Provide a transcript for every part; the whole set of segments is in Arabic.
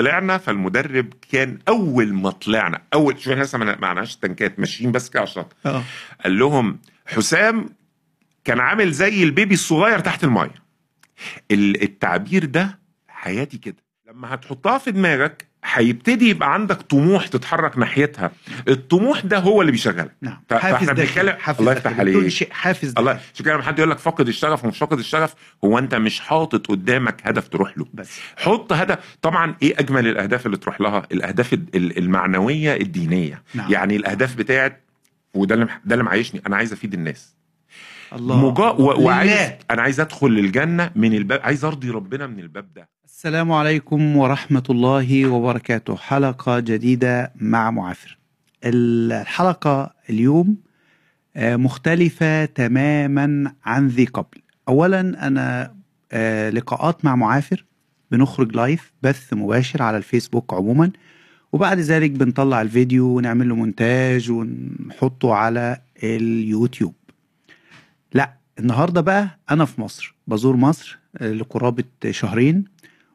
طلعنا فالمدرب كان أول ما طلعنا أول شوف إحنا لسه ما معناش تنكات ماشيين بس كده على الشط. آه. قال لهم حسام كان عامل زي البيبي الصغير تحت المايه ال- التعبير ده حياتي كده. لما هتحطها في دماغك هيبتدي يبقى عندك طموح تتحرك ناحيتها. الطموح ده هو اللي بيشغلك. نعم. حافز بنتكلم الله. يفتح عليك. حافز الله عشان كده لما حد يقول لك فقد الشغف ومش فاقد الشغف؟ هو انت مش حاطط قدامك هدف تروح له. بس. حط هدف. طبعا إيه أجمل الأهداف اللي تروح لها؟ الأهداف ال- ال- المعنوية الدينية. نعم. يعني الأهداف بتاعت وده اللي ده اللي معيشني. أنا عايز أفيد الناس. الله. مجا... و... وعايز. أنا عايز أدخل الجنة من الباب عايز أرضي ربنا من الباب ده. السلام عليكم ورحمة الله وبركاته. حلقة جديدة مع معافر. الحلقة اليوم آه، مختلفة تماما عن ذي قبل. أولا أنا آه، لقاءات مع معافر. بنخرج لايف بث مباشر على الفيسبوك عموما. وبعد ذلك بنطلع الفيديو ونعمل له مونتاج ونحطه على اليوتيوب. النهارده بقى أنا في مصر بزور مصر آه، لقرابة شهرين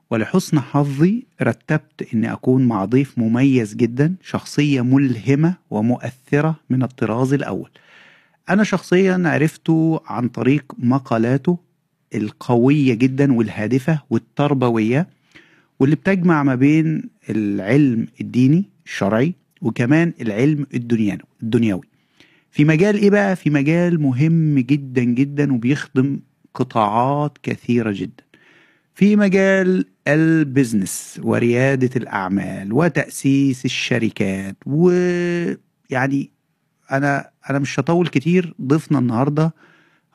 ولحسن حظي رتبت إني أكون مع ضيف مميز جدا شخصية ملهمة ومؤثرة من الطراز الأول. أنا شخصيا عرفته عن طريق مقالاته القوية جدا والهادفة والتربوية واللي بتجمع ما بين العلم الديني الشرعي وكمان العلم الدنيوي الدنيوي. في مجال إيه بقى؟ في مجال مهم جدا جدا وبيخدم قطاعات كثيرة جدا. في مجال البزنس وريادة الأعمال وتأسيس الشركات ويعني أنا أنا مش هطول كتير ضيفنا النهارده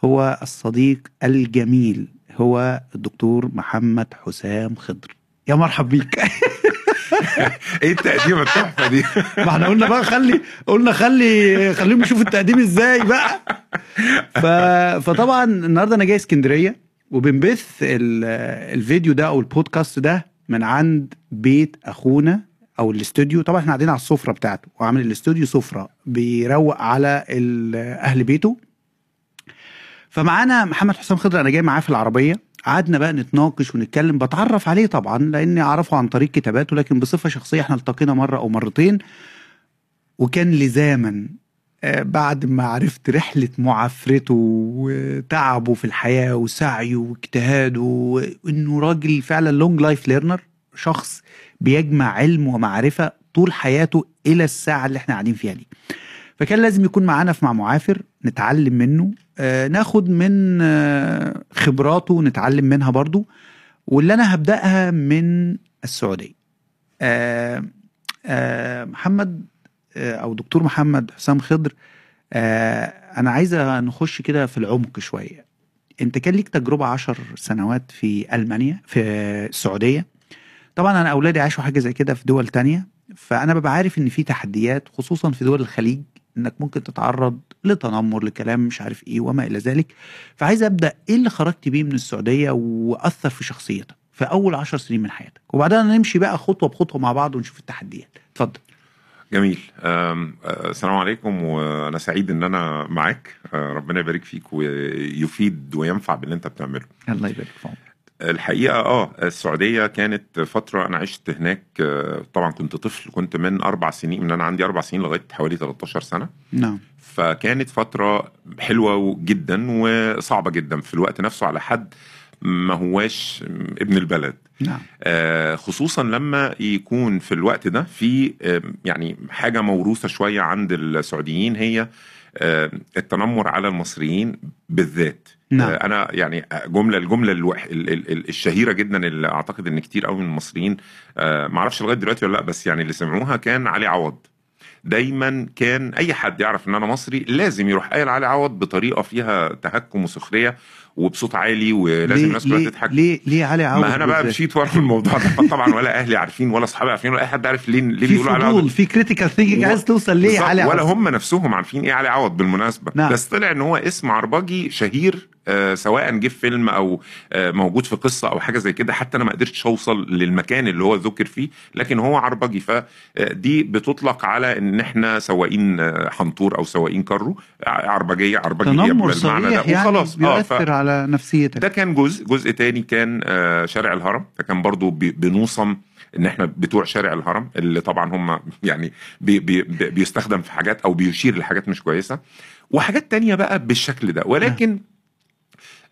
هو الصديق الجميل هو الدكتور محمد حسام خضر. يا مرحب بيك. إيه التقديمه التحفة دي؟ ما إحنا قلنا بقى خلي قلنا خلي خليهم يشوفوا التقديم إزاي بقى. ف... فطبعا النهارده أنا جاي اسكندرية وبنبث ال... الفيديو ده أو البودكاست ده من عند بيت أخونا أو الاستوديو. طبعا إحنا قاعدين على السفرة بتاعته وعامل الاستوديو سفرة بيروق على أهل بيته. فمعانا محمد حسام خضر أنا جاي معاه في العربية. قعدنا بقى نتناقش ونتكلم. بتعرف عليه طبعا لأني أعرفه عن طريق كتاباته لكن بصفة شخصية إحنا التقينا مرة أو مرتين. وكان لزاما آه، بعد ما عرفت رحلة معافرته وتعبه في الحياة وسعيه واجتهاده وإنه راجل فعلا long life learner شخص بيجمع علم ومعرفة طول حياته إلى الساعة اللي إحنا قاعدين فيها دي. فكان لازم يكون معانا في مع معافر نتعلم منه. آه، ناخد من آه، خبراته ونتعلم منها برضو. واللي أنا هبدأها من السعودية. آه، محمد أو دكتور محمد حسام خضر أنا عايزه نخش كده في العمق شوية. أنت كان ليك تجربة عشر سنوات في ألمانيا في السعودية. طبعا أنا أولادي عاشوا حاجة زي كده في دول تانية. فأنا ببقى عارف إن في تحديات خصوصا في دول الخليج. إنك ممكن تتعرض لتنمر لكلام مش عارف إيه وما إلى ذلك. فعايز أبدأ إيه اللي خرجت بيه من السعودية وأثر في شخصيتك في أول عشر سنين من حياتك؟ وبعدين نمشي بقى خطوة بخطوة مع بعض ونشوف التحديات. اتفضل. جميل. السلام عليكم وأنا سعيد إن أنا معاك. أه، ربنا يبارك فيك ويفيد وينفع باللي أنت بتعمله. الله يبارك في عمرك. الحقيقة آه السعودية كانت فترة أنا عشت هناك آه، طبعا كنت طفل كنت من أربع سنين من أنا عندي أربع سنين لغاية حوالي 13 سنة. نعم. فكانت فترة حلوة جدا وصعبة جدا في الوقت نفسه على حد ما هواش ابن البلد. نعم. آه، خصوصا لما يكون في الوقت ده في آه، يعني حاجة موروثة شوية عند السعوديين هي آه، التنمر على المصريين بالذات. نعم. آه، أنا يعني جملة الجملة الوح... ال- ال- ال- الشهيرة جدا اللي أعتقد إن كتير قوي من المصريين آه، معرفش لغاية دلوقتي ولا لأ بس يعني اللي سمعوها كان علي عوض دايما كان أي حد يعرف إن أنا مصري لازم يروح قايل علي عوض بطريقة فيها تهكم وسخرية وبصوت عالي ولازم ليه الناس كلها تضحك. ليه ليه علي عوض ما أنا بقى؟ مشيت ورا الموضوع ده. طبعا ولا أهلي عارفين ولا اصحابي عارفين ولا أي حد عارف ليه ليه بيقولوا علي عوض. في critical thinking عايز توصل ليه علي عوض ولا هم نفسهم عارفين إيه علي عوض بالمناسبة. نعم. بس طلع إن هو اسم عربجي شهير آه سواء جه في فيلم أو آه موجود في قصة أو حاجة زي كده. حتى أنا ما قدرتش أوصل للمكان اللي هو ذكر فيه لكن هو عربجي. فدي بتطلق على إن إحنا سواقين آه، حنطور أو سواقين كارو عربجية عربجيه بالمعنى ده. يعني وخلاص. آه ف- بيؤثر على نفسيتك. ده كان جزء جزء تاني كان آه، شارع الهرم. فكان برضو بنوصم إن إحنا بتوع شارع الهرم اللي طبعا هم يعني بي بي بي- بيستخدم في حاجات أو بيشير لحاجات مش كويسة. وحاجات تانية بقى بالشكل ده. ولكن آه،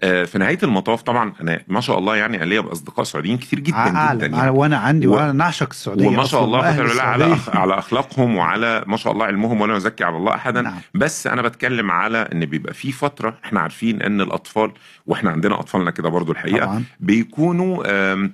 في نهاية المطاف طبعا أنا ما شاء الله يعني أنا ليا اصدقاء سعوديين كتير جدا اعلم جدا يعني. وأنا عندي و- وأنا نعشق السعودية وما شاء الله على. أخ... على أخلاقهم وعلى ما شاء الله علمهم ولا نزكي على الله احدا نعم. بس أنا بتكلم على إن بيبقى في فترة إحنا عارفين إن الأطفال وإحنا عندنا اطفالنا كده برضو الحقيقة طبعا بيكونوا آم،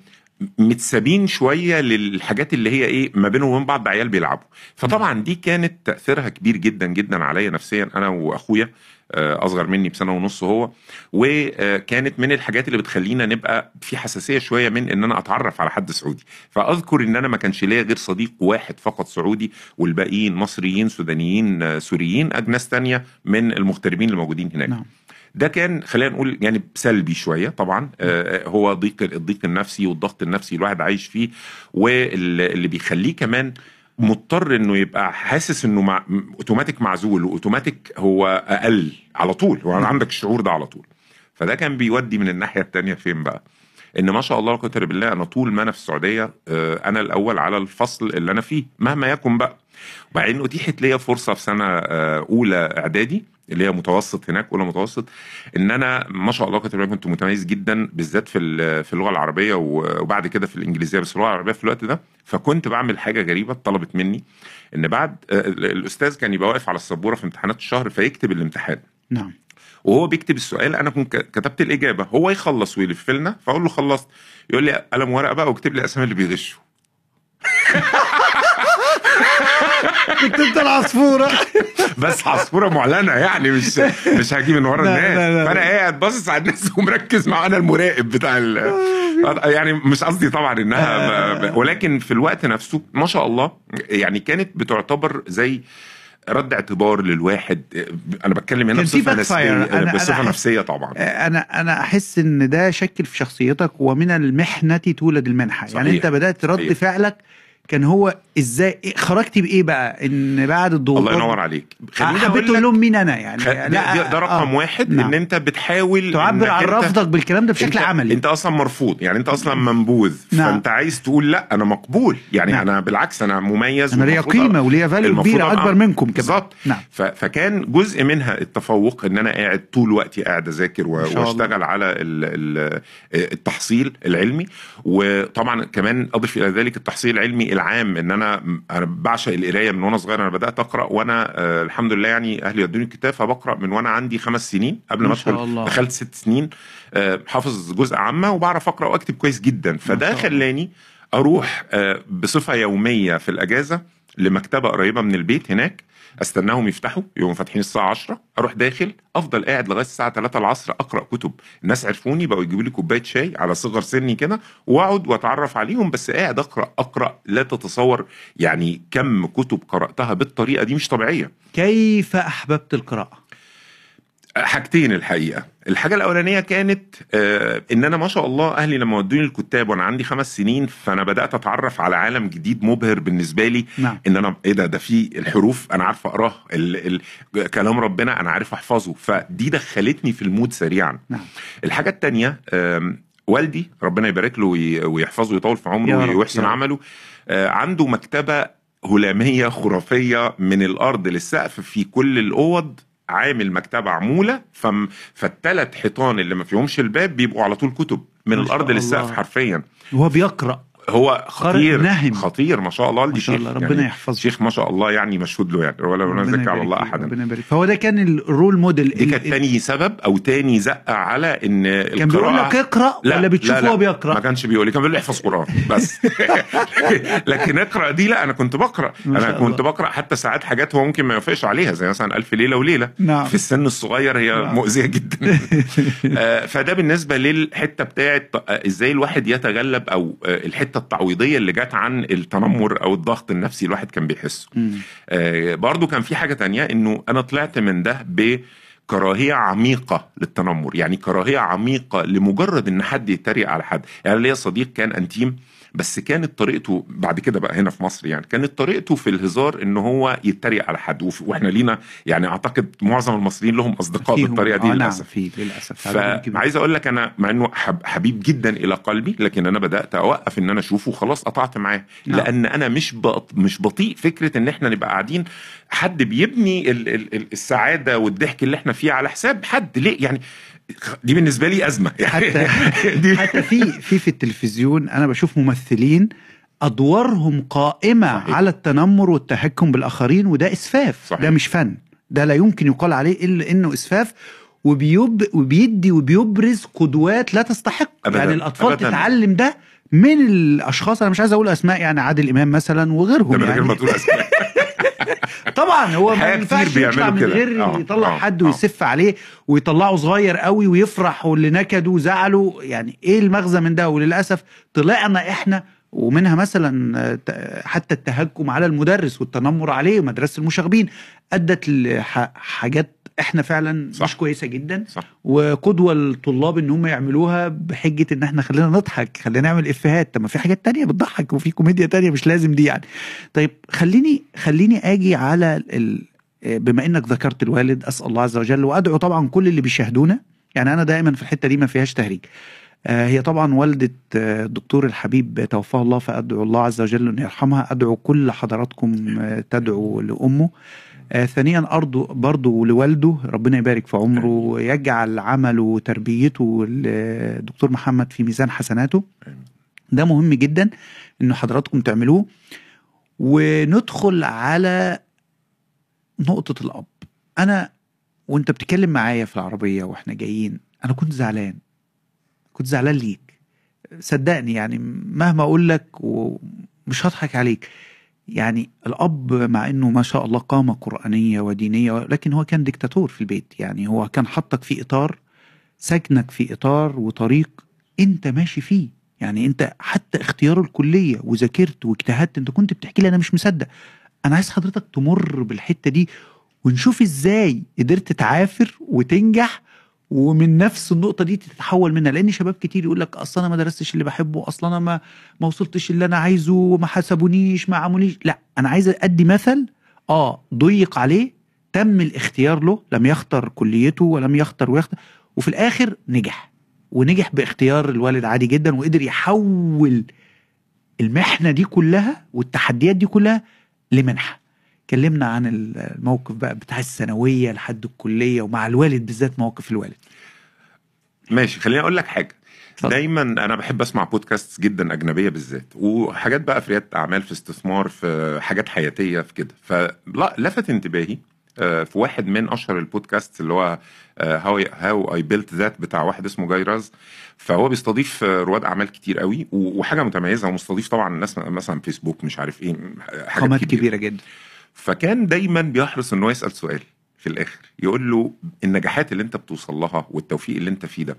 متسابين شوية للحاجات اللي هي إيه ما بينهم وبين بعض عيال بيلعبوا فطبعا دي كانت تأثيرها كبير جدا جدا عليا نفسيا أنا وأخويا آه، أصغر مني بسنة ونص هو. وكانت من الحاجات اللي بتخلينا نبقى في حساسية شوية من إن أنا أتعرف على حد سعودي. فأذكر إن أنا ما كانش ليا غير صديق واحد فقط سعودي والباقيين مصريين سودانيين آه، سوريين أجناس تانية من المغتربين اللي موجودين هناك. نعم. ده كان خلينا نقول يعني سلبي شوية طبعا. آه، هو ضيق الضيق النفسي والضغط النفسي الواحد عايش فيه واللي بيخليه كمان مضطر إنه يبقى حاسس إنه مع أوتوماتيك معزول وأوتوماتيك هو أقل على طول هو عندك الشعور ده على طول. فده كان بيودي من الناحية التانية فين بقى؟ إن ما شاء الله لا الا بالله أنا طول ما أنا في السعودية آه، أنا الأول على الفصل اللي أنا فيه مهما يكن بقى. وبعدين أتيحت ليا فرصة في سنة آه، أولى إعدادي اللي هي متوسط هناك أولى متوسط إن أنا ما شاء الله كنت كنت متميز جدا بالذات في في اللغة العربية وبعد كده في الإنجليزية بس اللغة العربية في الوقت ده. فكنت بعمل حاجة غريبة طلبت مني إن بعد آه، ال- الأستاذ كان يبقى واقف على السبورة في امتحانات الشهر فيكتب الامتحان. نعم. وهو بيكتب السؤال أنا كنت كتبت الإجابة هو يخلص ويلف لنا فأقول له خلصت يقول لي قلم ورقة بقى واكتب لي اسامي اللي بيغشوا كنت انت العصفورة بس عصفورة معلنة يعني مش مش هاجي من ورا الناس. فأنا قاعد باصص على الناس ومركز معانا المراقب بتاع ال... يعني مش قصدي طبعا إنها. ب... ولكن في الوقت نفسه ما شاء الله يعني كانت بتعتبر زي رد اعتبار للواحد أنا بتكلم هنا بصفة. نفسية أنا- بصفة نفسية طبعا أنا أنا أحس إن ده شكل في شخصيتك ومن المحنة تولد المنحة يعني صحيح. أنت بدأت رد صحيح. فعلك كان هو إزاي خرجت بإيه بقى؟ إن بعد الضغوطات الله ينور عليك. خليني حبيت أقول لك لهم مين أنا يعني. خ... ده, ده, ده رقم آه. واحد نعم. ان أنت بتحاول تعبر عن رفضك بالكلام ده بشكل انت عملي. أنت أصلا مرفوض. يعني أنت أصلا منبوذ. نعم. فأنت عايز تقول لأ أنا مقبول. يعني نعم. أنا بالعكس أنا مميز أنا ليا قيمة وليا فاليو كبيرة أكبر منكم كمان. بالظبط. نعم. ف... فكان جزء منها التفوق إن أنا قاعد طول وقتي قاعد أذاكر و... وأشتغل على ال... ال... التحصيل العلمي. وطبعا كمان اضف إلى ذلك التحصيل العلمي العام ان أنا أنا بعشق القرايه من وأنا صغير أنا بدات اقرا وأنا آه الحمد لله يعني أهلي ودوني الكتاب فبقرا من وأنا عندي خمس سنين قبل ما ادخل. دخلت ست سنين آه حافظ جزء عامه وبعرف اقرا واكتب كويس جدا فده. خلاني أروح آه بصفه يوميه في الاجازه لمكتبه قريبه من البيت هناك أستناهم يفتحوا يقوموا فاتحين الساعة 10 أروح داخل أفضل قاعد لغاية الساعة 3 العصر أقرأ كتب. الناس عرفوني بقوا يجيبوا لي كوباية شاي على صغر سني كده وأقعد وأتعرف عليهم بس قاعد أقرأ أقرأ لا تتصور يعني كم كتب قرأتها بالطريقة دي مش طبيعية. كيف أحببت القراءة؟ حاجتين الحقيقة. الحاجة الأولانية كانت آه إن أنا ما شاء الله أهلي لما ودوني الكتاب وأنا عندي خمس سنين فأنا بدأت أتعرف على عالم جديد مبهر بالنسبة لي. نعم. إن أنا إيه ده؟ ده في الحروف أنا عارف أقراها ال ال كلام ربنا أنا عارف أحفظه. فدي دخلتني في ال mood سريعا. نعم. الحاجة التانية آم، والدي ربنا يبارك له وي- ويحفظه ويطول في عمره ويحسن. عمله آه، عنده مكتبة هلامية خرافية من الأرض للسقف في كل الأوض. عامل مكتبة عمولة فالثلاث حيطان اللي ما فيهمش الباب بيبقوا على طول كتب من الأرض للسقف. حرفيا وهو بيقرأ هو خطير نهم. خطير ما شاء الله ما شاء الله ربنا يعني يحفظه. شيخ ما شاء الله يعني مشهود له يعني ولا نزكي على الله أحدا. ربنا يبارك فهو ده كان ال role model دي كانت تاني سبب أو تاني زقه على إن كان بيقول لك اقرأ ولا بتشوف هو ما بيقرأ؟ كانش بيقول لي كان بيقول لي احفظ قرآن بس. لكن اقرأ دي لا أنا كنت بقرأ. ما أنا كنت. بقرأ حتى ساعات حاجات هو ممكن ما يوافقش عليها زي مثلا ألف ليلة وليلة. نعم. في السن الصغير هي نعم. مؤذية جدا. آه، فده بالنسبة للحتة بتاعت آه، إزاي الواحد يتغلب أو آه، الحتة التعويضية اللي جت عن التنمر أو الضغط النفسي الواحد كان بيحسه. آه، برضو كان في حاجة تانية إنه أنا طلعت من ده بكراهية عميقة للتنمر يعني كراهية عميقة لمجرد إن حد يتريق على حد يعني ليا صديق كان أنتيم بس كانت طريقته بعد كده بقى هنا في مصر يعني كانت طريقته في الهزار إن هو يتريق على حد. وإحنا لينا يعني أعتقد معظم المصريين لهم أصدقاء بالطريقة دي آه نعم للأسف. للأسف. فعايز أقول لك أنا مع إنه حب حبيب جدا إلى قلبي لكن أنا بدأت أوقف إن أنا أشوفه وخلاص قطعت معاه. نعم. لأن أنا مش بط... مش بطيء فكرة إن إحنا نبقى قاعدين حد بيبني ال... ال... ال- السعادة والضحك اللي إحنا فيه على حساب حد. ليه؟ يعني دي بالنسبة لي أزمة يعني حتى دي حتى في في في التلفزيون أنا بشوف ممثلين أدوارهم قائمة صحيح. على التنمر والتحكم بالآخرين وده إسفاف صحيح. ده مش فن ده لا يمكن يقال عليه إلا إنه إسفاف وبيب وبيدي وبيبرز قدوات لا تستحق أبداً، يعني الأطفال أبداً. تتعلم ده من الأشخاص أنا مش عايز أقول أسماء يعني عادل إمام مثلا وغيرهم يعني ما تقول أسماء طبعا هو ما ينفعش يطلع من. غير آه، يطلع آه، حد آه. ويسف عليه ويطلعه صغير قوي ويفرح واللي نكده وزعله يعني إيه المغزى من ده وللأسف طلعنا إحنا ومنها مثلا آه، حتى التهكم على المدرس والتنمر عليه ومدرسة المشاغبين أدت لحاجات إحنا فعلا صح. مش كويسة جدا. صح. وقدوة للطلاب إن هم يعملوها بحجة إن إحنا خلينا نضحك خلينا نعمل إفيهات. طب ما في حاجات تانية بتضحك وفي كوميديا تانية مش لازم دي يعني. طيب خليني خليني آجي على ال... بما إنك ذكرت الوالد أسأل الله عز وجل وأدعو طبعا كل اللي بيشاهدونا. يعني أنا دائما في الحتة دي ما فيهاش تهريج. آه، هي طبعا والدة آه، الدكتور الحبيب توفاه الله فأدعو الله عز وجل أن يرحمها. أدعو كل حضراتكم آه، تدعو لأمه. آه، ثانيا أرضو برضو لوالده ربنا يبارك في عمره ويجعل عمله وتربيته الدكتور محمد في ميزان حسناته. ده مهم جدا إنه حضراتكم تعملوه. وندخل على نقطة الأب. أنا وأنت بتتكلم معايا في العربية وإحنا جايين أنا كنت زعلان. كنت زعلان ليك. صدقني يعني مهما أقول لك ومش هضحك عليك. يعني الأب مع إنه ما شاء الله قامة قرآنية ودينية لكن هو كان ديكتاتور في البيت. يعني هو كان حطك في إطار سكنك في إطار وطريق أنت ماشي فيه. يعني أنت حتى اختيار الكلية وذاكرت واجتهدت أنت كنت بتحكي لي أنا مش مصدق. أنا عايز حضرتك تمر بالحتة دي ونشوف إزاي قدرت تعافر وتنجح ومن نفس النقطة دي تتحول منها. لأن شباب كتير يقول لك أصل أنا ما درستش اللي بحبه أصل أنا ما ما وصلتش اللي أنا عايزه ما حسبونيش ما عملونيش. لا أنا عايز أدي مثل آه ضيق عليه تم الاختيار له لم يختار كليته ولم يختار ويختار وفي الآخر نجح. ونجح باختيار الوالد عادي جدا وقدر يحول المحنة دي كلها والتحديات دي كلها لمنحة. كلمنا عن الموقف بقى بتاع الثانوية لحد الكلية ومع الوالد بالذات موقف الوالد. ماشي خليني أقول لك حاجة. اتفضل. دايما أنا بحب أسمع بودكاست جدا أجنبية بالذات وحاجات بقى في ريادة أعمال في استثمار في حاجات حياتية في كده. فلا لفت انتباهي آه، في واحد من أشهر البودكاست اللي هو how how I built that بتاع واحد اسمه جاي راز فهو بيستضيف آه، رواد أعمال كتير قوي وحاجة متميزة ومستضيف طبعا ناس مثلا فيسبوك مش عارف إيه حاجات كبيرة. كبيرة جدا. فكان دايما بيحرص ان هو يسأل سؤال في الآخر يقول له النجاحات اللي أنت بتوصل لها والتوفيق اللي أنت فيه ده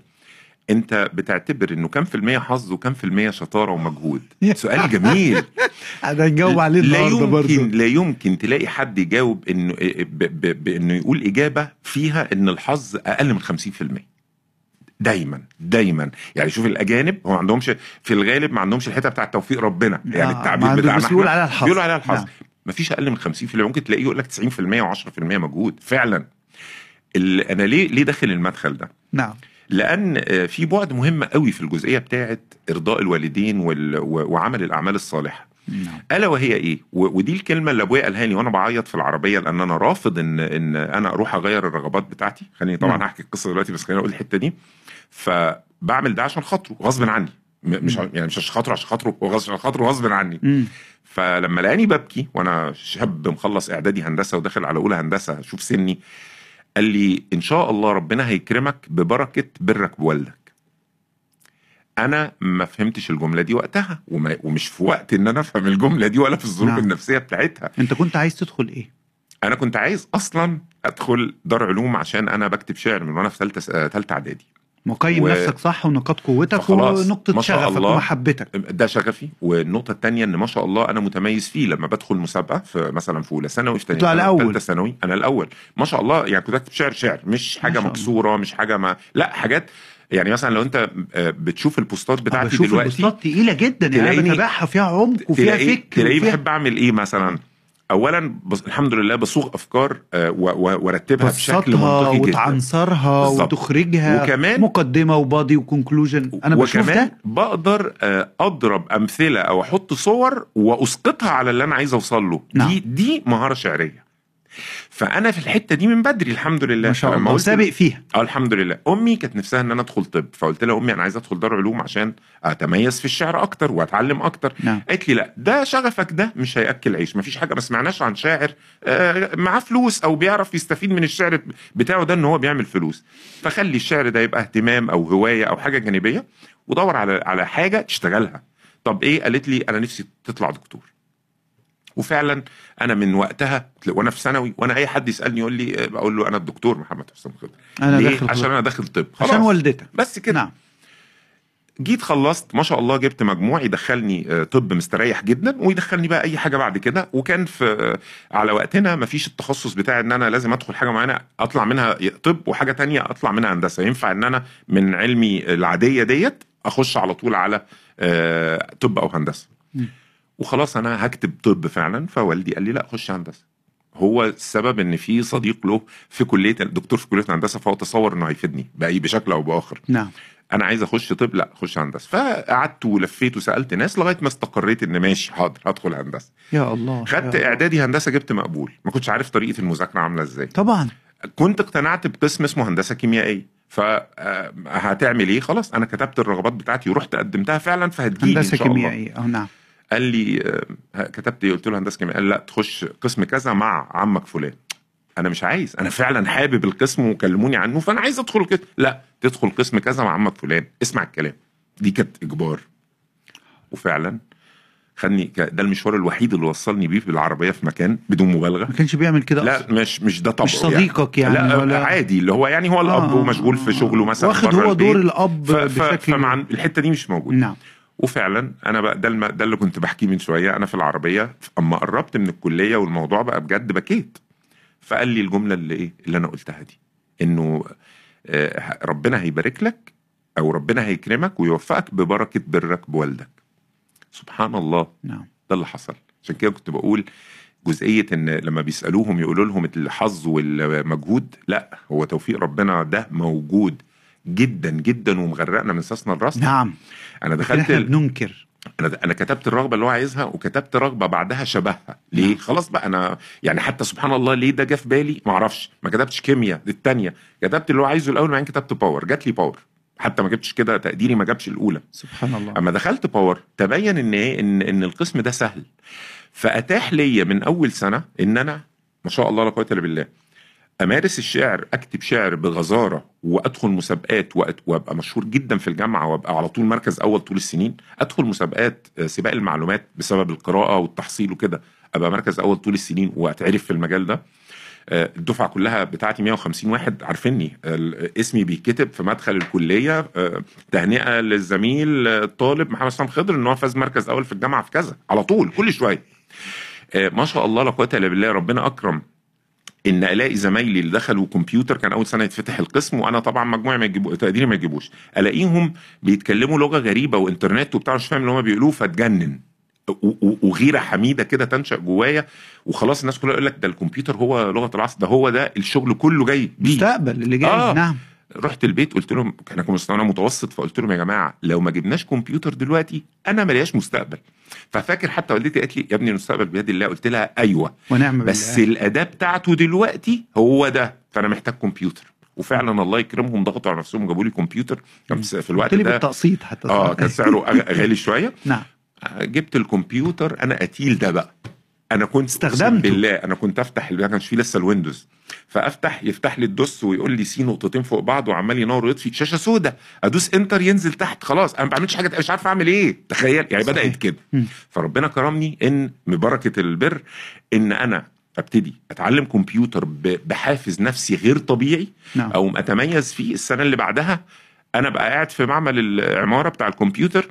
أنت بتعتبر إنه كام في المية حظ وكام في المية شطارة ومجهود؟ سؤال جميل. هنجاوب عليه لا يمكن لا يمكن تلاقي حد يجاوب إنه بانه يقول إجابة فيها إن الحظ أقل من 50% دايما دايما. يعني شوف الأجانب هو ما عندهمش في الغالب ما عندهمش الحتة بتاع توفيق ربنا يعني آه، التعبير بتاعنا بس بيقول إحنا عليها الحظ. بيقولوا عليها الحظ. نعم. ما فيش أقل من 50% ممكن تلاقيه يقول لك 90% و10% مجهود فعلا. أنا ليه ليه داخل المدخل ده؟ نعم. لأن آه، في بعد مهم قوي في الجزئية بتاعه إرضاء الوالدين وعمل الأعمال الصالحة. نعم. ألا وهي إيه؟ ودي الكلمة اللي أبويا قالها لي وأنا بعيط في العربية لأن أنا رافض ان إن أنا أروح أغير الرغبات بتاعتي. خليني طبعا نعم. هحكي القصة دلوقتي بس خليني أقول الحتة دي. فبعمل ده عشان خاطره غصب عني. مش يعني مش عشان خاطره عشان خاطره عشان خاطره غصب عني مم. فلما لقاني ببكي وأنا شاب مخلص إعدادي هندسة وداخل على أولى هندسة شوف سني قال لي إن شاء الله ربنا هيكرمك ببركة برك بوالدك أنا ما فهمتش الجملة دي وقتها وما ومش في وقت إن أنا أفهم الجملة دي ولا في الظروف. نعم. النفسية بتاعتها أنت كنت عايز تدخل إيه؟ أنا كنت عايز أصلا أدخل دار علوم عشان أنا بكتب شعر من وأنا في ثالثه ثالثه إعدادي مقيم و- نفسك صح ونقاط قوتك ونقطة شغفك الله. ومحبتك. ده شغفي. والنقطة التانية إن ما شاء الله أنا متميز فيه لما بدخل مسابقة في مثلا في أولى ثانوي في الأول. ثالثة ثانوي. أنا الأول. ما شاء الله يعني كنت بكتب شعر شعر. مش حاجة. مكسورة مش حاجة ما. لا حاجات. يعني مثلا لو أنت آه، بتشوف البوستات بتاعتي بشوف دلوقتي البوستات تقيلة جدا. يعني أنا بتابعها فيها عمق وفيها فكر تلاقيه بحب أعمل إيه مثلا؟ اولا بص الحمد لله بصوغ أفكار آه، وارتبها بشكل منطقي جدا وتعنصرها. وتخرجها وكمان- مقدمة وبادي وكونكلوجن أنا بشوف وكمان ده بقدر آه، أضرب أمثلة أو أحط صور وأسقطها على اللي أنا عايز أوصل له نعم. دي دي مهارة شعرية فأنا في الحتة دي من بدري الحمد لله. ما شاء الله. سابق فيها. آه الحمد لله. أمي كانت نفسها إن أنا أدخل طب فقلت لها أمي أنا عايز أدخل دار علوم عشان أتميز في الشعر أكتر وأتعلم أكتر. نعم. قالت لي لا ده شغفك ده مش هيأكل عيش مفيش حاجة ما سمعناش عن شاعر آه، معاه فلوس أو بيعرف يستفيد من الشعر بتاعه ده إن هو بيعمل فلوس. فخلي الشعر ده يبقى اهتمام أو هواية أو حاجة جانبية ودور على على حاجة تشتغلها. طب إيه؟ قالت لي أنا نفسي تطلع دكتور. وفعلا أنا من وقتها وأنا في ثانوي وأنا أي حد يسألني يقول لي بقول له أنا الدكتور محمد حسام خضر. أنا ليه؟ داخل عشان أنا داخل طب. خلاص. عشان والدتك. بس كده. نعم. جيت خلصت ما شاء الله جبت مجموع يدخلني آه، طب مستريح جدا ويدخلني بقى أي حاجة بعد كده. وكان في آه، على وقتنا ما فيش التخصص بتاعي إن أنا لازم أدخل حاجة معينة أطلع منها طب وحاجة تانية أطلع منها هندسة. ينفع إن أنا من علمي العادية ديت أخش على طول على آه، طب أو هندسة. وخلاص أنا هكتب طب فعلا. فوالدي قال لي لا خش هندسة. هو السبب إن في صديق له في كلية دكتور في كلية هندسة فهو تصور إنه هيفيدني بأي بشكل أو بآخر. نعم. أنا عايز أخش طب لا اخش هندسة. فقعدت ولفيت وسألت ناس لغاية ما استقريت إن ماشي حاضر هدخل هندسة. يا الله. خدت يا الله. إعدادي هندسة جبت مقبول. ما كنتش عارف طريقة المذاكرة عاملة إزاي. طبعا. كنت اقتنعت بقسم اسمه هندسة كيميائية. فهتعمل إيه؟ خلاص أنا كتبت الرغبات بتاعتي ورحت قدمتها فعلا فهتجيلي هندسة الله. كيميائية. آه نعم. قال لي آه، كتبت قلت له هندسة كيميائيه قال لا تخش قسم كذا مع عمك فلان. أنا مش عايز أنا فعلا حابب القسم وكلموني عنه فأنا عايز أدخل كده لا تدخل قسم كذا مع عمك فلان. اسمع الكلام. دي كانت إجبار. وفعلا خدني ك- ده المشوار الوحيد اللي وصلني بيه بالعربية في مكان بدون مبالغة. ما كانش بيعمل كده لا أصلاً. مش مش ده طبعه مش صديقك يعني, لا ولا عادي اللي هو يعني هو الأب آه، ومشغول في شغله مثلا واخد هو دور. الأب ف- بشكل فمع الحتة دي مش موجود. نعم. وفعلا أنا بقى ده الم... ده اللي كنت بحكيه من شوية. أنا في العربية أما قربت من الكلية والموضوع بقى بجد بكيت. فقال لي الجملة اللي إيه اللي أنا قلتها دي إنه آه، ربنا هيبارك لك أو ربنا هيكرمك ويوفقك ببركة برك بوالدك. سبحان الله. نعم. ده اللي حصل. عشان كده كنت بقول جزئية إن لما بيسألوهم يقولوا لهم الحظ والمجهود لا هو توفيق ربنا ده موجود جدا جدا ومغرقنا من ساسنا لراسنا نعم. أنا دخلت إحنا ال... بننكر أنا أنا كتبت الرغبة اللي هو عايزها وكتبت رغبة بعدها شبهها. ليه. خلاص بقى أنا يعني حتى سبحان الله ليه ده جه في بالي؟ ما أعرفش. ما كتبتش كيمياء الثانية كتبت اللي هو عايزه الأول وبعدين كتبت power جات لي power حتى ما جبتش كده تقديري ما جابش الأولى. سبحان الله. أما دخلت power تبين إن إيه؟ إن إن القسم ده سهل. فأتاح ليا من أول سنة إن أنا ما شاء الله لا قوة إلا بالله أمارس الشعر أكتب شعر بغزارة وأدخل مسابقات وأبقى مشهور جدا في الجامعة وأبقى على طول مركز أول طول السنين أدخل مسابقات آه، سباق المعلومات بسبب القراءة والتحصيل وكده أبقى مركز أول طول السنين وأتعرف في المجال ده. آه، الدفعة كلها بتاعتي 150 واحد عارفيني اسمي بيتكتب في مدخل الكلية آه، تهنئة للزميل الطالب محمد سام خضر إن هو فاز مركز أول في الجامعة في كذا على طول كل شوية. ما شاء الله لا قوة إلا بالله ربنا أكرم إن ألاقي زمايلي اللي دخلوا كمبيوتر كان أول سنة يتفتح القسم وأنا طبعا مجموعي ما يجيبوا تقديري ما يجيبوش. ألاقيهم بيتكلموا لغة غريبة وإنترنت وبتاع مش فاهم اللي هم بيقولوه فاتجنن. وغيرة حميدة كده تنشأ جوايا وخلاص الناس كلها يقول لك ده الكمبيوتر هو لغة العصر ده هو ده الشغل كله جاي بيه. مستقبل اللي جاي آه. نعم. رحت البيت قلت لهم كان أكون مستوى متوسط فقلت لهم يا جماعة لو ما جبناش كمبيوتر دلوقتي أنا مالياش مستقبل. ففاكر حتى والدتي قالت لي يا ابني المستقبل بيد الله قلت لها أيوه. ونعم بس بالله. الأداة بتاعته دلوقتي هو ده فأنا محتاج كمبيوتر. وفعلا الله يكرمهم ضغطوا على نفسهم وجابوا لي كمبيوتر. كان في الوقت ده بالتقسيط حتى آه كان سعره غالي شوية. نعم. جبت الكمبيوتر أنا قتيل ده بقى. أنا كنت أقسم استخدمته. بالله أنا كنت أفتح ما كانش فيه لسه ال Windows. فأفتح يفتح لي ال DOS ويقول لي C نقطتين فوق بعض وعمال ينور ويطفي شاشة سوداء أدوس enter ينزل تحت خلاص أنا ما بعملش حاجة مش عارف أعمل إيه. تخيل يعني صحيح. بدات كده. فربنا كرمني إن ببركة البر إن أنا أبتدي أتعلم كمبيوتر بحافز نفسي غير طبيعي نعم. أو أتميز فيه السنة اللي بعدها. أنا بقى قاعد في معمل العمارة بتاع الكمبيوتر.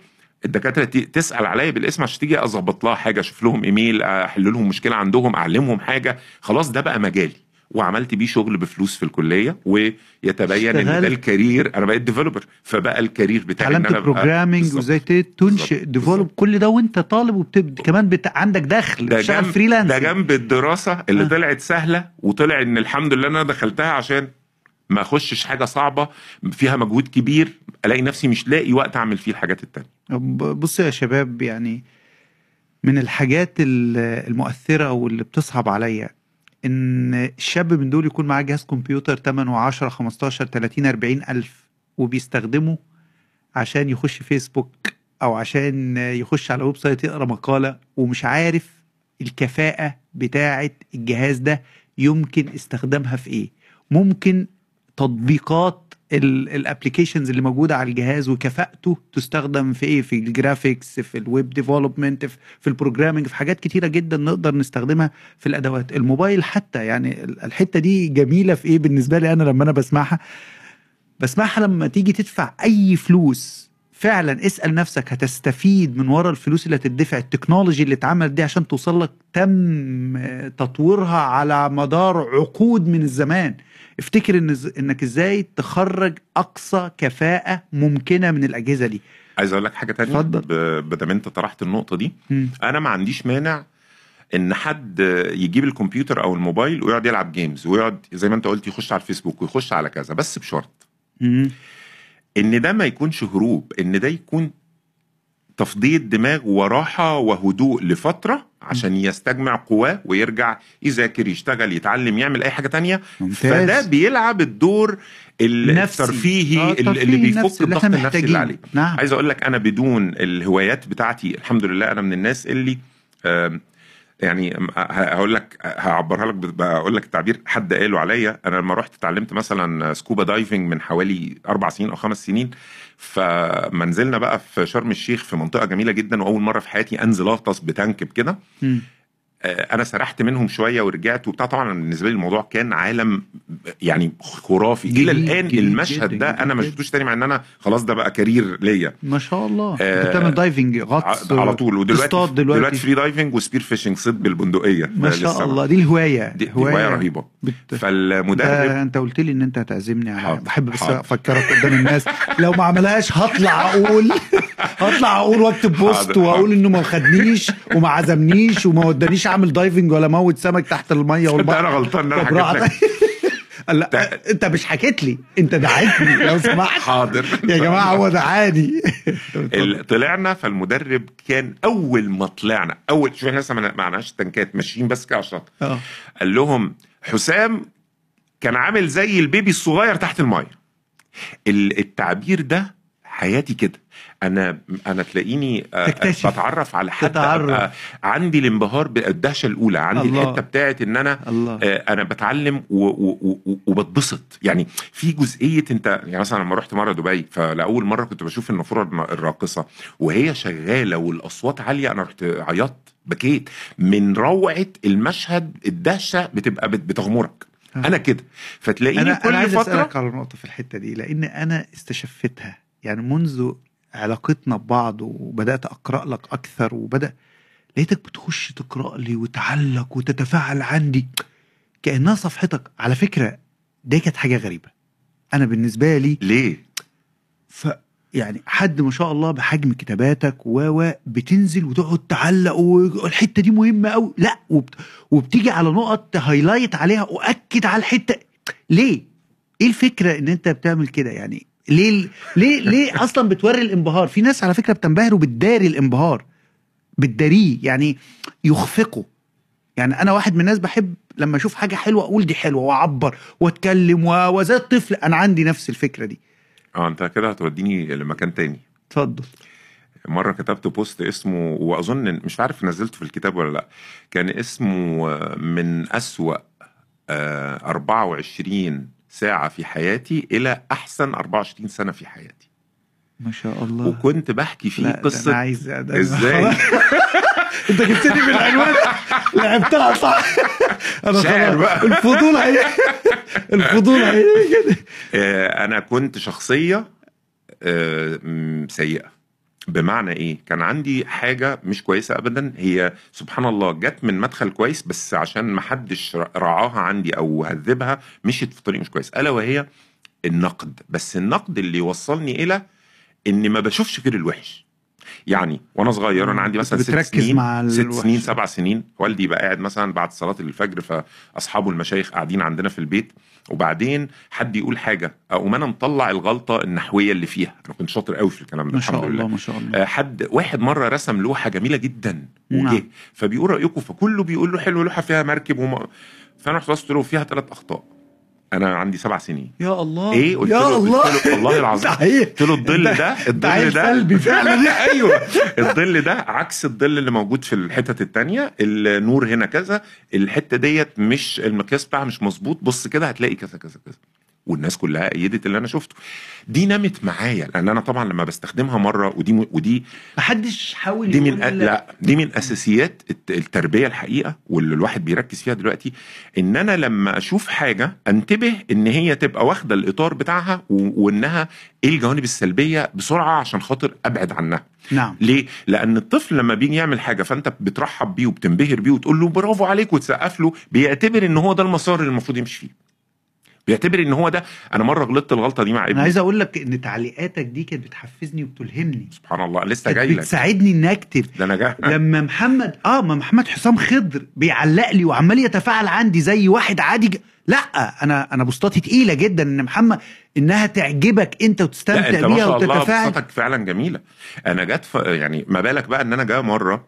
الدكاترة تسأل عليا بالاسم عشان تيجي أظبط لها حاجة أشوف لهم إيميل أحل لهم مشكلة عندهم أعلمهم حاجة خلاص ده بقى مجالي وعملت بيه شغل بفلوس في الكلية ويتبين إن ده. ال career أنا بقيت developer فبقى ال career بتاعي إن أنا بالظبط. وإزاي تنشئ. develop كل ده وأنت طالب وبتب... كمان بت... عندك دخل ده بتشتغل جنب freelance ده جنب الدراسة اللي آه. طلعت سهلة وطلع إن الحمد لله أنا دخلتها عشان ما اخشش حاجة صعبة فيها مجهود كبير الاقي نفسي مش لاقي وقت اعمل فيه الحاجات التانية. ب- بصوا يا شباب يعني من الحاجات ال- المؤثرة واللي بتصعب عليا إن الشاب من دول يكون معاه جهاز كمبيوتر 8 10 15 30 40 ألف وبيستخدمه عشان يخش فيسبوك أو عشان يخش على website يقرأ مقالة ومش عارف الكفاءة بتاعة الجهاز ده يمكن استخدامها في إيه. ممكن تطبيقات ال applications اللي موجودة على الجهاز وكفاءته تستخدم في إيه؟ في ال graphics في ال web development في, ال programming في حاجات كتيرة جدا نقدر نستخدمها في الأدوات. الموبايل حتى يعني ال- الحتة دي جميلة في إيه؟ بالنسبة لي أنا لما أنا بسمعها. بسمعها لما تيجي تدفع أي فلوس فعلا اسأل نفسك هتستفيد من ورا الفلوس اللي هتدفع ال technology اللي اتعملت دي عشان توصل لك تم تطويرها على مدار عقود من الزمان. افتكر إن إنك إزاي تخرج أقصى كفاءة ممكنة من الأجهزة دي عايز أقول لك حاجة تانية اتفضل. ب- بدل أنت طرحت النقطة دي مم. أنا ما عنديش مانع إن حد يجيب الكمبيوتر أو الموبايل ويقعد يلعب games ويقعد زي ما أنت قلت يخش على الفيسبوك ويخش على كذا بس بشرط مم. إن ده ما يكونش هروب إن ده يكون تفضية دماغ وراحة وهدوء لفترة عشان يستجمع قواه ويرجع يذاكر يشتغل يتعلم يعمل أي حاجة تانية ممتاز. فده بيلعب الدور. الترفيهي آه، اللي الترفيهي بيفك اللي الضغط النفسي اللي. عليه نعم عايز أقول لك أنا بدون الهوايات بتاعتي الحمد لله أنا من الناس اللي يعني هقول لك هعبرها لك بقول لك التعبير حد قاله عليا أنا لما رحت اتعلمت مثلا scuba diving من حوالي أربع سنين أو خمس سنين فما نزلنا بقى في شرم الشيخ في منطقة جميلة جدا وأول مرة في حياتي أنزل أغطس مم. آه، أنا سرحت منهم شوية ورجعت وبتاع طبعا بالنسبة لي الموضوع كان عالم يعني خرافي. إلى جديد- الآن جديد المشهد جداً، ده جديد أنا ما. شفتوش تاني مع إن أنا خلاص ده بقى career ليا. ما شاء الله. آه، أنت بتعمل diving غطس على طول. ودلوقتي تصطاد دلوقتي, دلوقتي فري دايفنج وسبير فيشنج صيد بالبندقية. ما شاء الله. دي الهواية. دي, هواية رهيبة. بت... فالمدرب ده أنت قلت لي إن أنت هتعزمني على بحب بس. أفكرك قدام الناس. لو ما عملهاش هطلع أقول. هطلع أقول واكتب post وأقول. إنه ما خدنيش وما عزمنيش وما ودانيش أعمل diving ولا أموت سمك تحت المية ده أنا والبحر غلطان إن أنا حكيت لا انت مش حكيت لي أنت دعيتني لو سمحت. حاضر. يا جماعة هو ال- طلعنا فالمدرب كان أول ما طلعنا اول شوف إحنا لسه ما معناش تنكات ماشيين بس كده آه. قال لهم حسام كان عامل زي البيبي الصغير تحت المايه ال- التعبير ده حياتي كده. أنا أنا تلاقيني آه، تكتشف. بتعرف على حد تتعرف. عندي الانبهار بالدهشة الأولى عندي الله. الحتة بتاعت إن أنا الله آه، أنا بتعلم وبتبسط يعني في جزئية أنت يعني مثلا لما رحت مرة دبي فلأول مرة كنت بشوف النافوره الراقصة وهي شغالة والأصوات عالية أنا رحت عيطت بكيت من روعة المشهد الدهشة بتبقى بت- بتغمرك. أنا كده فتلاقيني أنا كل أنا عايز فترة اسالك على نقطة في الحتة دي لأن أنا استشفتها يعني منذ علاقتنا ببعض وبدأت أقرأ لك أكثر وبدأ لقيتك بتخش تقرأ لي وتعلق وتتفاعل عندي. كأنها صفحتك. على فكرة دي كانت حاجة غريبة. أنا بالنسبة لي ليه؟ ف يعني حد ما شاء الله بحجم كتاباتك و بتنزل وتقعد تعلق والحته دي مهمة قوي لا وبت... وبتيجي على نقط highlight عليها. وأكد على الحتة. ليه؟ إيه الفكرة إن أنت بتعمل كده؟ يعني؟ ليه ليه ليه أصلا بتوري الانبهار؟ في ناس على فكرة بتنبهر وبتداري الانبهار بتداريه يعني يخفيه. يعني أنا واحد من الناس بحب لما أشوف حاجة حلوة أقول دي حلوة وأعبر وأتكلم وزي الطفل أنا عندي نفس الفكرة دي. آه أنت كده هتوديني لمكان تاني. اتفضل. مرة كتبت post اسمه وأظن مش عارف نزلته في الكتاب ولا لأ كان اسمه آه، من أسوأ آه، 24 ساعة في حياتي إلى أحسن 24 سنة في حياتي. ما شاء الله. وكنت بحكي فيه لا ده أنا قصة عايز ده إزاي؟ أنت جبتني بالعنوان لعبتها صح. أنا شاعر بقى. الفضول هي الفضول هي آه، أنا كنت شخصية آه، م، سيئة. بمعنى إيه؟ كان عندي حاجة مش كويسة ابدا. هي سبحان الله جت من مدخل كويس بس عشان ما حدش رعاها عندي أو هذبها مشيت في طريق مش كويس. ألا وهي النقد. بس النقد اللي يوصلني إلى إني ما بشوفش غير الوحش. يعني وأنا صغير أنا عندي مثلا ست سنين مع ست. سنين سبع سنين. والدي بقى قاعد مثلا بعد صلاة الفجر فأصحابه المشايخ قاعدين عندنا في البيت. وبعدين حد يقول حاجة أقوم أنا مطلع الغلطة النحوية اللي فيها. أنا كنت شاطر قوي في الكلام ده ما شاء الله ما شاء الله. آه، حد واحد مرة رسم لوحة جميلة جدا نعم. وجه فبيقول رأيكم فكله بيقول له حلو لوحة فيها مركب وما فأنا رحت قلت له فيها ثلاث أخطاء. أنا عندي سبع سنين. يا الله. إيه؟ قلت يا له الله. قلت له والله العظيم. قلت له الظل ده الظل ده. سلبي فعلا. أيوه. الظل ده عكس الظل اللي موجود في الحتت التانية. النور هنا كذا. الحتة ديت مش المقياس بتاعها مش مظبوط. بص كده هتلاقي كذا كذا كذا. والناس كلها ايدت اللي أنا شفته. دي نمت معايا لأن أنا طبعا لما بستخدمها مرة ودي ودي محدش حاول دي من أ... لا دي من أساسيات الت- التربية الحقيقة واللي الواحد بيركز فيها دلوقتي إن أنا لما أشوف حاجة أنتبه إن هي تبقى واخدة الإطار بتاعها و... وإنها إيه الجوانب السلبية بسرعة عشان خاطر أبعد عنها. نعم. ليه؟ لأن الطفل لما بيجي يعمل حاجة فأنت بترحب بيه وبتنبهر بيه وتقول له برافو عليك وتسقف له بيعتبر إن هو ده المسار اللي المفروض يمشي فيه. بيعتبر إن هو ده. أنا مرة غلطت الغلطة دي مع أنا ابني. عايز أقول لك إن تعليقاتك دي كانت بتحفزني وبتلهمني. سبحان الله لسه جاي لك بتساعدني إني أكتب. ده أنا جاي. لما محمد آه ما محمد حسام خضر بيعلق لي وعمال يتفاعل عندي زي واحد عادي ج... لأ أنا أنا بوستاتي تقيلة جدا إن محمد إنها تعجبك أنت لا وتستمتع أنت ما بيها شاء الله وتتفاعل. بصوتك فعلا جميلة. أنا جت ف... يعني ما بالك بقى إن أنا جاي مرة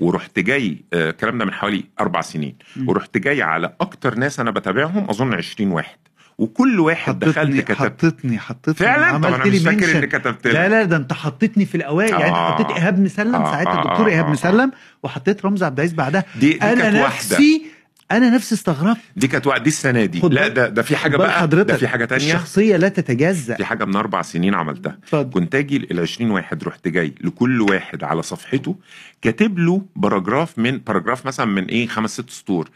ورحت جاي آه، الكلام ده من حوالي أربع سنين. ورحت جاي على أكتر ناس أنا بتابعهم أظن 20 واحد وكل واحد دخلت حطتني كتبت حطتني حطتني فعلا طب أنا مش فاكر. اني كتبت لا. لا ده أنت حطيتني في الاوائل يعني آه. حطيت إيهاب مسلم آه، ساعتها آه، الدكتور آه، إيهاب آه، مسلم وحطيت رمزي عبد العزيز بعدها دي, دي أنا نفسي أنا نفسي استغربت. دي كانت واحدة دي السنة دي. لا ده ده في حاجة بقى حضرتك. ده في حاجة تانية. الشخصية لا تتجزأ. في حاجة من أربع سنين عملتها. اتفضل. كنت أجي ال 20 واحد رحت جاي لكل واحد على صفحته كاتب له paragraph من paragraph مثلا من إيه خمس ست سطور.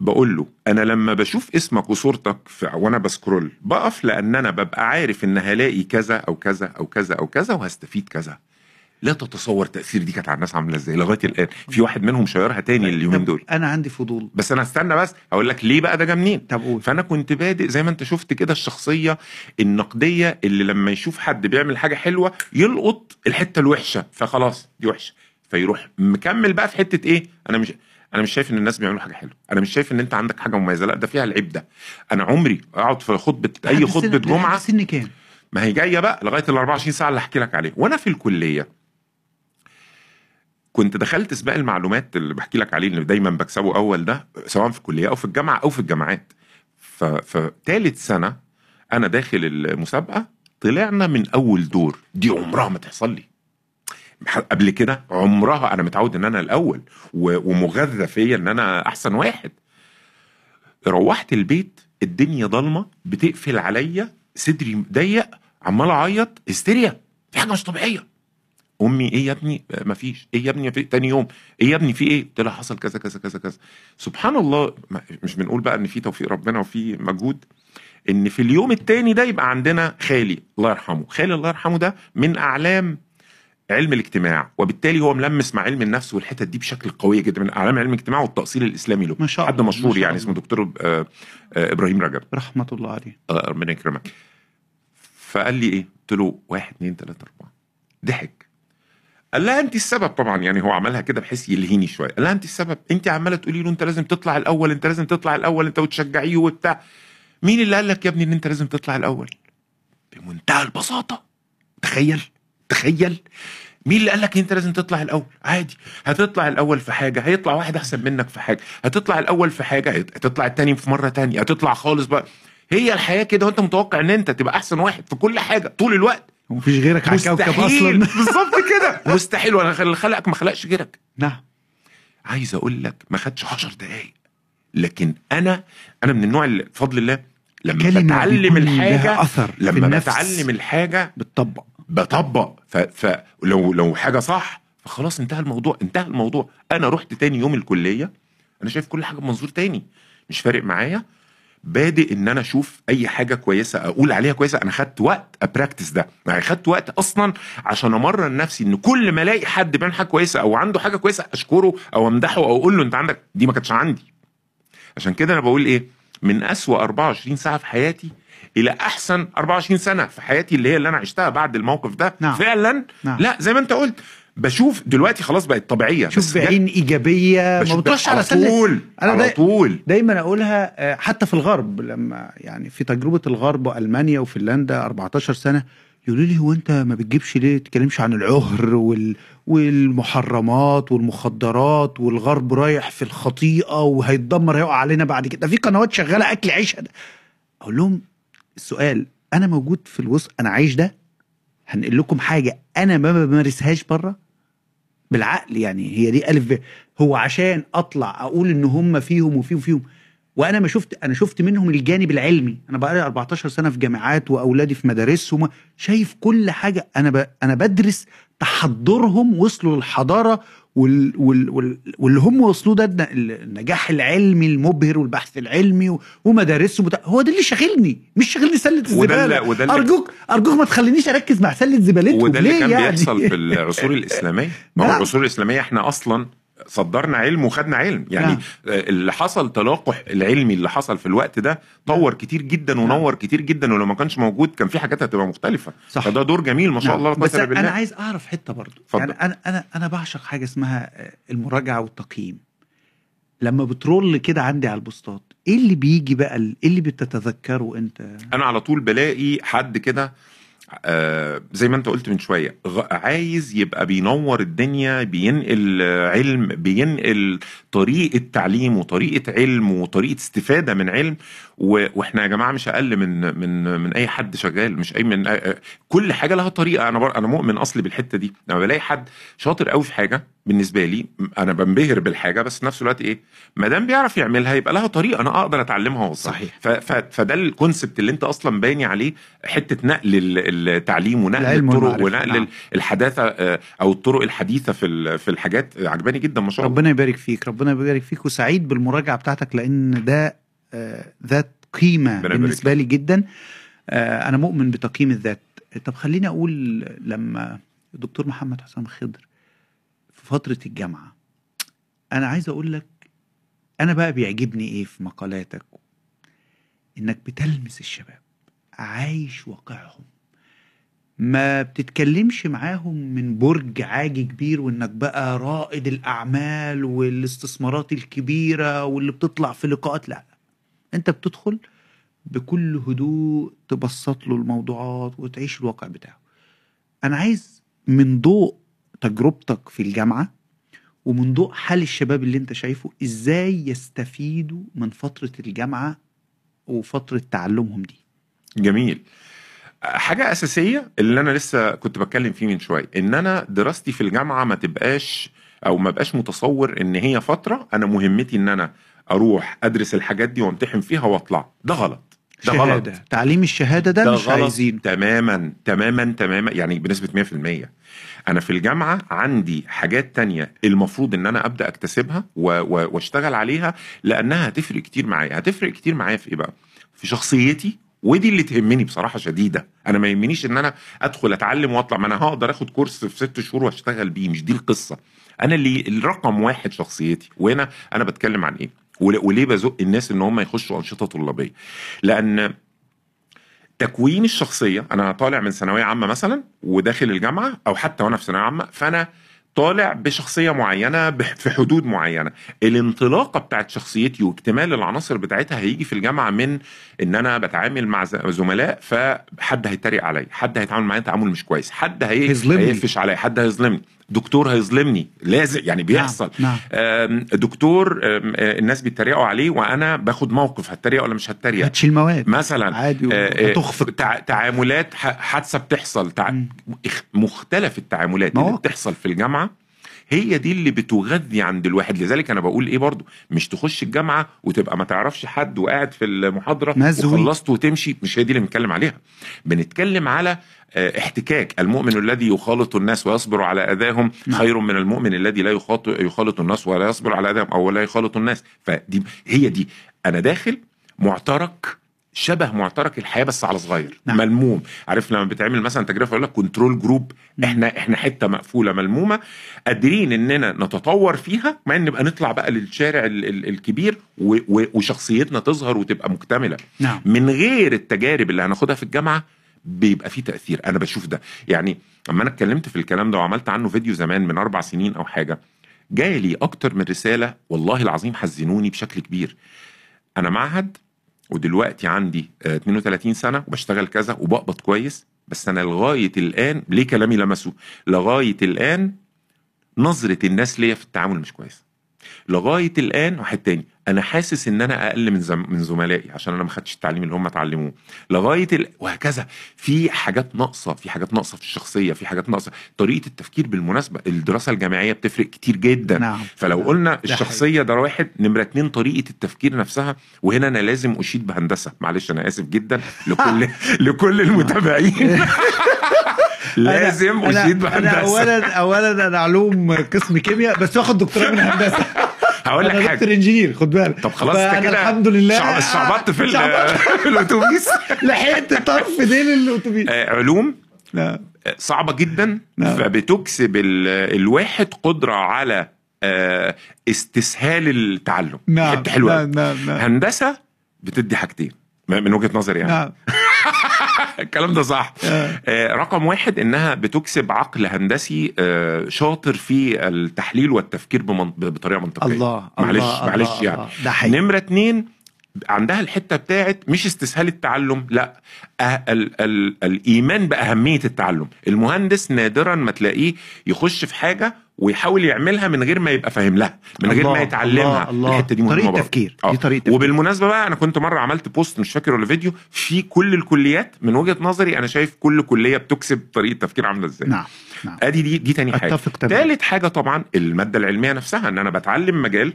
بقول له أنا لما بشوف اسمك وصورتك وأنا بسكرول بقف لأن أنا ببقى عارف إن هلاقي كذا أو كذا أو كذا أو كذا وهستفيد كذا. لا تتصور تأثير دي كانت على الناس عاملة إزاي لغاية الآن. في واحد منهم شيرها تاني اليومين دول. أنا عندي فضول. بس أنا استنى بس هقول لك ليه بقى ده جه منين. طب قول. فأنا كنت بادئ زي ما أنت شفت كده الشخصية النقدية اللي لما يشوف حد بيعمل حاجة حلوة يلقط الحتة الوحشة فخلاص دي وحشة. فيروح مكمل بقى في حتة إيه؟ أنا مش أنا مش شايف إن الناس بيعملوا حاجة حلوة. أنا مش شايف إن أنت عندك حاجة مميزة لأ ده فيها العيب ده. أنا عمري أقعد في خطبة أي خطبة جمعة. سن كام؟ ما هي جاية بقى لغاية ال 24 ساعة اللي هحكي لك عليها. وأنا في الكلية كنت دخلت سباق المعلومات اللي بحكي لك عليه اللي دايما بكسبه أول ده سواء في الكلية أو في الجامعة أو في الجامعات. ف- فتالت سنة أنا داخل المسابقة طلعنا من أول دور. دي عمرها ما تحصل لي. قبل كده عمرها أنا متعود إن أنا الأول ومغذى فيا إن أنا أحسن واحد. روحت البيت الدنيا ضلمة بتقفل عليا صدري ضيق عمال أعيط هستيريا في حاجة مش طبيعية. أمي إيه يا ابني؟ آه، مفيش إيه يا ابني؟ في تاني يوم. إيه يا ابني؟ في إيه؟ قلت لها حصل كذا كذا كذا كذا. سبحان الله ما- مش بنقول بقى إن في توفيق ربنا وفي مجهود إن في اليوم التاني ده يبقى عندنا خالي الله يرحمه. خالي الله يرحمه ده من أعلام علم الاجتماع وبالتالي هو ملمس مع علم النفس والحتت دي بشكل قوي جدا من أعلام علم الاجتماع والتأصيل الإسلامي له. ما شاء حد الله، ما مشهور شاء يعني. اسمه دكتور آه، آه، إبراهيم رجب. رحمة الله عليه. آه، ربنا يكرمك. فقال لي إيه؟ قلت له واحد اتنين تلاتة أربعة. ضحك. قال لها انت السبب طبعا يعني هو عملها كده بحيث يلهيني شوية. قال لها انت السبب انت عمالة تقولي له أنت لازم تطلع الأول أنت لازم تطلع الأول أنت وتشجعيه وبتاع. مين اللي قال لك يا ابني إن أنت لازم تطلع الأول؟ بمنتهى البساطة. تخيل تخيل. مين اللي قال لك أنت لازم تطلع الأول؟ عادي. هتطلع الأول في حاجة هيطلع واحد أحسن منك في حاجة. هتطلع الأول في حاجة هتطلع التاني في مرة تانية هتطلع خالص بقى. هي الحياة كده وأنت متوقع إن أنت تبقى أحسن واحد في كل حاجة طول الوقت. ومفيش غيرك على الكوكب أصلا. بالظبط كده. مستحيل. اللي خلقك ما خلقش غيرك. نعم. عايز أقول لك ما خدش 10 دقايق. لكن أنا أنا من النوع اللي بفضل الله لما بتعلم الحاجة في لما. بتعلم الحاجة بتطبق. بطبق. فلو لو حاجة صح فخلاص انتهى الموضوع انتهى الموضوع. أنا رحت تاني يوم الكلية أنا شايف كل حاجة بمنظور تاني. مش فارق معايا. بادئ إن أنا أشوف أي حاجة كويسة أقول عليها كويسة أنا خدت وقت أ practice ده. يعني خدت وقت أصلا عشان أمرن نفسي إن كل ما ألاقي حد بيعمل حاجة كويسة أو عنده حاجة كويسة أشكره أو أمدحه أو أقول له أنت عندك دي ما كانتش عندي. عشان كده أنا بقول إيه؟ من أسوأ 24 ساعة في حياتي إلى أحسن 24 سنة في حياتي اللي هي اللي أنا عشتها بعد الموقف ده. نعم. فعلا؟ نعم. لا زي ما أنت قلت. بشوف دلوقتي خلاص بقت طبيعية شوف بعين إيجابية ما بتروحش على طول على طول. دايما أقولها آه، حتى في الغرب لما يعني في تجربة الغرب وألمانيا وفنلندا 14 سنة يقولوا لي هو أنت ما بتجيبش ليه؟ تتكلمش عن العهر وال والمحرمات والمخدرات والغرب رايح في الخطيئة وهيتدمر هيقع علينا بعد كده. ده في قنوات شغالة أكل عيش أقول لهم السؤال أنا موجود في الوسط أنا عايش ده؟ هنقل لكم حاجة أنا ما بمارسهاش بره؟ بالعقل يعني هي دي ألف ب هو عشان أطلع أقول إن هم فيهم وفيهم وفيهم. وأنا ما شفت أنا شفت منهم الجانب العلمي. أنا بقالي 14 سنة في جامعات وأولادي في مدارسهم شايف كل حاجة. أنا ب... أنا بدرس تحضرهم وصلوا للحضارة وال... وال... وال... واللي هم وصلوا ده الن- النجاح العلمي المبهر والبحث العلمي و... ومدارسهم وبتاع. هو ده اللي شاغلني مش شاغلني سلة الزبالة وده اللي- ارجوك أرجوك ما تخلينيش أركز مع سلة زبالتهم وده اللي كان يعني؟ بيحصل في العصور الإسلامية ما هو نعم. العصور الإسلامية إحنا أصلا صدرنا علم وخدنا علم يعني نعم. اللي حصل تلاقح العلمي اللي حصل في الوقت ده طور كتير جدا ونور كتير جدا ولو ما كانش موجود كان في حاجات هتبقى مختلفة صح. فده دور جميل ما شاء نعم. الله بس الا أنا بالله عايز أعرف حتة برضو اتفضل. يعني أنا أنا أنا بعشق حاجة اسمها المراجعة والتقييم لما بترول كده عندي على البوستات إيه اللي بيجي بقى إيه اللي بتتذكره أنت أنا على طول بلاقي حد كده آه زي ما انت قلت من شوية عايز يبقى بينور الدنيا بينقل علم بينقل طريقة تعليم وطريقة علم وطريقة استفادة من علم وإحنا يا جماعة مش أقل من من من أي حد شغال مش أي من كل حاجة لها طريقة. أنا بر... أنا مؤمن أصلي بالحتة دي. لما بلاقي حد شاطر قوي في حاجة بالنسبة لي أنا بنبهر بالحاجة بس في نفس الوقت إيه ما دام بيعرف يعملها يبقى لها طريقة أنا أقدر أتعلمها واوصلها صحيح. ف... ف... فده الكونسبت اللي أنت أصلا باني عليه حتة نقل ال- التعليم ونقل الطرق ونقل نعم. الحداثة أو الطرق الحديثة في في الحاجات. عجباني جدا ما شاء الله. ربنا يبارك فيك ربنا يبارك فيك وسعيد بالمراجعة بتاعتك لأن ده ذات قيمة بالنسبة لي جدا. آه، أنا مؤمن بتقييم الذات. طب خليني أقول لما الدكتور محمد حسام خضر في فترة الجامعة أنا عايز أقول لك أنا بقى بيعجبني إيه في مقالاتك؟ إنك بتلمس الشباب عايش واقعهم. ما بتتكلمش معاهم من برج عاجي كبير وإنك بقى رائد الأعمال والاستثمارات الكبيرة واللي بتطلع في لقاءات لا. انت بتدخل بكل هدوء تبسط له الموضوعات وتعيش الواقع بتاعه. أنا عايز من ضوء تجربتك في الجامعة ومن ضوء حال الشباب اللي انت شايفه إزاي يستفيدوا من فترة الجامعة وفترة تعلمهم دي. جميل. حاجة أساسية اللي أنا لسه كنت بتكلم فيه من شوية إن أنا دراستي في الجامعة ما تبقاش أو ما بقاش متصور إن هي فترة أنا مهمتي إن أنا أروح أدرس الحاجات دي وأمتحن فيها وأطلع. ده غلط. ده غلط. شهاده تعليم الشهادة ده, ده مش غلط عايزينه تماما تماما تماما يعني بنسبة 100% أنا في الجامعة عندي حاجات تانية المفروض إن أنا أبدأ أكتسبها و- و- وأشتغل عليها لأنها هتفرق كتير معايا. هتفرق كتير معايا في إيه بقى؟ في شخصيتي ودي اللي تهمني بصراحة شديدة. أنا ما يهمنيش إن أنا أدخل أتعلم وأطلع ما أنا هقدر آخد كورس في ست شهور وأشتغل بيه. مش دي القصة. أنا اللي الرقم واحد شخصيتي. وهنا أنا بتكلم عن إيه؟ وليه بزق الناس إن هم يخشوا أنشطة طلابية؟ لأن تكوين الشخصية أنا طالع من ثانوية عامة مثلا وداخل الجامعة أو حتى وأنا في ثانوية عامة فأنا طالع بشخصية معينة في حدود معينة. الانطلاقة بتاعت شخصيتي واكتمال العناصر بتاعتها هيجي في الجامعة من إن أنا بتعامل مع زملاء فحد هيتريق عليا حد هيتعامل معايا تعامل مش كويس حد. هيقفش عليا حد هيظلمني. دكتور هيظلمني. لازم يعني بيحصل. نعم. آم، دكتور آه، الناس بيتريقوا عليه وأنا باخد موقف هتريق ولا مش هتريق؟ هتشيل مواد. مثلا عادي آه، آه، وتخفق تع... تعاملات حادثة بتحصل تع... مختلف التعاملات اللي. بتحصل في الجامعة. هي دي اللي بتغذي عند الواحد. لذلك أنا بقول إيه برضو مش تخش الجامعة وتبقى ما تعرفش حد وقاعد في المحاضرة مزوي. وخلصت وتمشي. مش هي دي اللي بنتكلم عليها. بنتكلم على آه، احتكاك. المؤمن الذي يخالط الناس ويصبر على أذاهم نعم. خير من المؤمن الذي لا يخاط- يخالط الناس ولا يصبر على أذاهم أو لا يخالط الناس. فدي هي دي. أنا داخل معترك شبه معترك الحياة بس على صغير نعم. ملموم. عارف لما بتعمل مثلا تجربة يقول لك control group. إحنا إحنا حتة مقفولة ملمومة قادرين إننا نتطور فيها مع إن نبقى نطلع بقى للشارع ال- ال- الكبير و- و- وشخصيتنا تظهر وتبقى مكتملة. نعم. من غير التجارب اللي هناخدها في الجامعة بيبقى فيه تأثير. أنا بشوف ده. يعني اما أنا اتكلمت في الكلام ده وعملت عنه فيديو زمان من أربع سنين أو حاجة جالي أكتر من رسالة والله العظيم حزنوني بشكل كبير. أنا معهد ودلوقتي عندي آه، 32 سنة وبشتغل كذا وبقبض كويس بس أنا لغاية الآن ليه كلامي لمسه؟ لغاية الآن نظرة الناس ليا في التعامل مش كويسة. لغاية الآن واحد تاني أنا حاسس إن أنا أقل من زم من زملائي عشان أنا ما خدتش التعليم اللي هم اتعلموه. لغاية ال... وهكذا. في حاجات ناقصة في حاجات ناقصة في الشخصية في حاجات ناقصة. طريقة التفكير بالمناسبة الدراسة الجامعية بتفرق كتير جدا. نعم. فلو نعم. قلنا ده الشخصية ده واحد نمرة اتنين طريقة التفكير نفسها. وهنا أنا لازم أشيد بهندسة. معلش أنا آسف جدا لكل لكل المتابعين. لازم أنا- أشيد بهندسة. اولا اولا أنا علوم قسم كيمياء بس واخد دكتوراه من هندسة. هقول لك حاجة. دكتور إنجينير خد بالك. طب خلاص انت كده الحمد لله. شعب- شعبطت في الأتوبيس. لحقت طرف ديل الأتوبيس؟ آه، علوم. نعم آه، صعبة جدا. نعم. فبتكسب ال- الواحد قدرة على آه، استسهال التعلم. نعم. حتة حلوة نعم نعم نعم, هندسة بتدي حاجتين من وجهة نظري يعني. نعم. الكلام ده صح آه. آه، رقم واحد إنها بتكسب عقل هندسي آه، شاطر في التحليل والتفكير بطريقة منطقية الله معلش الله معلش الله يعني الله. ده حقيقي نمرة اتنين عندها الحتة بتاعت مش استسهال التعلم لا أه ال ال الإيمان بأهمية التعلم المهندس نادرا ما تلاقيه يخش في حاجة ويحاول يعملها من غير ما يبقى فاهم لها من غير ما يتعلمها. الحتة دي مهمة طريقة برضه. تفكير. آه. دي طريقة تفكير. وبالمناسبة بقى أنا كنت مرة عملت بوست مش فاكر ولا فيديو في كل الكليات من وجهة نظري أنا شايف كل كلية بتكسب طريقة تفكير عاملة إزاي نعم نعم أدي دي دي تاني حاجة تالت حاجة طبعا المادة العلمية نفسها إن أنا بتعلم مجال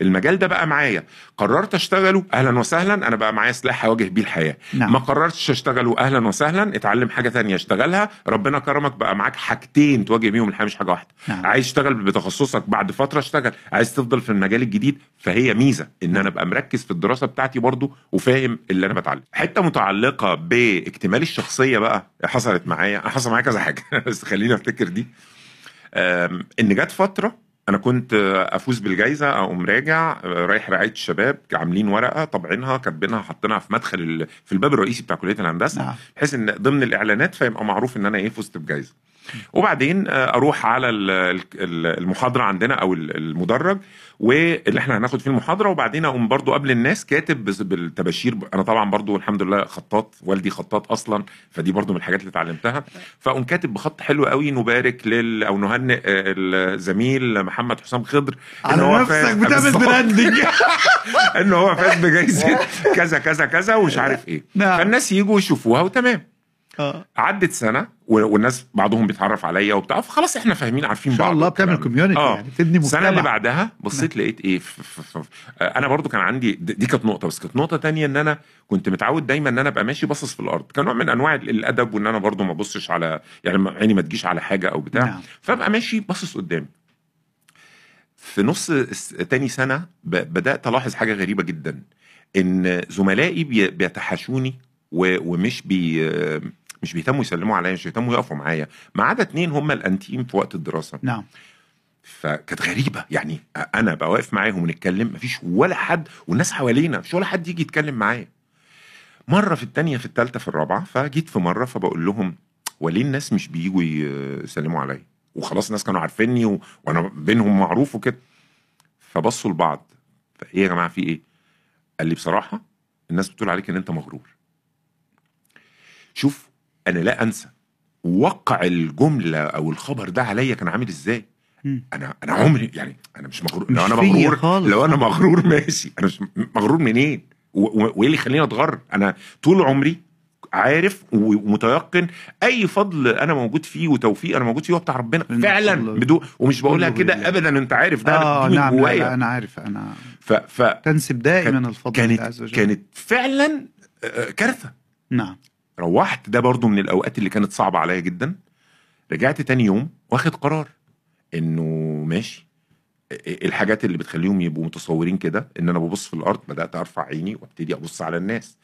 المجال ده بقى معايا. قررت اشتغله أهلا وسهلا أنا بقى معايا سلاح أواجه بيه الحياة. نعم. ما قررتش اشتغله أهلا وسهلا اتعلم حاجة تانية اشتغلها. ربنا كرمك بقى معاك حاجتين تواجه بيهم الحياة مش حاجة واحدة. نعم. عايز تشتغل بتخصصك بعد فترة اشتغل. عايز تفضل في المجال الجديد فهي ميزة إن أنا ابقى مركز في الدراسة بتاعتي برضو وفاهم اللي أنا بتعلم. حتة متعلقة باكتمال الشخصية بقى حصلت معايا حصل معايا كذا حاجة. بس خليني أفتكر دي. إن جت فترة أنا كنت أفوز بالجائزه أقوم راجع رايح رعاية الشباب عاملين ورقة طابعينها كاتبينها حاطينها في مدخل. في الباب الرئيسي بتاع كلية الهندسة نعم بحيث إن ضمن الإعلانات فيبقى معروف إن أنا إيه فزت بجائزه وبعدين آه، أروح على ال- ال- المحاضرة عندنا أو ال- المدرج واللي إحنا هناخد فيه المحاضرة وبعدين أقوم برضو قبل الناس كاتب بالتباشير. أنا طبعا برضو الحمد لله خطاط والدي خطاط أصلا فدي برضو من الحاجات اللي اتعلمتها. فأقوم كاتب بخط حلو قوي نبارك لل أو نهنئ آه، الزميل محمد حسام خضر على هو نفسك بتعمل. branding. إن هو فاز بجائزه كذا كذا كذا ومش عارف إيه. نعم. فالناس يجوا يشوفوها وتمام. آه. عدت سنة والناس بعضهم بيتعرف عليا وبتاع فخلاص إحنا فاهمين عارفين إن بعض شاء الله بتعمل. community آه. يعني تبني السنة اللي مجتمع بعدها بصيت لقيت إيه ف ف ف آه، أنا برضو كان عندي دي كانت نقطة بس كانت نقطة تانية إن أنا كنت متعود دايما إن أنا أبقى ماشي باصص في الأرض كان نوع من أنواع ال- الأدب وإن أنا برضو ما أبصش على يعني عيني ما تجيش على حاجة أو بتاع نعم. فأبقى ماشي باصص قدامي في نص تاني سنة بدأت ألاحظ حاجة غريبة جدا إن زملائي بي- بيتحاشوني ومش بي مش بيهتموا يسلموا عليا مش بيهتموا يقفوا معايا. ما عدا اتنين هم ال intime في وقت الدراسة. نعم. فكانت غريبة. يعني أنا بقى واقف معاهم ونتكلم مفيش ولا حد والناس حوالينا مش ولا حد يجي يتكلم معايا. مرة في التانية في التالتة في الرابعة فجيت في مرة فبقول لهم وليه الناس مش بييجوا يسلموا عليا؟ وخلاص الناس كانوا عارفيني و... وأنا بينهم معروف وكده. فبصوا لبعض. فإيه يا جماعة في إيه؟ قال لي بصراحة الناس بتقول عليك إن أنت مغرور. شوف أنا لا أنسى. وقع الجملة أو الخبر ده عليا كان عامل إزاي. أنا أنا عمري يعني أنا مش مغرور. مش لو أنا مغرور خالص. لو أنا مغرور ماشي. أنا مش مغرور منين؟ وإيه اللي يخليني أتغر؟ أنا طول عمري عارف ومتيقن أي فضل أنا موجود فيه وتوفيق أنا موجود فيه هو بتاع ربنا فعلا بدون ومش بقولها كده. ابدا. أنت عارف ده دي من نعم لا, لا أنا عارف أنا ف ف تنسب دائما الفضل كانت عز وجل كانت فعلا آه، كارثة. نعم. روحت. ده برضو من الأوقات اللي كانت صعبة عليا جدا. رجعت تاني يوم واخد قرار إنه ماشي. الحاجات اللي بتخليهم يبقوا متصورين كده؟ إن أنا ببص في الأرض بدأت أرفع عيني وأبتدي أبص على الناس.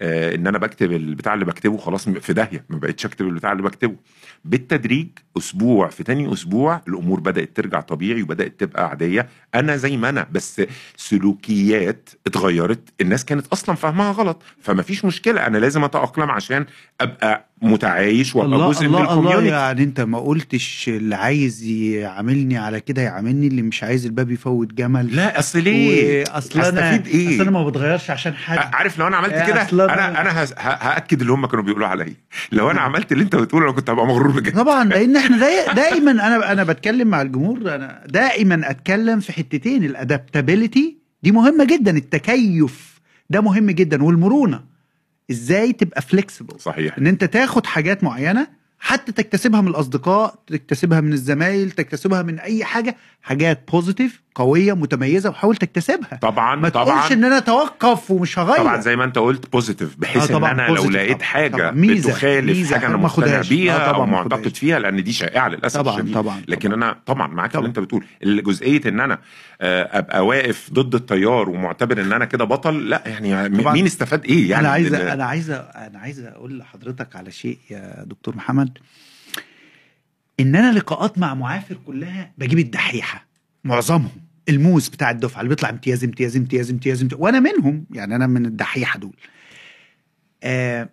إن أنا بكتب البتاع اللي بكتبه خلاص في داهية ما بقتش أكتب البتاع اللي بكتبه. بالتدريج أسبوع في تاني أسبوع الأمور بدأت ترجع طبيعي وبدأت تبقى عادية. أنا زي ما أنا بس سلوكيات اتغيرت الناس كانت أصلا فاهمها غلط. فما فيش مشكلة أنا لازم أتأقلم عشان أبقى متعايش وأبقى جزء من الله ال community يعني أنت ما قلتش اللي عايز يعاملني على كده يعاملني اللي مش عايز الباب يفوت جمل. لا أصل ليه؟ اصل أنا إيه؟ اصل أنا ما بتغيرش عشان حد عارف لو أنا عملت يا كده؟ أنا أنا هأكد اللي هم كانوا بيقولوا عليا. لو أنا عملت اللي أنت بتقوله أنا كنت هبقى مغرور بجد. طبعا لأن إحنا داي دايما أنا أنا بتكلم مع الجمهور أنا دائما أتكلم في حتتين ال adaptability دي مهمة جدا التكيف ده مهم جدا والمرونة. إزاي تبقى flexible صحيح. إن أنت تاخد حاجات معينة حتى تكتسبها من الأصدقاء تكتسبها من الزمايل تكتسبها من أي حاجة حاجات positive قوية متميزة وحاول تكتسبها طبعا ما طبعا تقولش إن أنا أتوقف ومش هغير طبعا زي ما أنت قلت positive بحيث آه إن أنا لو لقيت طبعاً، حاجة طبعاً. ميزة، بتخالف ميزة حاجة أنا مقتنع. بيها آه طبعاً أو معتقد. فيها لأن دي شائعة للأسف طبعاً، الشديد طبعاً، لكن طبعاً. أنا طبعا معاك في. اللي أنت بتقول الجزئية إن أنا آه، أبقى واقف ضد التيار ومعتبر إن أنا كده بطل لا يعني. مين استفاد إيه يعني أنا عايز أنا عايز أنا عايز أقول لحضرتك على شيء يا دكتور محمد إن أنا لقاءات مع معافر كلها بجيب الدحيحة معظمهم الموس بتاع الدفعة اللي بيطلع امتياز امتياز امتياز امتياز, امتياز. وأنا منهم يعني أنا من الدحيحة دول. آه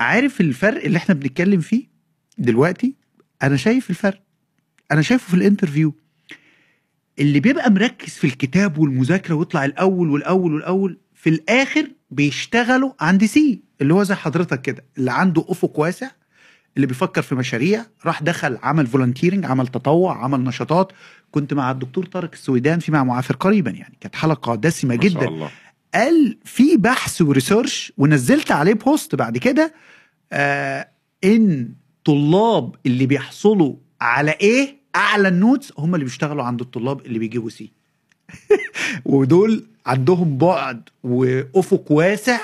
عارف الفرق اللي إحنا بنتكلم فيه دلوقتي؟ أنا شايف الفرق. أنا شايفه في ال interview. اللي بيبقى مركز في الكتاب والمذاكرة ويطلع الأول والأول والأول في الآخر بيشتغلوا عند C اللي هو زي حضرتك كده اللي عنده أفق واسع اللي بيفكر في مشاريع راح دخل عمل volunteering عمل تطوع عمل نشاطات. كنت مع الدكتور طارق السويدان في مع معافر قريبا يعني. كانت حلقة دسمه ما شاء جدا. الله. قال في بحث و research ونزلت عليه post بعد كده آه إن طلاب اللي بيحصلوا على إيه أعلى ال notes هم اللي بيشتغلوا عند الطلاب اللي بيجيبوا C ودول عندهم بعد وأفق واسع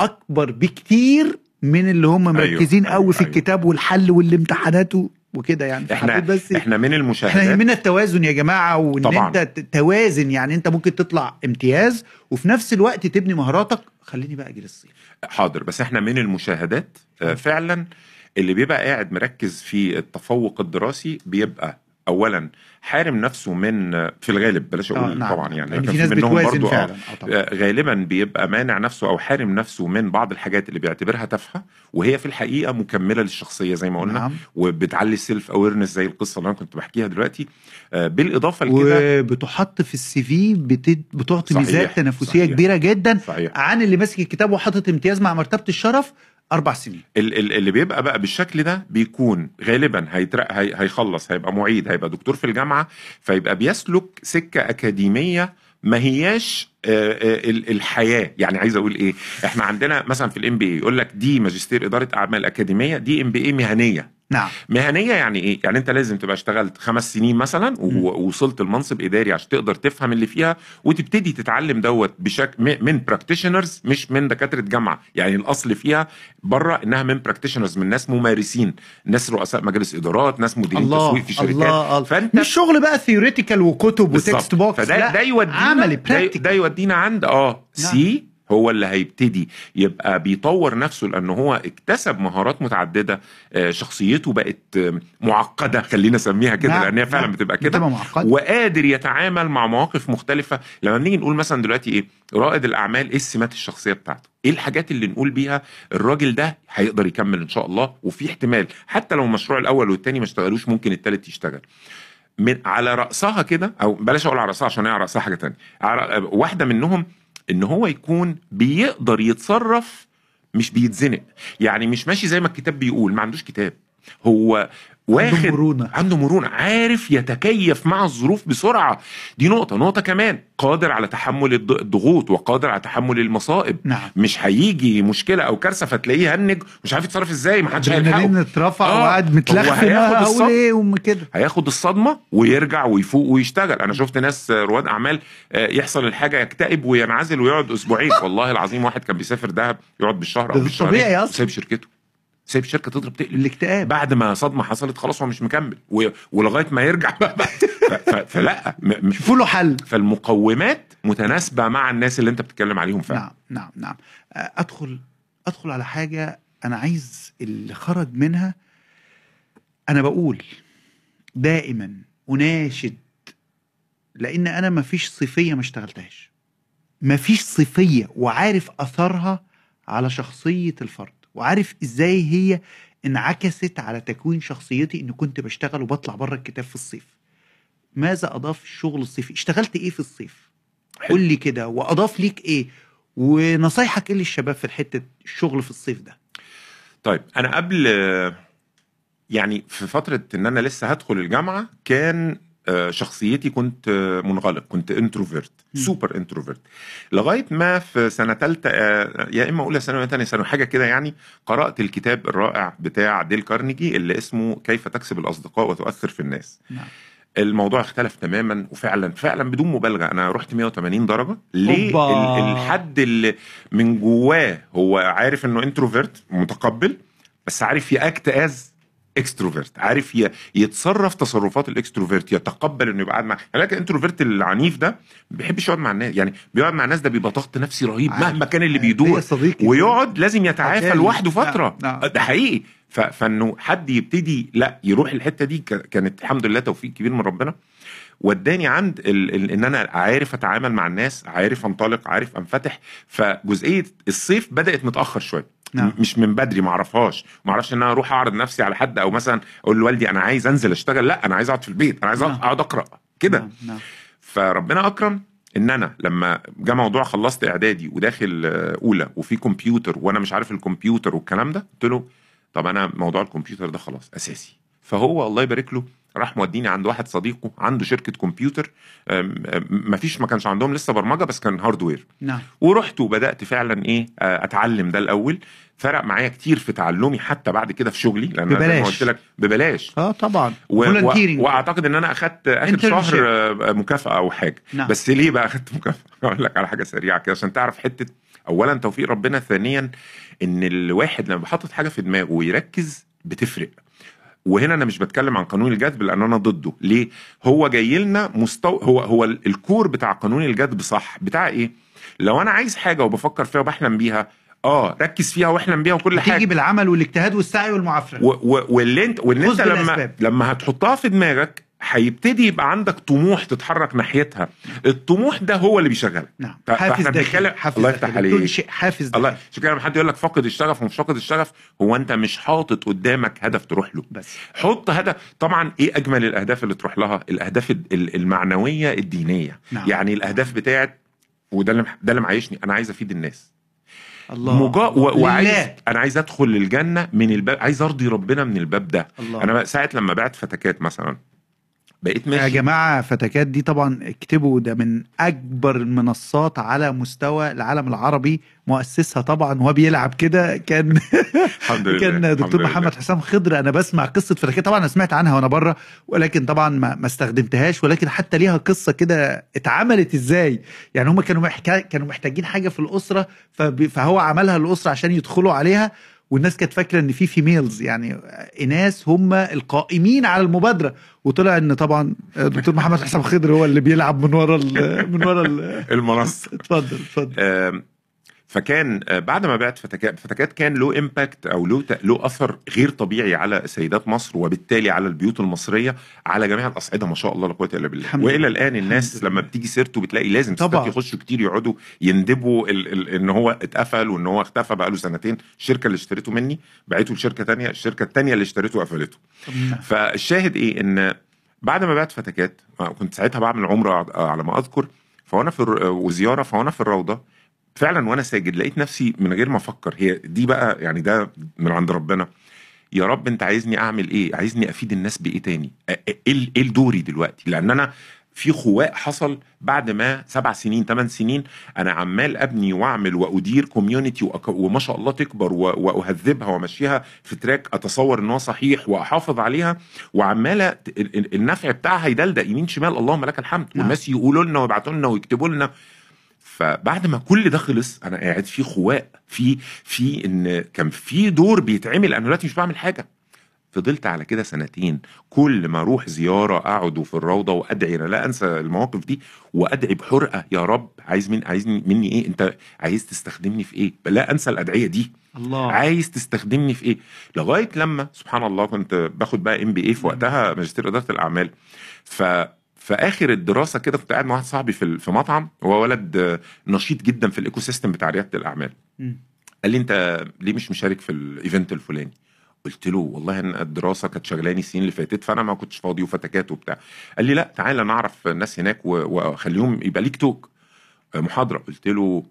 أكبر بكتير من اللي هم مركزين أيوة، قوي في أيوة. الكتاب والحل والامتحانات وكده يعني إحنا بس إحنا من إحنا المشاهدات يهمنا التوازن يا جماعة وإن طبعاً. أنت توازن يعني أنت ممكن تطلع امتياز وفي نفس الوقت تبني مهاراتك خليني بقى أجي للصيف حاضر بس إحنا من المشاهدات آه، فعلا اللي بيبقى قاعد مركز في التفوق الدراسي بيبقى اولا حارم نفسه من آه، في الغالب بلاش أقول آه، نعم. طبعا يعني لكن في ناس منهم برضو آه، فعلا طبعا آه، غالبا بيبقى مانع نفسه أو حارم نفسه من بعض الحاجات اللي بيعتبرها تافهة وهي في الحقيقة مكملة للشخصية زي ما قلنا نعم وبتعلي ال self awareness زي القصة اللي أنا كنت بحكيها دلوقتي آه، بالإضافة لكده وبتحط في ال CV بت- بتعطي ميزات تنافسية. كبيرة جدا صحيح عن اللي ماسك الكتاب وحاطط امتياز مع مرتبة الشرف أربع سنين. ال- ال- اللي بيبقى بقى بالشكل ده بيكون غالبا هيترقى هيخلص هيبقى معيد هيبقى دكتور في الجامعة فيبقى بيسلك سكة أكاديمية ما هياش آه، آه، ال- الحياة. يعني عايز أقول إيه؟ إحنا عندنا مثلا في ال MBA يقول لك دي ماجستير إدارة أعمال أكاديمية دي MBA مهنية. نعم مهنية يعني إيه؟ يعني أنت لازم تبقى اشتغلت خمس سنين مثلا ووصلت لمنصب إداري عشان تقدر تفهم اللي فيها وتبتدي تتعلم دوت بشكل من practitioners مش من دكاترة جامعة، يعني الأصل فيها بره إنها من practitioners من ناس ممارسين، ناس رؤساء مجالس إدارات، ناس مديرين الله تسويق في شركات الله الله. فأنت مش شغل بقى theoretical وكتب. و text books فده لا ده يودينا عملي ده, practical ده يودينا عند آه نعم. C هو اللي هيبتدي يبقى بيطور نفسه لأن هو اكتسب مهارات متعددة آه، شخصيته بقت آه، معقدة خلينا نسميها كده نعم، لأن هي فعلا نعم. بتبقى كده. وقادر يتعامل مع مواقف مختلفة لما نيجي نقول مثلا دلوقتي إيه رائد الأعمال إيه السمات الشخصية بتاعته إيه الحاجات اللي نقول بيها الراجل ده هيقدر يكمل إن شاء الله وفي احتمال حتى لو المشروع الأول والتاني ما اشتغلوش ممكن التالت يشتغل من على رأسها كده أو بلاش أقول على رأسها عشان هي على رأسها حاجة تانية على واحدة منهم إن هو يكون بيقدر يتصرف مش بيتزنق. يعني مش ماشي زي ما الكتاب بيقول ما عندوش كتاب. هو واخد عنده مرونة. عنده مرونة عارف يتكيف مع الظروف بسرعة. دي نقطة. نقطة كمان قادر على تحمل الض- الضغوط وقادر على تحمل المصائب. نعم. مش هيجي مشكلة أو كارثة فتلاقيه هنج مش عارف يتصرف إزاي ما حدش هيلحقه اترفع آه، وقعد هو متلخفن هياخد الصدمة. إيه؟ كده. هياخد الصدمة ويرجع ويفوق ويشتغل. أنا شفت ناس رواد أعمال آه، يحصل الحاجة يكتئب وينعزل ويقعد أسبوعين. والله العظيم واحد كان بيسافر دهب يقعد بالشهر ده بالشهرين طبيعي أصلاً. سايب شركته. سايب شركه تضرب تقلب الاكتئاب. بعد ما صدمة حصلت خلاص هو مش مكمل. و... ولغاية ما يرجع بقى. ف- ف- فلا م- شوفوا له حل. فالمقومات متناسبة مع الناس اللي انت بتتكلم عليهم فعلا. نعم نعم نعم. أدخل أدخل على حاجة أنا عايز اللي خرج منها. أنا بقول دائما أناشد لأن أنا ما فيش صيفية ما اشتغلتهاش. ما فيش صيفية وعارف أثرها على شخصية الفرد. وعارف إزاي هي انعكست على تكوين شخصيتي ان كنت بشتغل وبطلع بره الكتاب في الصيف. ماذا أضاف الشغل الصيفي؟ اشتغلت إيه في الصيف؟ قول لي كده وأضاف ليك إيه؟ ونصايحك إيه للشباب في الحتة الشغل في الصيف ده؟ طيب أنا قبل يعني في فترة إن أنا لسه هدخل الجامعة كان شخصيتي كنت آه، منغلق كنت introvert. super introvert لغاية ما في سنة ثالثه يا إما أولى ثانوي ثانية ثانوي حاجة كده يعني قرأت الكتاب الرائع بتاع ديل كارنيجي اللي اسمه كيف تكسب الأصدقاء وتؤثر في الناس. نعم. الموضوع اختلف تماما وفعلا فعلا بدون مبالغة. أنا رحت 180 درجة. ليه؟ الحد اللي من جواه هو عارف إنه introvert متقبل بس عارف ي act as extrovert عارف يتصرف تصرفات ال extrovert يتقبل إنه يبقى قاعد مع لكن ال introvert العنيف ده ما بيحبش يقعد مع الناس يعني بيقعد مع الناس ده بيبقى ضغط نفسي رهيب. مهما كان اللي بيدور ويقعد لازم يتعافى. لوحده فترة. نعم، نعم. ده حقيقي. فإنه حد يبتدي لا يروح الحتة دي كانت الحمد لله توفيق كبير من ربنا. وداني عند ال ال إن أنا عارف أتعامل مع الناس عارف أنطلق عارف أنفتح. فجزئية الصيف بدأت متأخر شوية. نعم. مش من بدري ما اعرفهاش ما أعرفش ان أنا أروح اعرض نفسي على حد أو مثلا أقول لوالدي أنا عايز انزل اشتغل لا أنا عايز اقعد في البيت أنا عايز نعم. اقعد اقرأ كده نعم، نعم. فربنا اكرم ان أنا لما جه موضوع خلصت اعدادي وداخل آه، اولى وفي كمبيوتر وأنا مش عارف الكمبيوتر والكلام ده قلت له طب أنا موضوع الكمبيوتر ده خلاص اساسي فهو الله يبارك له راح موديني عند واحد صديقه عنده شركة كمبيوتر آم، مفيش ما كانش عندهم لسه برمجة بس كان هاردوير نعم. ورحت وبدأت فعلا إيه أتعلم ده الأول. فرق معايا كتير في تعلمي حتى بعد كده في شغلي لأن أنا زي ما ببلاش. قلت لك ببلاش. آه طبعا. و... و... وأعتقد إن أنا أخدت آخر. شهر مكافأة أو حاجة. نعم. بس ليه بقى أخدت مكافأة؟ أقول لك على حاجة سريعة كده عشان تعرف حتة. اولا توفيق ربنا ثانيا إن الواحد لما بيحطط حاجة في دماغه ويركز بتفرق. وهنا أنا مش بتكلم عن قانون الجذب لأن أنا ضده. ليه؟ هو جاي لنا مستو... هو هو ال- الكور بتاع قانون الجذب صح. بتاع إيه؟ لو أنا عايز حاجة وبفكر فيها وبحلم بيها آه ركز فيها واحلم بيها وكل حاجة. تيجي بالعمل والاجتهاد والسعي والمعافرة. و و واللي انت واللي أنت لما بالأسباب. لما هتحطها في دماغك هيبتدي يبقى عندك طموح تتحرك ناحيتها. الطموح ده هو اللي بيشغلك. نعم. حافز داخلي حافز الله يفتح. عليك. حافز الله داخلي. عشان كده لما حد يقول لك فاقد الشغف ومش فاقد الشغف هو انت مش حاطط قدامك هدف تروح له. بس. حط هدف. طبعا إيه أجمل الأهداف اللي تروح لها؟ الأهداف ال- ال- المعنوية الدينية. نعم. يعني الأهداف بتاعت وده اللي ده اللي معيشني. أنا عايز أفيد الناس. الله. مجا... و... وعايز. أنا عايز أدخل الجنة من الباب عايز أرضي ربنا من الباب ده. الله. أنا ساعة لما بعت فتكات مثلا. بقيت يا ماشي. جماعة فتكات دي طبعا اكتبوا ده من أكبر المنصات على مستوى العالم العربي مؤسسها طبعا وهو بيلعب كده كان الحمد لله كان دكتور لله. محمد حسام خضر. أنا بسمع قصة فتكات طبعا أنا سمعت عنها وأنا بره ولكن طبعا ما, ما استخدمتهاش ولكن حتى ليها قصة كده اتعملت إزاي. يعني هم كانوا محكا كانوا محتاجين حاجة في الأسرة فب... فهو عملها الأسرة عشان يدخلوا عليها والناس كانت فاكرة إن في فيميلز يعني إناث هم القائمين على المبادرة. وطلع إن طبعا دكتور محمد حسام خضر هو اللي بيلعب من ورا من ورا ال المنصة. اتفضل اتفضل. فكان آه، بعد ما بعت فتكات فتكات كان له امباكت أو له له أثر غير طبيعي على سيدات مصر وبالتالي على البيوت المصرية على جميع الأصعدة ما شاء الله لا قوة إلا بالله وإلى. الآن الناس لما. بتيجي سيرته بتلاقي لازم طبعا. يخشوا كتير يقعدوا يندبوا ال ال إن هو اتقفل وإن هو اختفى بقاله سنتين الشركة اللي اشتريته مني بعته لشركة تانية الشركة التانية اللي اشتريته قفلته فالشاهد إيه إن بعد ما بعت فتكات آه، كنت ساعتها بعمل عمرة آه، على ما أذكر فأنا في وزيارة فأنا في الروضة فعلا وأنا ساجد لقيت نفسي من غير ما أفكر. هي دي بقى يعني ده من عند ربنا. يا رب أنت عايزني أعمل إيه؟ عايزني أفيد الناس بإيه تاني؟ إيه إيه دوري دلوقتي؟ لأن أنا في خواء حصل بعد ما سبع سنين ثمان سنين أنا عمال أبني وأعمل وأدير community وما شاء الله تكبر وأهذبها وأمشيها في track أتصور إن هو صحيح وأحافظ عليها وعماله النفع بتاعها يدلدق يمين شمال. اللهم لك الحمد. نعم. والناس يقولوا لنا ويبعتوا لنا ويكتبوا لنا. فبعد ما كل ده خلص أنا قاعد في خواء في في إن كان في دور بيتعمل أنا دلوقتي مش بعمل حاجة. فضلت على كده سنتين. كل ما أروح زيارة أقعد في الروضة وأدعي أنا لا أنسى المواقف دي وأدعي بحرقة يا رب عايز من عايز مني إيه؟ أنت عايز تستخدمني في إيه؟ لا أنسى الأدعية دي. الله. عايز تستخدمني في إيه؟ لغاية لما سبحان الله كنت باخد بقى MBA في وقتها ماجستير إدارة الأعمال. ف في آخر الدراسة كده كنت قاعد مع واحد صاحبي في في مطعم هو ولد نشيط جدا في ال ecosystem بتاع ريادة الأعمال. قال لي أنت ليه مش مشارك في ال event الفلاني؟ قلت له والله أنا الدراسة كانت شغلاني السنين اللي فاتت فأنا ما كنتش فاضي وفتكات وبتاع. قال لي لا تعالى نعرف الناس هناك و- وأخليهم يبقى ليك talk. محاضرة. قلت له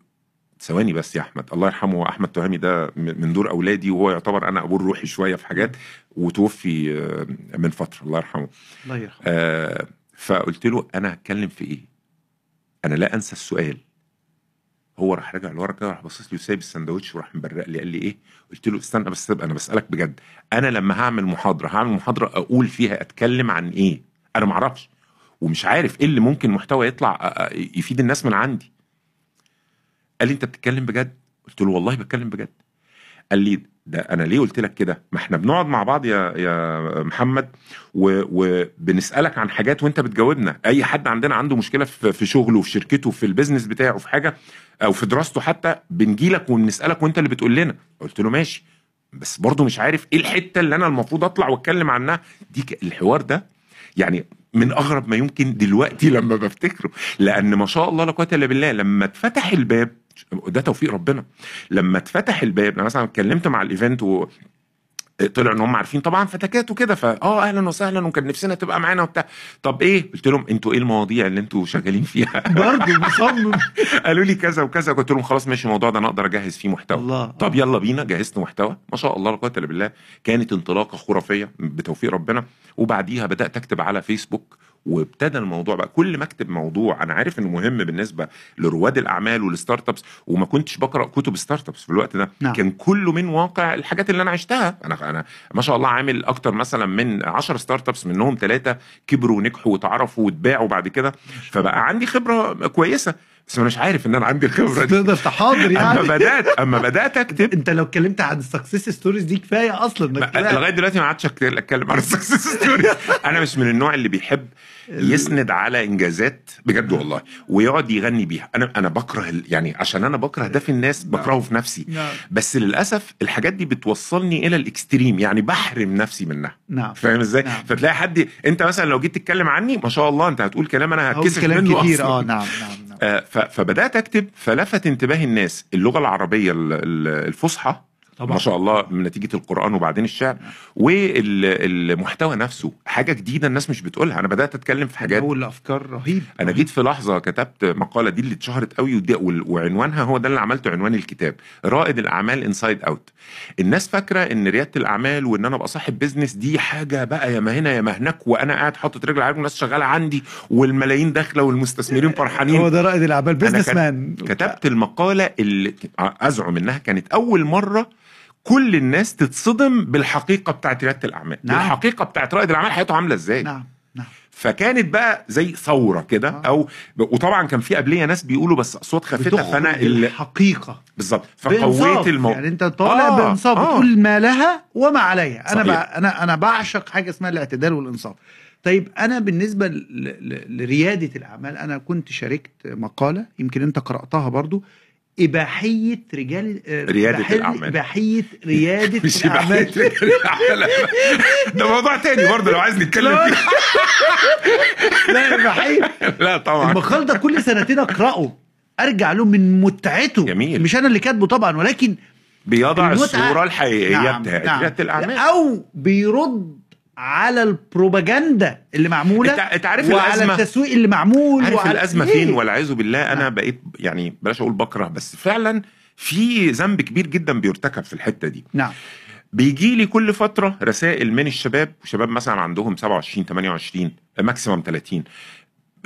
ثواني بس يا أحمد الله يرحمه أحمد تهامي ده من دور أولادي وهو يعتبر أنا أبوه الروحي شوية في حاجات وتوفي آه، من فترة الله يرحمه. الله يرحمه. آه، فقلت له أنا هتكلم في إيه؟ أنا لا أنسى السؤال. هو راح راجع لورا كده راح باصص لي وسايب السندوتش وراح مبرق لي قال لي إيه؟ قلت له استنى بس أنا بسألك بجد. أنا لما هعمل محاضرة هعمل محاضرة أقول فيها أتكلم عن إيه؟ أنا ما أعرفش. ومش عارف إيه اللي ممكن محتوى يطلع يفيد الناس من عندي. قال لي أنت بتتكلم بجد؟ قلت له والله بتكلم بجد. قال لي ده أنا ليه قلت لك كده؟ ما إحنا بنقعد مع بعض يا يا محمد وبنسألك عن حاجات وأنت بتجاوبنا. أي حد عندنا عنده مشكلة في شغله في شركته في البيزنس بتاعه في حاجة أو في دراسته حتى بنجي لك وبنسالك وأنت اللي بتقول لنا. قلت له ماشي. بس برضه مش عارف إيه الحتة اللي أنا المفروض أطلع وأتكلم عنها. دي الحوار ده يعني من أغرب ما يمكن دلوقتي لما بفتكره. لأن ما شاء الله لا قوة إلا بالله لما اتفتح الباب ده توفيق ربنا. لما اتفتح الباب أنا مثلا اتكلمت مع الايفنت و طلع إن هم عارفين طبعا فتكات وكده فاه أهلا وسهلا وكان نفسنا تبقى معانا وبتاع. طب إيه؟ قلت لهم أنتوا إيه المواضيع اللي أنتوا شغالين فيها؟ برضه مصمم قالوا لي كذا وكذا قلت لهم خلاص ماشي الموضوع ده أنا أقدر أجهز فيه محتوى. الله. طب يلا بينا جهزت محتوى. ما شاء الله لا قوة إلا بالله. كانت انطلاقة خرافية بتوفيق ربنا. وبعديها بدأت أكتب على فيسبوك وابتدى الموضوع بقى. كل ما اكتب موضوع أنا عارف إنه مهم بالنسبة لرواد الأعمال وال startups وما كنتش بقرأ كتب startups في الوقت ده نعم. كان كله من واقع الحاجات اللي أنا عشتها. أنا أنا ما شاء الله عامل أكتر مثلا من 10 startups منهم ثلاثة كبروا ونجحوا واتعرفوا واتباعوا بعد كده. فبقى عندي خبرة كويسة. بس أنا مش عارف إن أنا عندي الخبرة دي. تقدر تحاضر اما يعني. بدأت أما بدأت أكتب. أنت لو اتكلمت عن ال success stories دي كفاية أصلا. لغاية دلوقتي ما عادش أتكلم عن ال success story أنا مش من النوع اللي بيحب يسند على إنجازات بجد والله ويقعد يغني بيها. أنا أنا بكره يعني عشان أنا بكره ده في الناس بكرهه في نفسي. نعم. بس للأسف الحاجات دي بتوصلني إلى ال extreme يعني بحرم نفسي منها. نعم. فاهم إزاي؟ نعم. فتلاقي حد أنت مثلا لو جيت تتكلم عني ما شاء الله أنت هتقول كلام أنا هتكسف كلام منه كتير. آه نعم نعم نعم. آه، فبدأت أكتب فلفت انتباه الناس. اللغة العربية ال- ال- الفصحى طبعا. ما شاء الله من نتيجة القرآن وبعدين الشعر. والمحتوى نفسه حاجة جديدة الناس مش بتقولها. أنا بدأت أتكلم في حاجات. أول أفكار رهيب. أنا جيت في لحظة كتبت مقالة دي اللي اتشهرت قوي وعنوانها هو ده اللي عملته عنوان الكتاب. رائد الأعمال inside out الناس فاكرة إن ريادة الأعمال وإن أنا أبقى صاحب business دي حاجة بقى يا ما هنا يا ما هناك وأنا قاعد حاطط رجل على والناس شغالة عندي والملايين داخلة والمستثمرين فرحانين. هو ده رائد الأعمال businessman كتبت المقالة اللي أزعم إنها كانت أول مرة كل الناس تتصدم بالحقيقة بتاعت ريادة الأعمال نعم. الحقيقة بتاعت رائد الأعمال حياته عاملة إزاي نعم نعم فكانت بقى زي ثورة كده آه. أو وطبعا كان في قبلية ناس بيقولوا بس بتخرج فأنا اللي الحقيقة بالظبط. فقويت الموضوع يعني أنت طالع آه، بانصاف آه. بتقول ما لها وما عليها أنا صحيح. بع... أنا أنا بعشق حاجة اسمها الاعتدال والانصاف طيب أنا بالنسبة ل... ل... لريادة الأعمال أنا كنت شاركت مقالة يمكن أنت قرأتها برضو إباحية رجال آه، ريادة إباحية- الأعمال. إباحية ريادة مش الأعمال يبقى ده موضوع تاني برضه لو عايز نتكلم. فيه لا إباحية لا طبعا المقال ده كل سنتين أقرأه أرجع له من متعته جميل. مش أنا اللي كاتبه طبعا ولكن بيضع الصورة الحقيقية نعم، بتاعت نعم. ريادة الأعمال أو بيرد على البروباجندا اللي معمولة انت عارف وعلى الأزمة؟ التسويق اللي معمول عارف وعلى الأزمة ليه؟ فين؟ والعياذ بالله أنا نعم. بقيت يعني بلاش أقول بكره بس فعلا في ذنب كبير جدا بيرتكب في الحتة دي. نعم. بيجي لي كل فترة رسائل من الشباب وشباب مثلا عندهم 27 28 ماكسيمم 30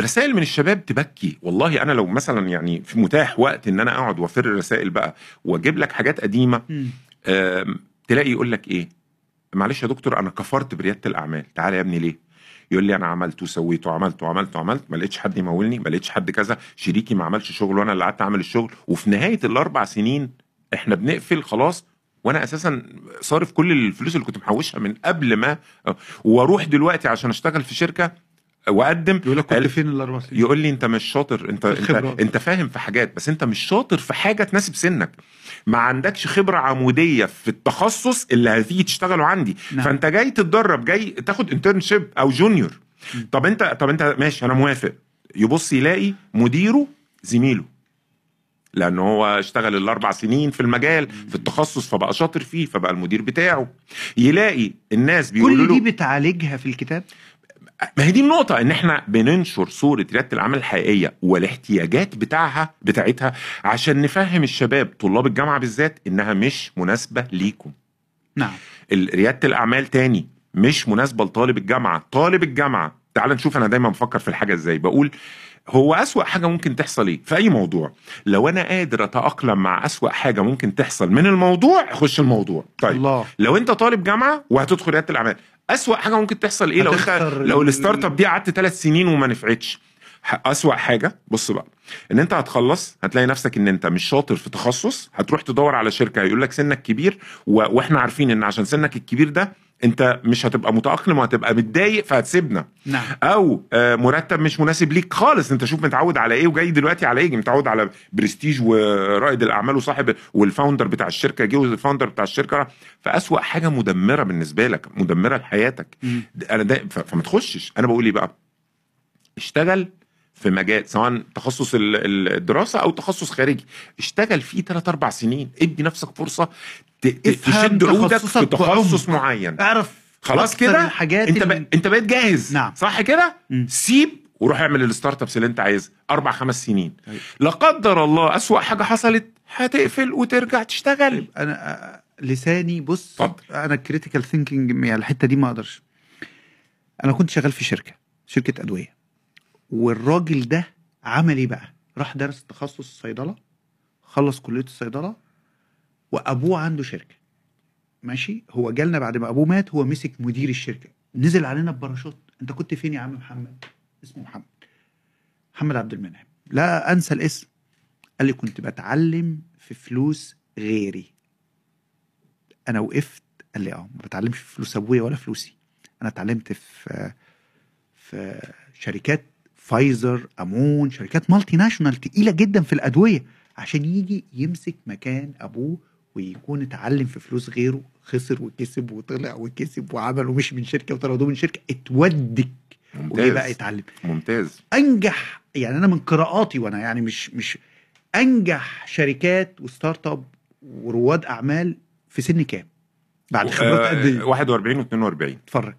رسائل من الشباب تبكي. والله أنا لو مثلا يعني في متاح وقت إن أنا أقعد وأفر الرسائل بقى وأجيب لك حاجات قديمة تلاقي يقول لك إيه؟ معلش يا دكتور أنا كفرت بريادة الأعمال. تعالى يا ابني ليه؟ يقول لي أنا عملت وسويت وعملت وعملت وعملت ما لقيتش حد يمولني ما لقيتش حد كذا. شريكي ما عملش شغل وأنا اللي قعدت أعمل الشغل. وفي نهاية الأربع سنين إحنا بنقفل خلاص وأنا أساسا صارف كل الفلوس اللي كنت محوشها من قبل ما وأروح دلوقتي عشان أشتغل في شركة واقدم. يقول لك كنت فين الأربع سنين؟ يقول لي انت مش شاطر انت انت. انت فاهم في حاجات بس انت مش شاطر في حاجة تناسب سنك. ما عندكش خبرة عمودية في التخصص اللي هتيجي تشتغله عندي. نعم. فانت جاي تتدرب جاي تاخد internship أو junior طب انت طب انت ماشي أنا موافق. يبص يلاقي مديره زميله. لأن هو اشتغل الأربع سنين في المجال في التخصص فبقى شاطر فيه فبقى المدير بتاعه. يلاقي الناس بيقولوا كل دي بتعالجها في الكتاب؟ ما هي دي النقطة إن إحنا بننشر صورة ريادة الأعمال الحقيقية والاحتياجات بتاعها بتاعتها عشان نفهم الشباب طلاب الجامعة بالذات إنها مش مناسبة ليكم. نعم ريادة الأعمال تاني مش مناسبة لطالب الجامعة، طالب الجامعة تعال نشوف أنا دايما بفكر في الحاجة إزاي بقول هو أسوأ حاجة ممكن تحصل إيه؟ في أي موضوع لو أنا قادر أتأقلم مع أسوأ حاجة ممكن تحصل من الموضوع خش الموضوع. طيب الله لو أنت طالب جامعة وهتدخل ريادة الأعمال أسوأ حاجة ممكن تحصل إيه لو أنت لو ال- ال startup دي قعدت ثلاث سنين وما نفعتش؟ أسوأ حاجة بص بقى إن أنت هتخلص هتلاقي نفسك إن أنت مش شاطر في تخصص هتروح تدور على شركة هيقول لك سنك كبير و... وإحنا عارفين إن عشان سنك الكبير ده انت مش هتبقى متأقلم وهتبقى متضايق فهتسيبنا. نعم. أو آه، مرتب مش مناسب ليك خالص. انت شوف متعود على إيه وجاي دلوقتي على إيه؟ متعود على برستيج ورائد الأعمال وصاحب وال founder بتاع الشركة جه وال founder بتاع الشركة. فأسوأ حاجة مدمرة بالنسبة لك مدمرة لحياتك. أنا ده فما تخشش. أنا بقول إيه بقى؟ اشتغل في مجال سواء تخصص ال- ال- الدراسة أو تخصص خارجي اشتغل فيه 3 4 سنين ادي نفسك فرصة تشد عودك في تخصص. معين اعرف خلاص كده الحاجات انت اللي- بق... انت بقيت جاهز نعم. صح كده. سيب وروح اعمل ال startups اللي انت عايزها أربع خمس سنين طيب. لا قدر الله أسوأ حاجة حصلت هتقفل وترجع تشتغل أنا آه، لساني بص اتفضل. أنا critical thinking يعني الحتة دي ما أقدرش أنا كنت شغال في شركة شركة أدوية والراجل ده عمل إيه بقى؟ راح درس تخصص صيدلة خلص كلية الصيدلة وأبوه عنده شركة. ماشي؟ هو جالنا بعد ما أبوه مات هو مسك مدير الشركة. نزل علينا بباراشوت. أنت كنت فين يا عم محمد؟ اسمه محمد. محمد عبد المنعم. لا أنسى الاسم. قال لي كنت بتعلم في فلوس غيري. أنا وقفت. قال لي آه ما بتعلمش في فلوس أبويا ولا فلوسي. أنا اتعلمت في في شركات فايزر أمون شركات multinational تقيلة جدا في الأدوية عشان يجي يمسك مكان أبوه ويكون اتعلم في فلوس غيره خسر وكسب وطلع وكسب وعمل ومشي من شركة وطردوه من شركة اتودك وجه بقى ممتاز يتعلم ممتاز. أنجح يعني أنا من قراءاتي وأنا يعني مش مش أنجح شركات و startup ورواد أعمال في سن كام؟ بعد خبرات قد آه، إيه؟ 41 و42 اتفرج.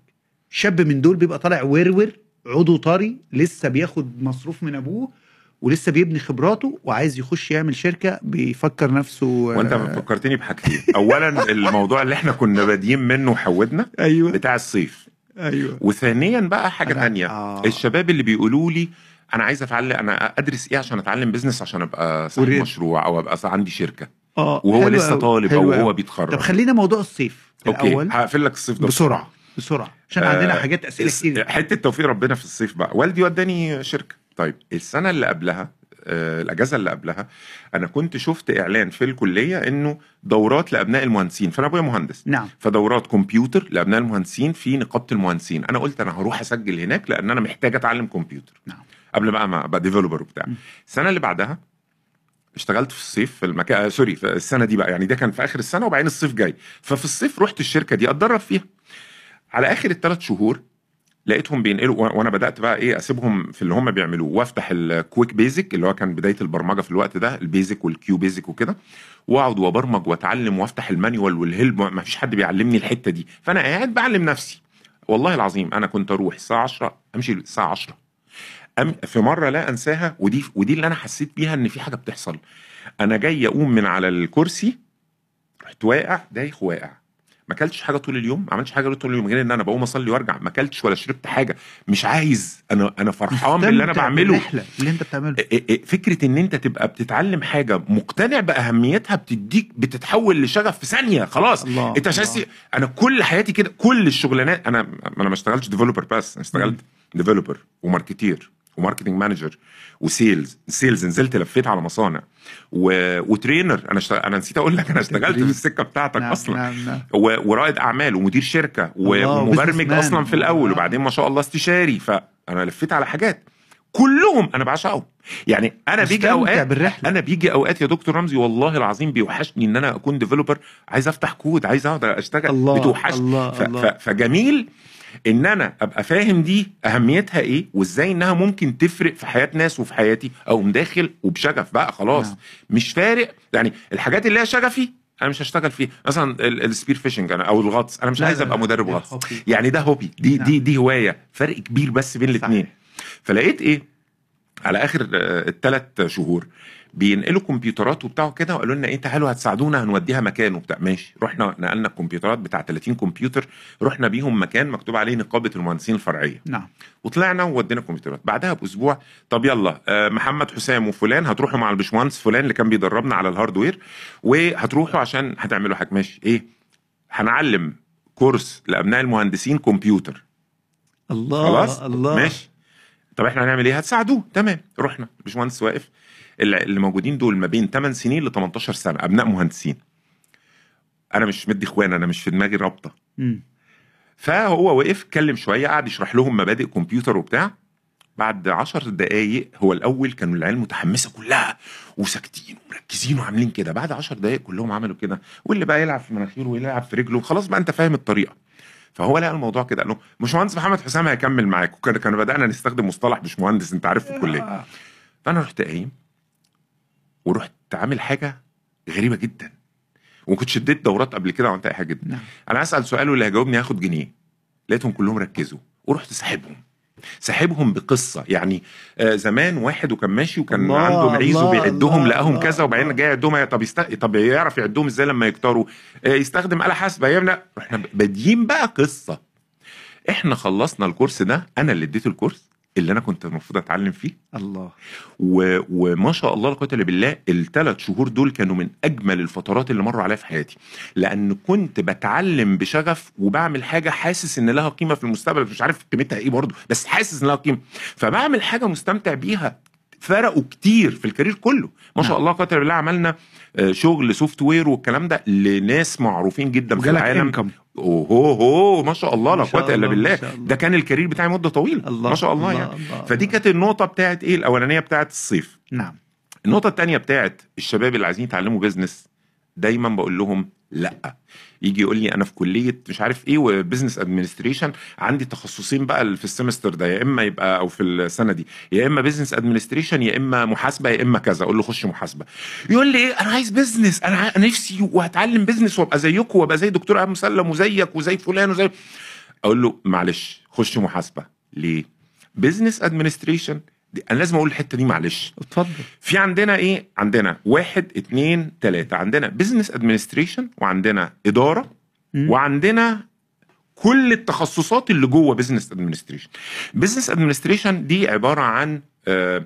شاب من دول بيبقى طالع ورور عضو طري لسه بياخد مصروف من ابوه ولسه بيبني خبراته وعايز يخش يعمل شركة بيفكر نفسه وانت آه، فكرتني بحاجتين. اولا الموضوع اللي إحنا كنا بادئين منه وحودنا أيوه. بتاع الصيف. أيوه. وثانيا بقى حاجة تانية. آه. الشباب اللي بيقولوا لي أنا عايز أتعلم أنا أدرس إيه عشان أتعلم بزنس عشان أبقى صاحب وريد. مشروع أو أبقى عندي شركة. آه وهو لسه طالب أو. هو بيتخرج. طب خلينا موضوع الصيف okay الأول. هقفل لك الصيف ده بسرعة. بسرعة. عشان عندنا آه، حاجات أسئلة كتير. حتة توفيق ربنا في الصيف بقى. والدي وداني شركة. طيب السنة اللي قبلها آه، الأجازة اللي قبلها أنا كنت شفت إعلان في الكلية إنه دورات لأبناء المهندسين. فأنا أبويا مهندس. نعم. فدورات كمبيوتر لأبناء المهندسين في نقابة المهندسين. أنا قلت أنا هروح أسجل هناك لأن أنا محتاج أتعلم كمبيوتر. نعم. قبل بقى ما أبقى developer وبتاع. السنة اللي بعدها اشتغلت في الصيف في المكان آه sorry في السنة دي بقى. يعني ده كان في آخر السنة وبعدين الصيف جاي. ففي الصيف رحت الشركة دي أتدرب فيها. على آخر الثلاث شهور لقيتهم بينقلوا وأنا بدأت بقى إيه أسيبهم في اللي هم بيعملوه وأفتح ال QuickBASIC اللي هو كان بداية البرمجة في الوقت ده ال BASIC وال QBasic وكده وأقعد وأبرمج وأتعلم وأفتح ال manual وال help ما فيش حد بيعلمني الحتة دي. فأنا قاعد بعلم نفسي. والله العظيم أنا كنت أروح الساعة 10 أمشي الساعة 10 أم في مرة لا أنساها ودي ودي اللي أنا حسيت بيها إن في حاجة بتحصل. أنا جاي أقوم من على الكرسي رحت واقع دايخ واقع. ما اكلتش حاجة طول اليوم ما عملتش حاجة طول اليوم غير ان أنا بقوم اصلي وارجع ما اكلتش ولا شربت حاجة. مش عايز أنا أنا فرحان باللي أنا بعمله. اللي انت بتعمله. إيه إيه فكرة إن أنت تبقى بتتعلم حاجة مقتنع بأهميتها بتديك بتتحول لشغف في ثانية خلاص. الله أنت مش. عايز أنا كل حياتي كده كل الشغلانات أنا أنا ما اشتغلتش developer بس أنا اشتغلت developer و marketer و marketing manager و sales sales نزلت لفيت على مصانع. و... و trainer أنا اشتغل... أنا نسيت أقول لك أنا اشتغلت في السكة بتاعتك نعم أصلا. نعم نعم. و... ورائد أعمال ومدير شركة و... ومبرمج. أصلا في الأول. وبعدين ما شاء الله استشاري. فانا لفيت على حاجات. كلهم أنا بعشقهم. يعني أنا بيجي اوقات بالرحلة. أنا بيجي أوقات يا دكتور رمزي والله العظيم بيوحشني إن أنا أكون developer عايز أفتح كود عايز أقعد أشتغل. الله بتوحشني. الله ف... ف... الله فجميل. إن أنا أبقى فاهم دي أهميتها إيه وإزاي إنها ممكن تفرق في حياة ناس وفي حياتي. أو داخل وبشغف بقى خلاص. نعم. مش فارق. يعني الحاجات اللي هي شغفي أنا مش هشتغل فيها. مثلا ال- spear fishing أنا أو الغطس. أنا مش عايز أبقى مدرب غطس. يعني ده hobby دي نعم. دي دي هواية. فرق كبير بس بين الاثنين. فلقيت إيه؟ على آخر الثلاث شهور بينقلوا كمبيوترات وبتاع كده وقالوا لنا إيه تعالوا هتساعدونا هنوديها مكان وبتاع. ماشي. رحنا نقلنا الكمبيوترات بتاع 30 كمبيوتر رحنا بيهم مكان مكتوب عليه نقابة المهندسين الفرعية. نعم. وطلعنا وودينا كمبيوترات بعدها بأسبوع طب يلا آه، محمد حسام وفلان هتروحوا مع البشمهندس فلان اللي كان بيدربنا على الهاردوير وهتروحوا عشان هتعملوا حاجة. ماشي. إيه؟ هنعلم كورس لأبناء المهندسين كمبيوتر. الله خلاص؟ الله. ماشي. طب إحنا هنعمل إيه؟ هتساعدوه. تمام. رحنا. الباشمهندس واقف. اللي موجودين دول ما بين 8 سنين ل 18 سنة أبناء مهندسين. أنا مش مدي إخوان أنا مش في دماغي رابطة. فهو وقف اتكلم شوية قعد يشرح لهم مبادئ كمبيوتر وبتاع. بعد عشر دقايق هو الأول كانوا العيال متحمسة كلها وساكتين ومركزين وعاملين كده. بعد عشر دقايق كلهم عملوا كده. واللي بقى يلعب في مناخيره واللي يلعب في رجله خلاص بقى أنت فاهم الطريقة. فهو لقى الموضوع كده قال له باشمهندس محمد حسام هيكمل معاك وكان كانوا بدأنا نستخدم مصطلح باشمهندس أنت عارف في الكلية. فأنا رحت قايم. ورحت عامل حاجة غريبة جدا. وما كنتش اديت دورات قبل كده وعملت أي حاجة جدا. نعم. أنا اسال سؤال واللي هيجاوبني هياخد جنيه. لقيتهم كلهم ركزوا ورحت ساحبهم ساحبهم بقصة. يعني آه زمان واحد وكان ماشي وكان الله، عنده معيز وبيعدهم لقاهم كذا وبعدين. جاي يعدهم. طب يست... طب يعرف يعدهم إزاي لما يكتروا؟ آه يستخدم آلة حاسبة. يمنع إحنا بادئين بقى قصة. إحنا خلصنا الكورس ده. أنا اللي اديت الكورس. اللي أنا كنت المفروض أتعلم فيه. الله. و... وما شاء الله لا قوه بالله الثلاث شهور دول كانوا من أجمل الفترات اللي مروا عليا في حياتي. لأن كنت بتعلم بشغف وبعمل حاجة حاسس إن لها قيمة في المستقبل. مش عارف قيمتها إيه برضه بس حاسس إن لها قيمة. فبعمل حاجة مستمتع بيها فرقوا كتير في الكارير كله. ما شاء نعم. الله الا بالله عملنا آه، شغل software والكلام ده لناس معروفين جدا في العالم. انكم اوه هو ما شاء الله لا قوة إلا الله، بالله. ده كان ال career بتاعي مدة طويلة. الله ما شاء الله, الله، يعني. الله، فدي. كانت النقطة بتاعت إيه؟ الأولانية بتاعت الصيف. نعم. النقطة التانية بتاعت الشباب اللي عايزين يتعلموا business دايما بقول لهم لأ. يجي يقول لي أنا في كلية مش عارف إيه و business administration عندي تخصصين بقى في ال semester ده يا إما يبقى أو في السنة دي يا إما business administration يا إما محاسبة يا إما كذا أقول له خش محاسبة. يقول لي إيه؟ أنا عايز business أنا نفسي وهتعلم business وأبقى زيكم وأبقى زي دكتور ابو مسلم وزيك وزي فلان وزي. أقول له معلش خش محاسبة. ليه؟ business administration أنا لازم أقول الحتة دي معلش. اتفضل. في عندنا إيه؟ عندنا واحد اتنين تلاتة. عندنا business administration وعندنا إدارة مم. وعندنا كل التخصصات اللي جوه business administration business administration دي عبارة عن آه،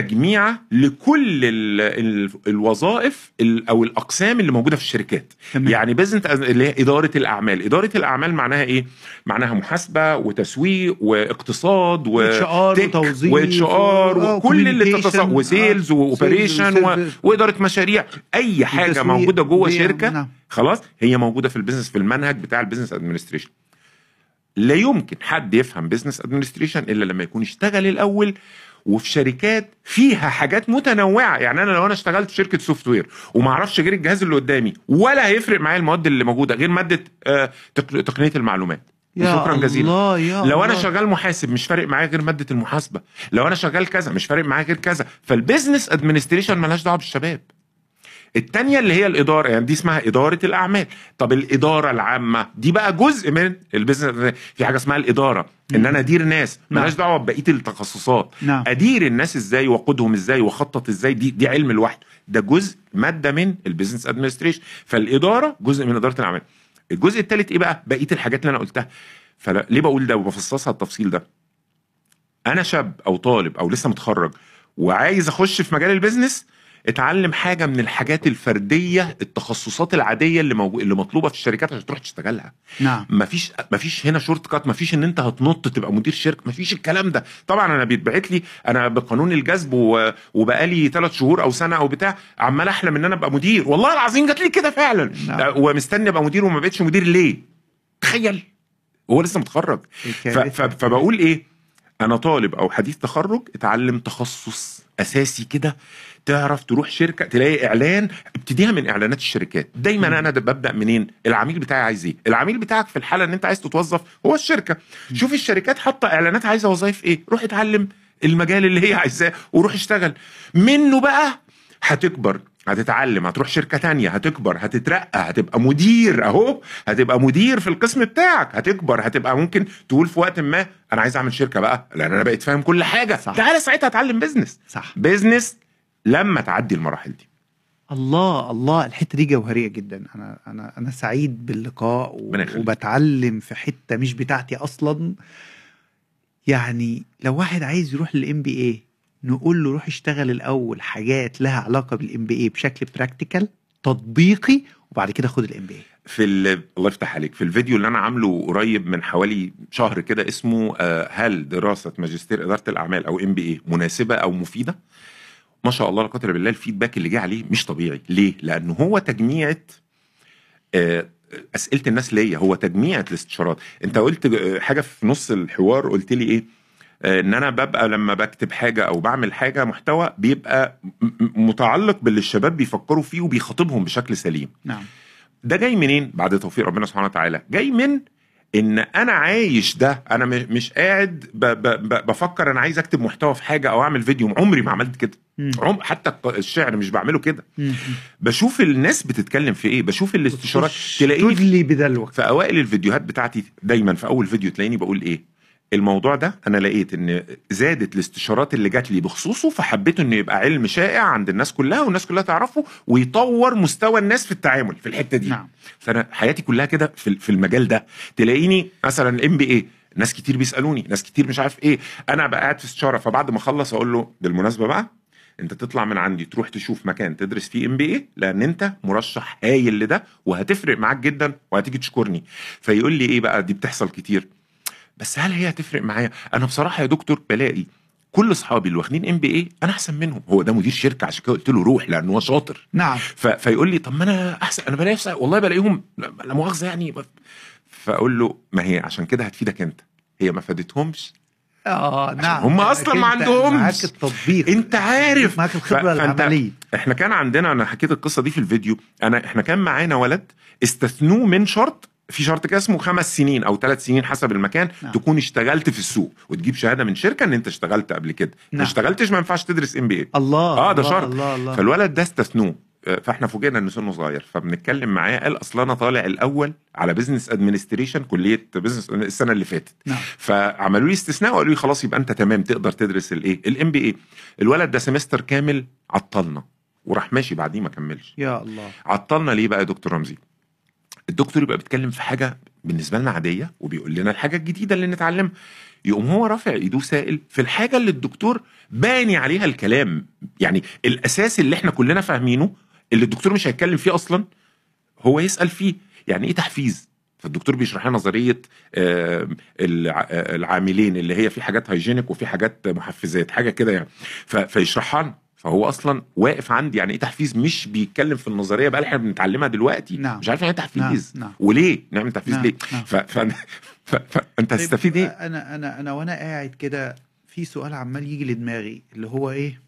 تجميعة لكل ال ال الوظائف ال أو الأقسام اللي موجودة في الشركات تمام. يعني business اللي هي إدارة الأعمال إدارة الأعمال معناها إيه معناها محاسبة وتسويق واقتصاد وتوظيف و HR و- وكل اللي. تتصور و sales و operation. وإدارة مشاريع أي حاجة. موجودة جوه. شركة نعم. خلاص هي موجودة في ال business في المنهج بتاع ال business administration لا يمكن حد يفهم business administration إلا لما يكون اشتغل الأول وفي شركات فيها حاجات متنوعة. يعني أنا لو أنا اشتغلت في شركة software وما أعرفش غير الجهاز اللي قدامي ولا هيفرق معايا المواد اللي موجودة غير مادة آه، تق- تقنية المعلومات. يا شكرا جزيلا. الله يا لو أنا الله. شغال محاسب مش فارق معايا غير مادة المحاسبة. لو أنا شغال كذا مش فارق معايا غير كذا. فال business administration ملهاش دعوة بالشباب. التانية اللي هي الإدارة يعني دي اسمها إدارة الأعمال. طب الإدارة العامة دي بقى جزء من ال business في حاجة اسمها الإدارة إن أنا أدير ناس. ملهاش نعم. دعوة ببقية التخصصات. نعم. أدير الناس إزاي وأقودهم إزاي وأخطط إزاي دي دي علم لوحده. ده جزء مادة من ال business أدمنستريشن فالإدارة جزء من إدارة الأعمال. الجزء الثالث إيه بقى؟ بقية الحاجات اللي أنا قلتها. فليه بقول ده وبفصصها التفصيل ده؟ أنا شاب أو طالب أو لسه متخرج وعايز أخش في مجال البيزنس اتعلم حاجة من الحاجات الفردية التخصصات العادية اللي موجو... اللي مطلوبة في الشركات عشان تروح تشتغلها. نعم. مفيش مفيش هنا شورت كات مفيش إن أنت هتنط تبقى مدير شركة مفيش الكلام ده. طبعا أنا بيتبعت لي أنا بقانون الجذب و... وبقالي ثلاث شهور أو سنة أو بتاع عمال أحلم إن أنا أبقى مدير. والله العظيم جات لي كده فعلا. نعم. ومستني أبقى مدير وما بقتش مدير ليه؟ تخيل. هو لسه متخرج. ف... ف... فبقول إيه؟ أنا طالب أو حديث تخرج اتعلم تخصص أساسي كده تعرف تروح شركة تلاقي إعلان ابتديها من إعلانات الشركات. دايما. أنا ده ببدأ منين؟ العميل بتاعي عايز إيه؟ العميل بتاعك في الحالة إن أنت عايز تتوظف هو الشركة. شوف الشركات حاطة إعلانات عايزة وظايف إيه؟ روح اتعلم المجال اللي هي عايزاه وروح اشتغل. منه بقى هتكبر. هتتعلم هتروح شركة تانية هتكبر هتترقى هتبقى مدير أهو هتبقى مدير في القسم بتاعك هتكبر هتبقى ممكن تقول في وقت ما أنا عايز أعمل شركة بقى لأن أنا بقيت فاهم كل حاجة. صح. تعالى ساعتها أتعلم business صح. business لما تعدي المراحل دي. الله الله الحتة دي جوهرية جدا. أنا أنا أنا سعيد باللقاء. وبتعلم في حتة مش بتاعتي أصلا. يعني لو واحد عايز يروح لل MBA نقول له روح اشتغل الأول حاجات لها علاقة بال MBA بشكل practical تطبيقي وبعد كده خد ال MBA في ال... الله يفتح عليك في الفيديو اللي أنا عامله قريب من حوالي شهر كده اسمه آه، هل دراسة ماجستير إدارة الأعمال أو MBA مناسبة أو مفيدة؟ ما شاء الله لا قدر بالله ال feedback اللي جه عليه مش طبيعي. ليه؟ لأنه هو تجميعه آه، أسئلة الناس ليا هو تجميعه الاستشارات. أنت قلت آه، حاجة في نص الحوار قلت لي إيه؟ إن أنا ببقى لما بكتب حاجة أو بعمل حاجة محتوى بيبقى متعلق باللي الشباب بيفكروا فيه وبيخاطبهم بشكل سليم. نعم. ده جاي منين؟ بعد توفيق ربنا سبحانه وتعالى. جاي من إن أنا عايش ده. أنا مش قاعد ب ب ب بفكر أنا عايز أكتب محتوى في حاجة أو أعمل فيديو. عمري ما عملت كده. عم حتى الشعر مش بعمله كده. بشوف الناس بتتكلم في إيه؟ بشوف الاستشارات. تلاقيني تدلي بدلوك. في أوائل الفيديوهات بتاعتي دايما في أول فيديو تلاقيني بقول إيه؟ الموضوع ده أنا لقيت إن زادت الاستشارات اللي جات لي بخصوصه فحبيت إنه يبقى علم شائع عند الناس كلها والناس كلها تعرفه ويطور مستوى الناس في التعامل في الحتة دي. نعم. فأنا حياتي كلها كده في المجال ده. تلاقيني مثلا MBA ناس كتير بيسألوني ناس كتير مش عارف إيه. أنا بقى قاعد في استشارة فبعد ما أخلص أقول له بالمناسبة بقى أنت تطلع من عندي تروح تشوف مكان تدرس فيه MBA لأن أنت مرشح هايل لده وهتفرق معاك جدا وهتيجي تشكرني. فيقول لي إيه بقى؟ دي بتحصل كتير. بس هل هي هتفرق معايا؟ أنا بصراحة يا دكتور بلاقي كل أصحابي اللي واخدين ام بي اي أنا أحسن منهم. هو ده مدير شركة عشان كده قلت له روح لأنه هو شاطر. نعم. ف... فيقول لي طب ما أنا أحسن. أنا بلاقي والله بلاقيهم لا مؤاخذة يعني. فأقول له ما هي عشان كده هتفيدك أنت. هي ما فادتهمش. آه نعم. هم أصلاً ما عندهمش. معاك التطبيق. أنت عارف. معاك الخبرة ف- فأنت- العملية. إحنا كان عندنا أنا حكيت القصة دي في الفيديو. أنا إحنا كان معانا ولد استثنوه من شرط في شرط كده اسمه خمس سنين أو ثلاث سنين حسب المكان نعم. تكون اشتغلت في السوق وتجيب شهادة من شركة إن أنت اشتغلت قبل كده. ما نعم. اشتغلتش ما ينفعش تدرس MBA الله آه، ده الله شرط. الله الله. فالولد ده استثنوه. آه، فإحنا فوجئنا إن سنه صغير. فبنتكلم معاه قال أصل أنا طالع الأول على business administration كلية business السنة اللي فاتت. نعم. فعملوا لي استثناء وقالوا لي خلاص يبقى أنت تمام تقدر تدرس الايه ال MBA الولد ده سمستر كامل عطلنا. وراح ماشي بعديه ما كملش. يا الله. عطلنا ليه بقى يا دكتور رمزي؟ الدكتور يبقى بيتكلم في حاجة بالنسبة لنا عادية وبيقول لنا الحاجة الجديدة اللي نتعلمها. يقوم هو رافع ايده سائل في الحاجة اللي الدكتور باني عليها الكلام. يعني الأساس اللي إحنا كلنا فاهمينه اللي الدكتور مش هيتكلم فيه أصلا هو يسأل فيه. يعني إيه تحفيز؟ فالدكتور بيشرح لنا نظرية آه، آه، العاملين اللي هي في حاجات هايجينيك وفي حاجات محفزات حاجة كده يعني. فيشرحها فهو أصلا واقف عندي يعني إيه تحفيز؟ مش بيتكلم في النظرية بقى اللي إحنا بنتعلمها دلوقتي. نعم. مش عارف يعني إيه تحفيز. نعم، نعم. وليه؟ نعمل تحفيز نعم، ليه؟ نعم. ف... ف... ف... فانت طيب، هتستفيد إيه؟ أنا أنا أنا وأنا قاعد كده في سؤال عمال يجي لدماغي اللي هو إيه؟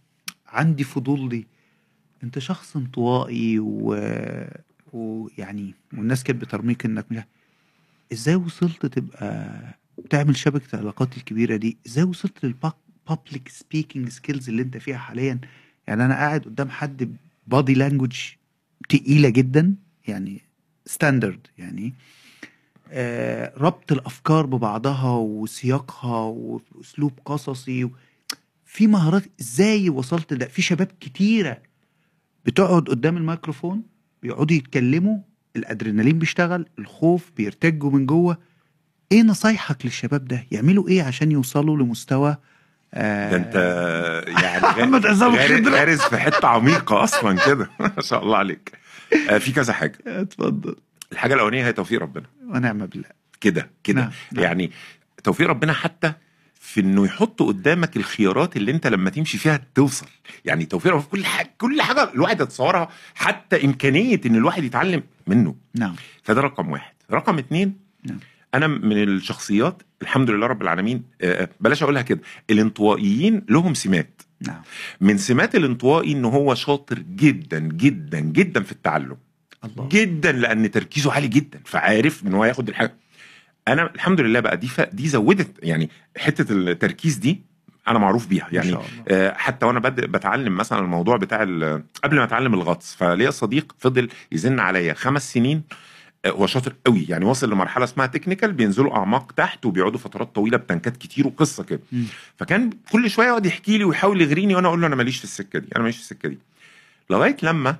عندي فضول لي أنت شخص انطوائي و... ويعني والناس كانت بترميك إنك مش إزاي وصلت تبقى تعمل شبكة العلاقات الكبيرة دي؟ إزاي وصلت لل public speaking skills اللي أنت فيها حاليا؟ يعني أنا قاعد قدام حد body language تقيلة جدا يعني standard يعني آه، ربط الأفكار ببعضها وسياقها وأسلوب قصصي. في مهارات إزاي وصلت ده في شباب كتيرة بتقعد قدام الميكروفون بيقعدوا يتكلموا الأدرينالين بيشتغل الخوف بيرتجوا من جوه إيه نصايحك للشباب ده يعملوا إيه عشان يوصلوا لمستوى ده انت يعني محمد عصام غار- الخضرة. غارز في حتة عميقة أصلا كده. ما شاء الله عليك. آه، في كذا حاجة. اتفضل. الحاجة الأولانية هي توفيق ربنا. ونعم بالله. كده كده. نعم، نعم. يعني توفيق ربنا حتى في إنه يحط قدامك الخيارات اللي أنت لما تمشي فيها توصل. يعني توفيق ربنا في كل حاجة كل حاجة الواحد يتصورها حتى إمكانية إن الواحد يتعلم منه. نعم. فده رقم واحد. رقم اتنين نعم. أنا من الشخصيات الحمد لله رب العالمين آه، بلاش أقولها كده الانطوائيين لهم سمات نعم من سمات الانطوائي إن هو شاطر جدا جدا جدا في التعلم الله جدا لأن تركيزه عالي جدا فعارف إن هو ياخد الحاجة أنا الحمد لله بقى دي. دي زودت يعني حتة التركيز دي أنا معروف بيها يعني. آه، حتى وأنا بد... بتعلم مثلا الموضوع بتاع. قبل ما أتعلم الغطس فليا صديق فضل يزن عليا خمس سنين آه، هو شاطر قوي. يعني واصل لمرحلة اسمها technical بينزلوا أعماق تحت وبيقعدوا فترات طويلة ب tank ات كتير وقصة كده. فكان كل شوية يقعد يحكي لي ويحاول يغريني وأنا أقول له أنا ماليش في السكة دي أنا ماليش في السكة دي. لغاية لما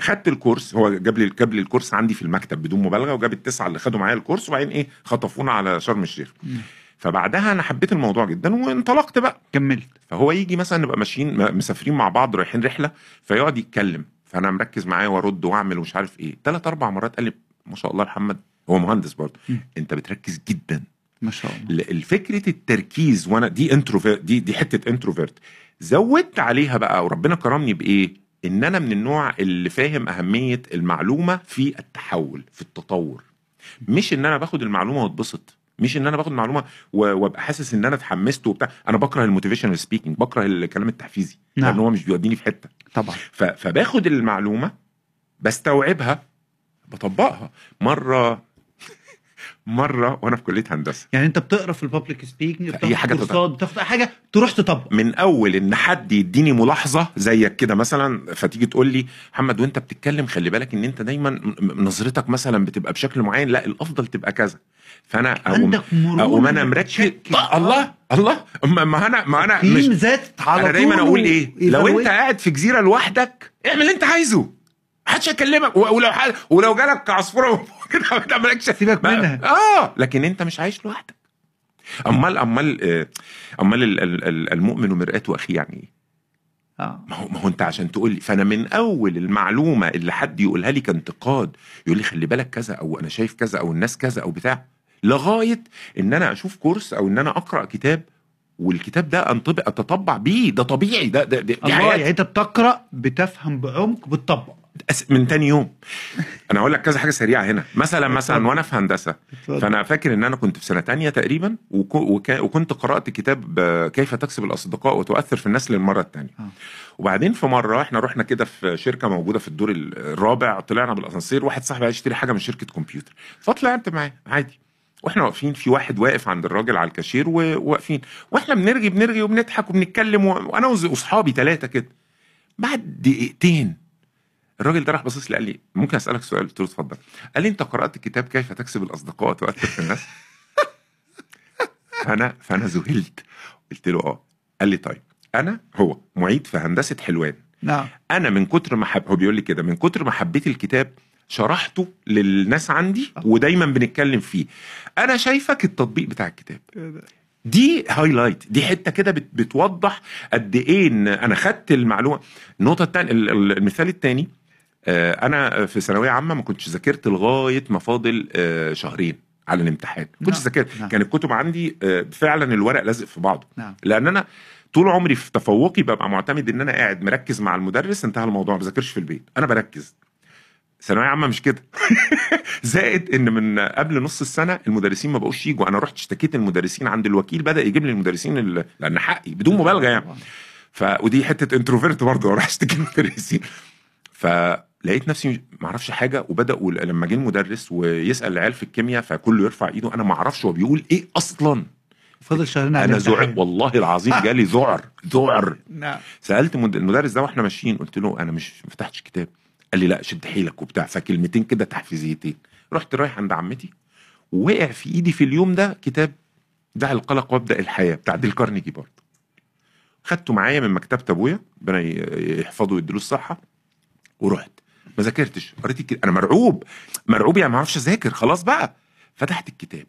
خدت الكورس هو جاب لي جاب لي الكورس عندي في المكتب بدون مبالغة وجاب التسعة اللي خدوا معايا الكورس وبعدين إيه خطفونا على شرم الشيخ. مم. فبعدها أنا حبيت الموضوع جدا وانطلقت بقى. كملت. فهو يجي مثلا نبقى ماشيين م- مسافرين مع بعض رايحين رحلة فيقعد يتكلم. فانا مركز معاه وارد واعمل ومش عارف إيه. ثلاث أربع مرات قال لي ما شاء الله محمد هو مهندس برضه. انت بتركز جدا. ما شاء الله. الفكرة التركيز وأنا دي introvert دي دي حتة introvert زودت عليها بقى وربنا كرمني بإيه؟ إن أنا من النوع اللي فاهم أهمية المعلومة في التحول في التطور. مش إن أنا باخد المعلومة واتبسط. مش إن أنا باخد معلومه وأبقى حاسس إن أنا اتحمست وبتاع. أنا بكره ال motivational speaking بكره الكلام التحفيزي نعم. لأن هو مش بيوديني في حتة. طبعا. فباخد المعلومة بستوعبها بطبقها. مرة مرة وأنا في كلية هندسة. يعني أنت بتقرأ في ال public speaking في أي حاجة كورسات بتاخد أي حاجة تروح تطبق. من أول إن حد يديني ملاحظة زيك كده مثلا فتيجي تقول لي محمد وأنت بتتكلم خلي بالك إن أنت دايما نظرتك مثلا بتبقى بشكل معين لا الأفضل تبقى كذا. فأنا عندك مرونة أقوم أنا مركز. الله الله. ما أنا ما أنا مش ذات على أنا دايما أقول إيه؟ لو أنت. قاعد في جزيرة لوحدك اعمل اللي أنت عايزه. محدش هيكلمك. ولو حد ولو جالك عصفورة كده ما تعملكش. سيبك منها. آه. لكن أنت مش عايش لوحدك. امال أمال آه، أمال ال- ال- ال- المؤمن مرآة اخيه يعني إيه؟ آه. ما هو ما هو أنت عشان تقول لي. فأنا من أول المعلومة اللي حد يقولها لي كانتقاد. يقول لي خلي بالك كذا أو أنا شايف كذا أو الناس كذا أو بتاع. لغاية إن أنا أشوف كورس أو إن أنا أقرأ كتاب والكتاب ده انطبق أتطبع بيه. ده طبيعي. ده ده, ده الله يعني أنت بتقرأ بتفهم بعمق بتطبق. من تاني يوم. أنا هقول لك كذا حاجة سريعة هنا. مثلا مثلا. وأنا في هندسة. فأنا فاكر إن أنا كنت في سنة تانية تقريبا وك- وك- وكنت قرأت كتاب آه، كيف تكسب الأصدقاء وتؤثر في الناس للمره الثانية آه. وبعدين في مرة إحنا رحنا كده في شركة موجودة في الدور الرابع طلعنا بالأسانسير واحد صاحبي عايز يشتري حاجة من شركة كمبيوتر. فطلعت معاه عادي. وإحنا واقفين في واحد واقف عند الراجل على الكاشير وواقفين وإحنا بنرغي بنرغي وبنضحك وبنتكلم وأنا واصحابي ثلاثة كده. بعد دقيقتين الراجل ده راح باصص لي قال لي ممكن أسألك سؤال؟ قلت له اتفضل. قال لي أنت قرأت كتاب كيف تكسب الأصدقاء وتؤثر في الناس؟ فأنا فأنا ذهلت. قلت له آه. قال لي طيب. أنا هو معيد في هندسة حلوان. نعم. أنا من كتر ما حب هو بيقول لي كده من كتر ما حبيت الكتاب شرحته للناس عندي ودايما بنتكلم فيه. أنا شايفك التطبيق بتاع الكتاب. دي هايلايت دي حتة كده بت بتوضح قد إيه إن أنا خدت المعلومة. النقطة الثانية المثال الثاني أنا في ثانوية عامة ما كنتش ذاكرت لغاية ما فاضل آه، شهرين على الامتحان. ما كنتش نعم. ذاكرت. نعم. كان الكتب عندي آه، فعلا الورق لازق في بعضه. نعم. لأن أنا طول عمري في تفوقي ببقى معتمد إن أنا قاعد مركز مع المدرس انتهى الموضوع ما بذاكرش في البيت. أنا بركز. ثانوية عامة مش كده. زائد إن من قبل نص السنة المدرسين ما بقوش يجوا أنا رحت اشتكيت المدرسين عند الوكيل بدأ يجيب لي المدرسين ال- لأن حقي بدون مبالغة يعني. ف ودي حتة انتروفيرت برضه راح اشتكي المدرسين. فلقيت نفسي ما أعرفش حاجة وبداوا لما جه المدرس ويسأل العيال في الكيمياء فكله يرفع ايده. أنا ما أعرفش هو بيقول إيه أصلا. فاضل شهرين أنا ذعر. والله العظيم جالي ذعر ذعر نعم. سألت المد- المدرس ده وإحنا ماشيين قلت له أنا مش ما فتحتش كتاب. قال لي لا شد حيلك وبتاع. فكلمتين كده تحفيزيتين. رحت رايح عند عمتي ووقع في إيدي في اليوم ده كتاب دع القلق وابدأ الحياة بتاع ديل كارنيجي برضه. خدته معايا من مكتبة أبويا ربنا يحفظه ويديله الصحة ورحت. ما ذاكرتش. قريت الكتاب. أنا مرعوب. مرعوب يعني ما أعرفش أذاكر. خلاص بقى. فتحت الكتاب.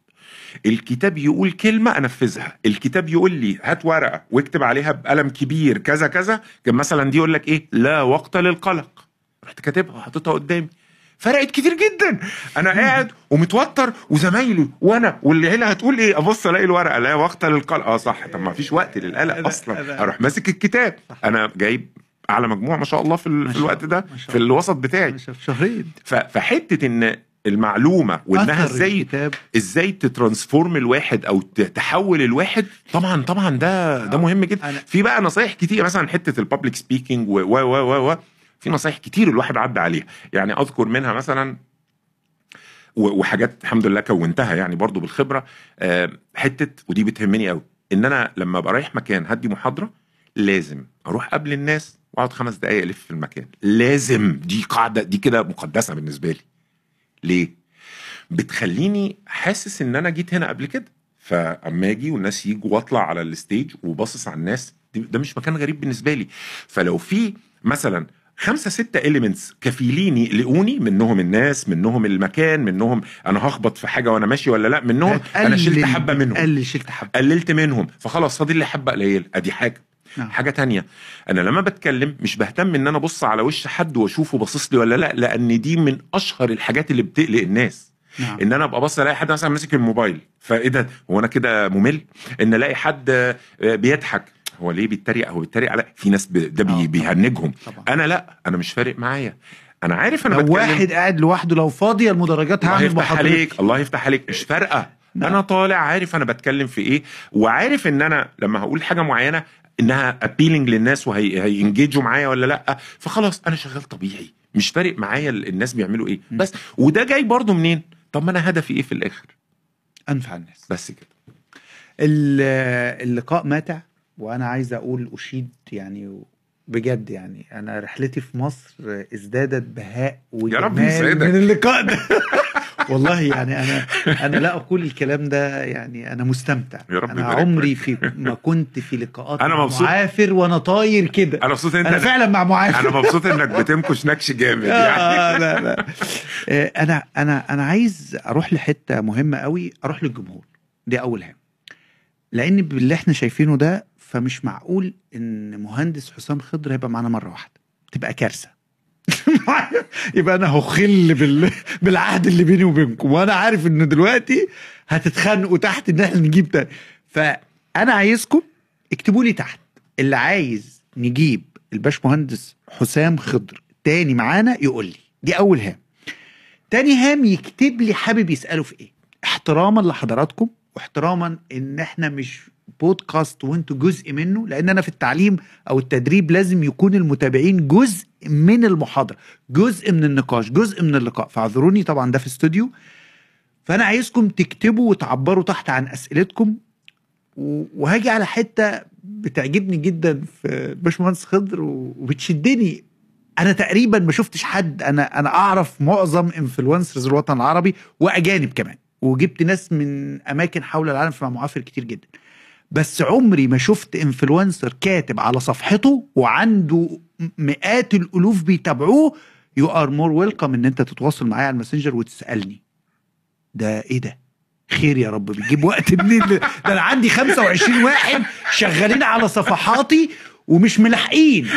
الكتاب يقول كلمة أنفذها. الكتاب يقول لي هات ورقة واكتب عليها بقلم كبير كذا كذا. كان مثلا دي يقول لك إيه؟ لا وقت للقلق. رحت كاتبها. وحطيتها قدامي. فرقت كتير جدا. أنا قاعد ومتوتر وزمايلي وأنا والعيله هتقول إيه؟ أبص ألاقي الورقة. لا وقت للقلق. آه صح. طب ما فيش وقت للقلق أصلا. أروح ماسك الكتاب. أنا جايب اعلى مجموع ما شاء الله في, ال- في الوقت ده في. الوسط بتاعي. شهرين. ف- فحتة إن المعلومة وإنها إزاي الكتاب. إزاي ت transform الواحد أو تحول الواحد طبعا طبعا ده ده مهم جدا. في بقى نصايح كتير مثلا حتة ال public speaking و و و و في نصايح كتير الواحد عدى عليها. يعني أذكر منها مثلا وحاجات الحمد لله كونتها يعني برضو بالخبرة. آه، حتة ودي بتهمني قوي إن أنا لما أبقى رايح مكان هدي محاضرة لازم أروح قبل الناس واقعد خمس دقائق ألف في المكان. لازم دي قاعدة دي كده مقدسة بالنسبة لي. ليه؟ بتخليني حاسس إن أنا جيت هنا قبل كده. فأما أجي والناس يجوا وأطلع على ال stage وباصص على الناس ده مش مكان غريب بالنسبة لي. فلو في مثلا خمسة ستة elements كفيلين يقلقوني منهم الناس منهم المكان منهم أنا هخبط في حاجة وأنا ماشي ولا لأ منهم أنا شلت حبة منهم. قلل شلت حبة. قللت منهم. فخلاص فاضل لي حبة قليلة. أدي حاجة. نعم. حاجة تانية. أنا لما بتكلم مش بهتم إن أنا أبص على وش حد وأشوفه باصص لي ولا لا لأن دي من أشهر الحاجات اللي بتقلق الناس. نعم. إن أنا أبقى بص ألاقي حد مثلا ماسك الموبايل فإيه ده؟ هو أنا كده ممل؟ إن ألاقي حد آه، بيضحك. هو ليه بيتريق؟ هو بيتريق على في ناس ب- ده آه، بي طبعاً. بيهنجهم. طبعا. أنا لا أنا مش فارق معايا. أنا عارف أنا لو بتكلم. واحد قاعد لوحده لو فاضية المدرجات الله هعمل يفتح محاضرة. عليك الله يفتح عليك. مش فارقة. نعم. أنا طالع عارف أنا بتكلم في إيه وعارف إن أنا لما هقول حاجة معينة إنها ابيلينج للناس وهينجيجوا معايا ولا لأ. فخلاص أنا شغال طبيعي. مش فارق معايا ال- الناس بيعملوا إيه. بس وده جاي برضو منين؟ طب ما أنا هدفي إيه في الآخر؟ أنفع الناس. بس كده. ال- اللقاء ماتع وأنا عايز أقول أشيد يعني بجد يعني. أنا رحلتي في مصر إزدادت بهاء يا رب وجمال. من اللقاء ده. والله يعني أنا أنا لا أقول الكلام ده يعني أنا مستمتع. يا رب أنا عمري في ما كنت في لقاءات أنا مع مبسوط. معافر وأنا طاير كده. أنا مبسوط إن أنا انت فعلا مع معافر. أنا مبسوط إنك بتنكش نكش جامد يعني. آه لا لا. آه، أنا أنا أنا عايز أروح لحتة مهمة قوي أروح للجمهور. دي أول حاجة. لأن باللي إحنا شايفينه ده فمش معقول إن مهندس حسام خضر هيبقى معانا مرة واحدة. تبقى كارثة. يبقى أنا هخل بال... بالعهد اللي بيني وبينكم وأنا عارف إن دلوقتي هتتخانقوا تحت إن إحنا نجيب تاني. فأنا عايزكم اكتبوا لي تحت اللي عايز نجيب الباش مهندس حسام خضر. تاني معانا يقول لي دي أول هام. تاني هام يكتب لي حابب يسأله في إيه؟ احتراما لحضراتكم واحتراما إن إحنا مش بودكاست وأنتوا جزء منه لأن أنا في التعليم أو التدريب لازم يكون المتابعين جزء من المحاضرة جزء من النقاش جزء من اللقاء. فاعذروني طبعا ده في استوديو. فأنا عايزكم تكتبوا وتعبروا تحت عن أسئلتكم. وهاجي على حتة بتعجبني جدا في باشمهندس خضر وبتشدني. أنا تقريبا ما شفتش حد. أنا أنا أعرف معظم انفلونسرز الوطن العربي وأجانب كمان. وجبت ناس من أماكن حول العالم في معافر كتير جدا. بس عمري ما شفت influencer كاتب على صفحته وعنده مئات الألوف بيتابعوه. you are more welcome إن أنت تتواصل معايا على الماسنجر وتسألني. ده إيه ده؟ خير يا رب بيجيب وقت منين؟ ده أنا عندي 25 واحد شغالين على صفحاتي ومش ملاحقين.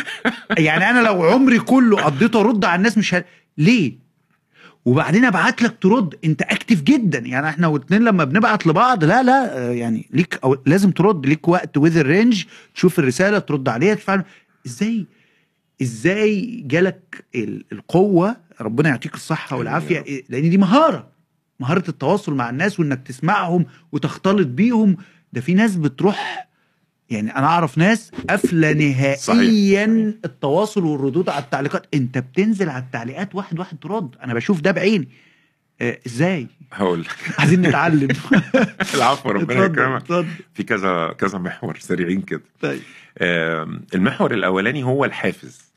يعني أنا لو عمري كله قضيته أرد على الناس مش ه... ليه؟ وبعدين أبعت لك ترد. أنت active جدا. يعني إحنا واتنين لما بنبعت لبعض لا لا يعني ليك أو لازم ترد. ليك وقت within range تشوف الرسالة ترد عليها تفعل إزاي؟ إزاي جالك ال- القوة ربنا يعطيك الصحة والعافية إيه، لأن دي مهارة. مهارة التواصل مع الناس وإنك تسمعهم وتختلط بيهم. ده في ناس بتروح يعني أنا أعرف ناس قافلة نهائيا صحيح. التواصل والردود على التعليقات. أنت بتنزل على التعليقات واحد واحد ترد أنا بشوف ده بعيني. آه، إزاي؟ هقول لك. عايزين نتعلم. العفو ربنا يكرمك. في كذا كذا محور سريعين كده. طيب. المحور الأولاني هو الحافز.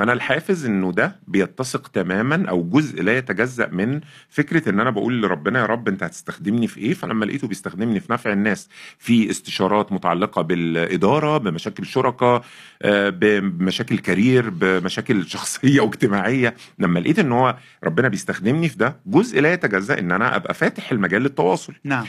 فأنا الحافز إنه ده بيتسق تماما أو جزء لا يتجزأ من فكرة إن أنا بقول لربنا يا رب أنت هتستخدمني في إيه؟ فلما لقيته بيستخدمني في نفع الناس في استشارات متعلقة بالإدارة بمشاكل شركاء آه، بمشاكل كارير بمشاكل شخصية واجتماعية لما لقيت إن هو ربنا بيستخدمني في ده جزء لا يتجزأ إن أنا أبقى فاتح المجال للتواصل. نعم.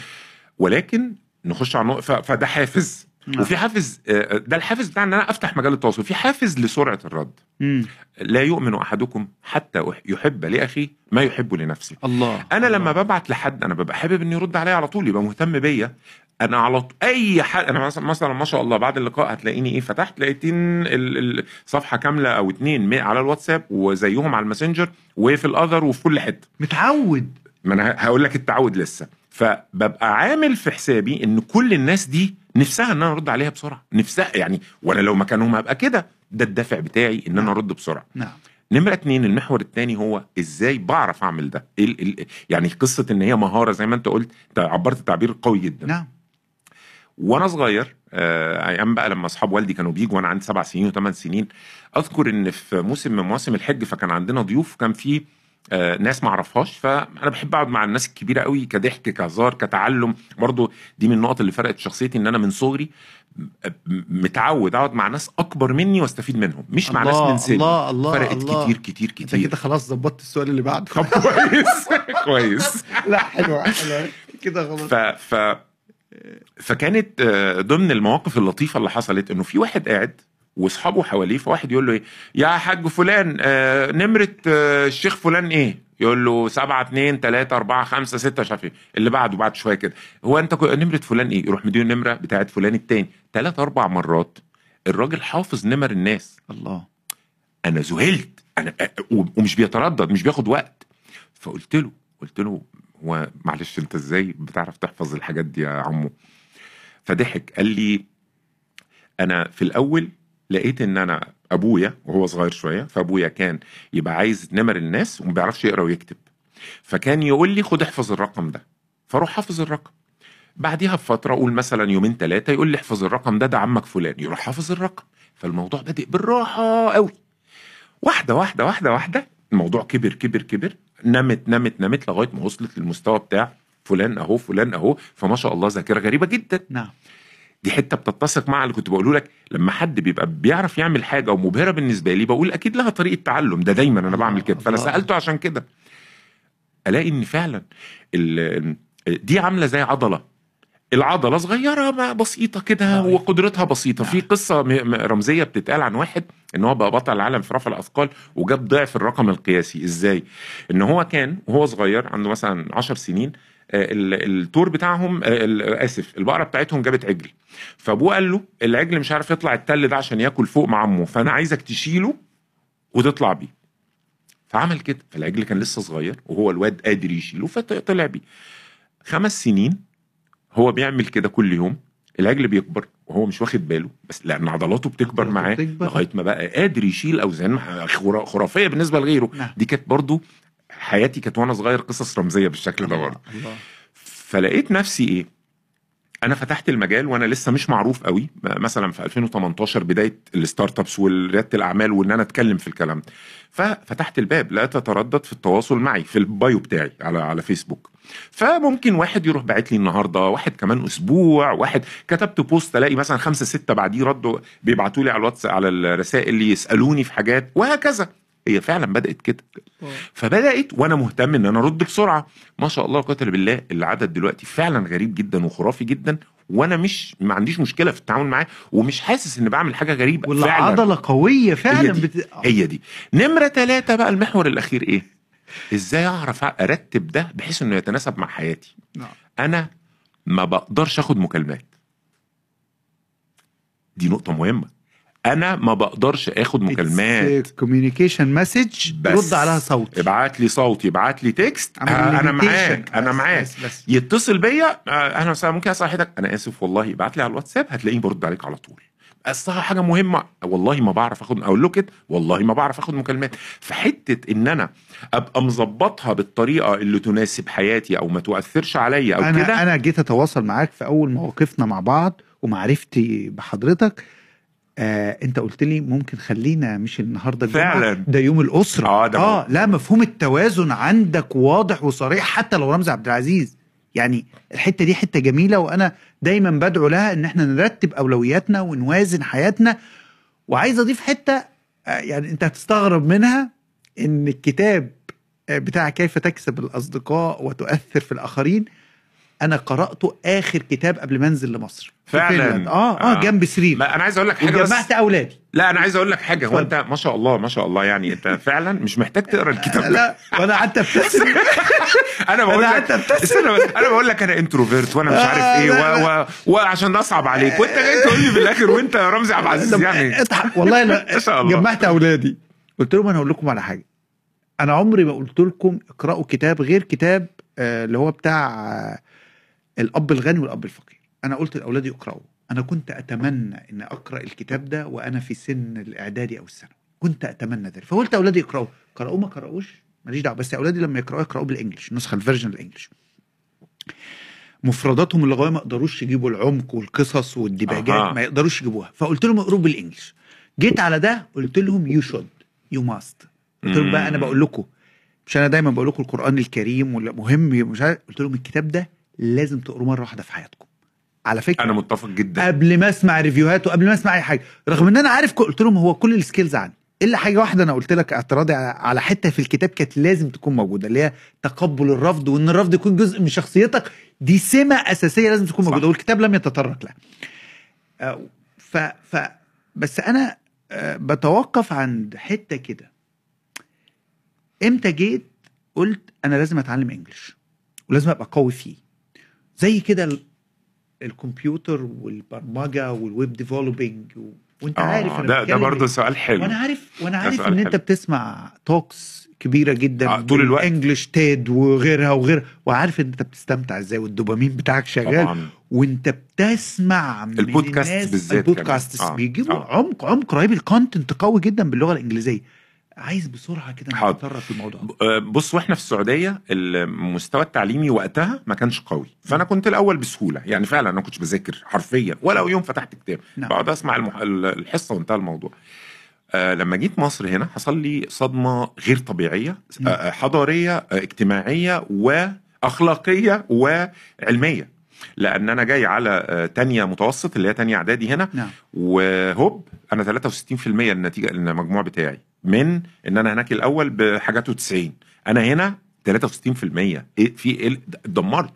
ولكن نخش على فده حافز. نعم. وفي حافز آه، ده الحافز بتاع إن أنا أفتح مجال التواصل. في حافز لسرعة الرد. مم. لا يؤمن أحدكم حتى يحب لاخيه ما يحب لنفسه. الله. أنا الله. لما ببعت لحد أنا ببقى حابب إنه يرد عليا على طول يبقى مهتم بيا. أنا على أي حد أنا مثلا مثلا ما شاء الله بعد اللقاء هتلاقيني إيه فتحت لقيتين ال- الصفحه كاملة أو اتنين على الواتساب وزيهم على الماسنجر وفي الأذر وفي كل حتة. متعود. ما أنا هقول لك التعود لسه. فببقى عامل في حسابي إن كل الناس دي نفسها إن أنا أرد عليها بسرعة. نفسها يعني وأنا لو مكانهم هبقى كده. ده الدافع بتاعي إن أنا أرد بسرعة. نعم. نمرة اتنين المحور التاني هو إزاي بعرف أعمل ده؟ ال ال يعني قصة إن هي مهارة زي ما أنت قلت انت عبرت تعبير قوي جدا. نعم. وأنا صغير آه، أيام بقى لما أصحاب والدي كانوا بيجوا وأنا عندي سبع سنين وثمان سنين أذكر إن في موسم من مواسم الحج فكان عندنا ضيوف كان في آه، ناس ما اعرفهاش فانا بحب اقعد مع الناس الكبيرة قوي كضحك كهزار كتعلم. برضو دي من النقط اللي فرقت شخصيتي إن أنا من صغري متعود أقعد مع ناس أكبر مني وأستفيد منهم مش مع ناس الله من سني. الله الله فرقت الله. كتير كتير أنت كتير. كده خلاص ظبطت السؤال اللي بعده. طب كويس كويس. لا حلوة حلوة كده خلاص ف ف فكانت آه، ضمن المواقف اللطيفة اللي حصلت إنه في واحد قاعد واصحابه حواليه فواحد يقول له إيه؟ يا حاج فلان آه، نمرة آه، الشيخ فلان إيه؟ يقول له سبعة اتنين تلاتة أربعة خمسة ستة مش عارف إيه. اللي بعده بعد شوية كده. هو أنت كو- نمرة فلان إيه؟ يروح مديله النمرة بتاعت فلان التاني. تلات أربع مرات الراجل حافظ نمر الناس. الله. أنا ذهلت أنا و- ومش بيتردد مش بياخد وقت. فقلت له قلت له هو معلش أنت إزاي بتعرف تحفظ الحاجات دي يا عمو؟ فضحك قال لي أنا في الأول لقيت إن أنا أبويا وهو صغير شوية فأبويا كان يبقى عايز نمر الناس وما بيعرفش يقرأ ويكتب. فكان يقول لي خد احفظ الرقم ده. فأروح حافظ الرقم. بعديها بفترة أقول مثلا يومين ثلاثة يقول لي احفظ الرقم ده ده عمك فلان. يروح حافظ الرقم. فالموضوع بادئ بالراحة قوي. واحدة واحدة واحدة واحدة الموضوع كبر كبر كبر. نمت نمت نمت لغاية ما وصلت للمستوى بتاع فلان أهو فلان أهو. فما شاء الله ذاكرة غريبة جدا. نعم. دي حتة بتتسق مع اللي كنت بقوله لك. لما حد بيبقى بيعرف يعمل حاجة ومبهرة بالنسبة لي بقول أكيد لها طريقة تعلم. ده دايما أنا بعمل كده. فانا. سالته عشان كده. ألاقي إن فعلا دي عاملة زي عضلة. العضلة صغيرة ما بسيطة كده نعم. وقدرتها بسيطة. نعم. في قصة م- م- رمزية بتتقال عن واحد إن هو بقى بطل العالم في رفع الأثقال وجاب ضعف الرقم القياسي. إزاي؟ إن هو كان وهو صغير عنده مثلا 10 سنين التور بتاعهم آه، آسف البقرة بتاعتهم جابت عجل. فابوه قال له العجل مش عارف يطلع التل ده عشان ياكل فوق مع عمه فأنا عايزك تشيله وتطلع بيه. فعمل كده. فالعجل كان لسه صغير وهو الواد قادر يشيله فطلع بيه. خمس سنين هو بيعمل كده كل يوم. العجل بيكبر وهو مش واخد باله بس لأن عضلاته بتكبر معاه. لغاية ما بقى قادر يشيل أوزان خرا- خرافية بالنسبة لغيره. نعم. دي كانت برضو حياتي كانت وأنا صغير قصص رمزية بالشكل ده برضه. فلقيت نفسي إيه؟ أنا فتحت المجال وأنا لسه مش معروف قوي مثلا في 2018 بداية ال startups وريادة الأعمال وإن أنا أتكلم في الكلام. ده ففتحت الباب لا تتردد في التواصل معي في ال bio بتاعي على على فيسبوك. فممكن واحد يروح باعت لي النهارده واحد كمان أسبوع واحد كتبت post ألاقي مثلا خمسة ستة بعديه ردوا بيبعتوا لي على الواتس على الرسائل اللي يسألوني في حاجات وهكذا. هي فعلا بدأت كده. فبدأت وأنا مهتم إن أنا أرد بسرعة. ما شاء الله الا بالله العدد دلوقتي فعلا غريب جدا وخرافي جدا وأنا مش ما عنديش مشكلة في التعامل معاه ومش حاسس ان بعمل حاجة غريبة. فعلا. والعضلة قوية فعلا هي دي. بت... هي دي. نمرة ثلاثة بقى المحور الأخير إيه؟ إزاي أعرف أرتب ده بحيث إنه يتناسب مع حياتي؟ نعم. أنا ما بقدرش آخد مكالمات. دي نقطة مهمة. أنا ما بقدرش آخد مكالمات. communication message. رد عليها صوت. ابعت لي صوت يبعت لي text أنا. معاك أنا معاك. بس- بس. يتصل بيا. آه أهلا وسهلا ممكن حضرتك أنا آسف والله. ابعت لي على الواتساب هتلاقيني برد عليك على طول. اصلها حاجة مهمة. والله ما بعرف آخد أقول كده والله ما بعرف آخد مكالمات. فحته إن أنا أبقى مظبطها بالطريقة اللي تناسب حياتي أو ما تؤثرش عليا أو أنا كده. أنا جيت أتواصل معاك في أول مواقفنا مع بعض ومعرفتي بحضرتك. آه انت قلت لي ممكن خلينا مش النهارده فعلاً. ده يوم الأسرة. آه، ده آه لا مفهوم التوازن عندك واضح وصريح حتى لو رمزي عبد العزيز. يعني الحتة دي حتة جميلة وأنا دايما بدعو لها إن إحنا نرتب أولوياتنا ونوازن حياتنا. وعايز أضيف حتة آه، يعني أنت هتستغرب منها إن الكتاب آه، بتاع كيف تكسب الأصدقاء وتؤثر في الآخرين أنا قراته آخر كتاب قبل ما أنزل لمصر. فعلاً. فنلند. آه آه آه. جنب سرير. ما أنا عايز أقول لك حاجة بس. وجمعت أولادي. لا أنا عايز أقول لك حاجة. هو. أنت ما شاء الله ما شاء الله. يعني أنت فعلا مش محتاج تقرأ الكتاب. لا وأنا قعدت أبتسم. أنا بقول أنا لك بس، أنا بقول لك أنا introvert وأنا مش آه، عارف إيه و... و... وعشان أصعب عليك. وأنت جاي تقول لي في الآخر وأنت يا رمزي عبد العزيز يعني. اضحك. والله ما أنا شاء الله. جمعت أولادي. قلت لهم أنا هقول لكم على حاجة. أنا عمري ما قلت لكم اقرأوا كتاب غير كتاب آه، اللي هو بتاع آه، الأب الغني والأب الفقير. أنا قلت لأولادي اقرأوا. أنا كنت أتمنى إن أقرأ الكتاب ده وأنا في سن الإعدادي أو الثانوي. كنت أتمنى ذلك. فقلت أولادي يقراوا قرأوه ما قرأوش ماليش دعوة. بس أولادي لما يقرأوا يقرأوا بالانجلش النسخة الفيرجن الانجلش مفرداتهم اللغويه ما يقدروش يجيبوا العمق والقصص والديباجات أها. ما يقدروش يجيبوها. فقلت لهم اقروا بال English جيت على ده قلت لهم you should you must قلت لهم بقى أنا. بقول لكم مش أنا دايما بقول لكم القرآن الكريم ولا مهم مش عارف. قلت لهم الكتاب ده لازم تقروه مرة واحدة في حياتكم. على فكرة أنا متفق جدا. قبل ما أسمع ريفيوهات وقبل ما أسمع أي حاجة. رغم إن أنا عارف قلت لهم هو كل ال skills عندي. إلا حاجة واحدة أنا قلت لك اعتراضي على- حتة في الكتاب كانت لازم تكون موجودة اللي هي تقبل الرفض وإن الرفض يكون جزء من شخصيتك. دي سمة أساسية لازم تكون صح. موجوده والكتاب لم يتطرق لها. آه، ف ف بس أنا آه، بتوقف عند حتة كده. إمتى جيت قلت أنا لازم أتعلم English ولازم أبقى قوي فيه؟ زي كده ال- الكمبيوتر والبرمجة وال web developing و... وانت عارف آه أنا ده ده برضه إيه. سؤال حلو وأنا عارف وأنا عارف إن أنت حلو. بتسمع talks كبيرة جدا آه، طول الوقت. English TED وغيرها وغيرها وعارف إن أنت بتستمتع إزاي والدوبامين بتاعك شغال طبعا وأنت بتسمع من البودكاست الناس بالذات البودكاست. آه، بيجيبوا آه. عمق عمق رهيب ال content قوي جدا باللغة الإنجليزية عايز بسرعة كده حاضر. نتطرق في الموضوع آه، بص وإحنا في السعودية المستوى التعليمي وقتها ما كانش قوي فأنا كنت الأول بسهولة يعني فعلا أنا كنتش بذاكر حرفيا ولا يوم فتحت كتاب نعم. بقعد أسمع المح... الحصة وانتهى الموضوع آه لما جيت مصر هنا حصل لي صدمة غير طبيعية نعم. آه حضارية آه اجتماعية وأخلاقية وعلمية لأن أنا جاي على آه تانية متوسط اللي هي تانية إعدادي هنا. نعم. وهوب أنا 63% النتيجة المجموع بتاعي من إن أنا هناك الأول بحاجات 90 أنا هنا 63% إيه في إيه اتدمرت.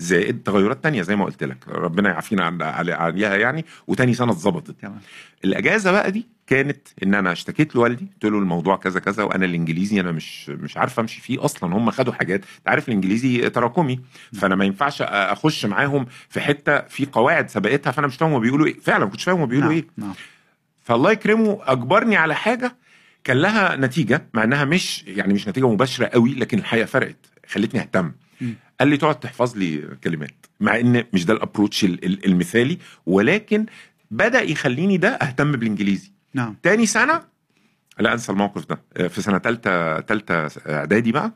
زائد تغيرات تانية زي ما قلت لك. ربنا يعافينا عليها يعني وتاني سنة اتظبطت. تمام. الأجازة بقى دي كانت إن أنا اشتكيت لوالدي قلت له الموضوع كذا كذا وأنا الإنجليزي أنا مش مش عارف أمشي فيه أصلا. هم خدوا حاجات أنت عارف الإنجليزي تراكمي. فأنا ما ينفعش أخش معاهم في حتة في قواعد سبقتها فأنا مش فاهم هم بيقولوا إيه. فعلا ما كنتش فاهم هم بيقولوا نعم. إيه. نعم. فالله يكرمه أجبرني على حاجة كان لها نتيجة مع إنها مش يعني مش نتيجة مباشرة قوي لكن الحقيقة فرقت خلتني أهتم. قال لي تقعد تحفظ لي كلمات مع إن مش ده الابروتش ال- ال- المثالي ولكن بدأ يخليني ده أهتم بالإنجليزي. نعم. تاني سنة لا أنسى الموقف ده آه، في سنة ثالثه ثالثه إعدادي بقى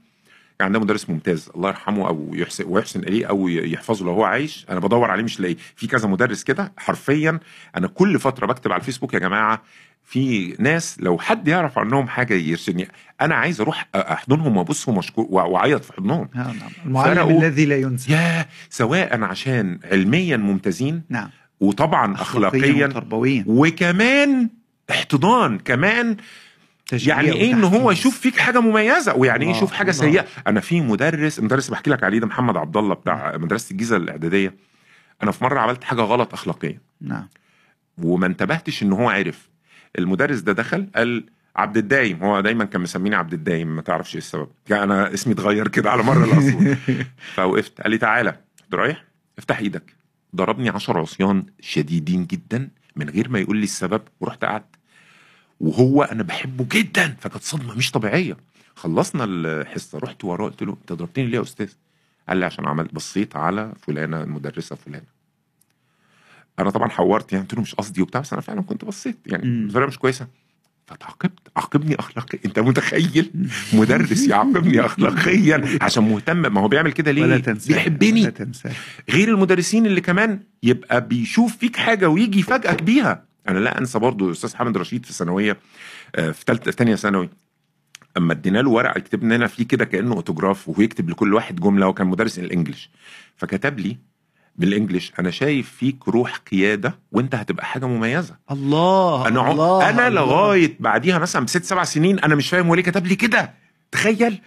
كان عندنا مدرس ممتاز الله يرحمه أو يحسن ويحسن إليه أو يحفظه لو هو عايش أنا بدور عليه مش لاقيه. في كذا مدرس كده حرفيا أنا كل فترة بكتب على الفيسبوك يا جماعة في ناس لو حد يعرف عنهم حاجة يرشدني أنا عايز أروح أحضنهم وابوسهم واشكر وأعيط في حضنهم. آه، نعم. المعلم. الذي لا ينسى. يا سواء عشان علميا ممتازين نعم. وطبعا اخلاقيا وتربويا. وكمان احتضان كمان يعني إيه إن هو. يشوف فيك حاجة مميزة؟ ويعني إيه يشوف حاجة الله. سيئة؟ أنا في مدرس المدرس بحكي لك عليه ده محمد عبد الله بتاع مدرسة الجيزة الإعدادية. أنا في مرة عملت حاجة غلط اخلاقيا نعم. وما انتبهتش إن هو عرف. المدرس ده دخل قال عبد الدايم هو دايما كان مسميني عبد الدايم ما تعرفش إيه السبب. أنا اسمي اتغير كده على مر الأصل. فوقفت. قال لي تعالى. رايح؟ افتح إيدك. ضربني عشر عصيان شديدين جدا من غير ما يقول لي السبب ورحت قعدت. وهو أنا بحبه جدا فكانت صدمة مش طبيعية. خلصنا الحصة رحت وراه قلت له أنت ضربتني ليه يا أستاذ؟ قال لي عشان عملت بصيت على فلانة المدرسة فلانة. أنا طبعا حورت يعني قلت له مش قصدي وبتاع بس أنا فعلا كنت بصيت يعني. بطريقة مش كويسة. فتعاقبت عاقبني اخلاقيا. أنت متخيل؟ مدرس يعاقبني اخلاقيا عشان مهتم ما هو بيعمل كده ولا ليه تنسى بيحبني. ولا تنسى غير المدرسين اللي كمان يبقى بيشوف فيك حاجة ويجي يفاجئك بيها أنا لا أنسى برضو الأستاذ حامد رشيد في ثانوية آه، في ثالثه ثانية ثانوي أما ادينا له ورقة يكتب لنا فيه كده كأنه اوتوجراف وهو يكتب لكل واحد جملة وكان مدرس ال English. فكتب لي بال English أنا شايف فيك روح قيادة وأنت هتبقى حاجة مميزة. الله أنا الله أنا. لغاية بعديها مثلا بست سبع سنين أنا مش فاهم هو ليه كتب لي كده. تخيل.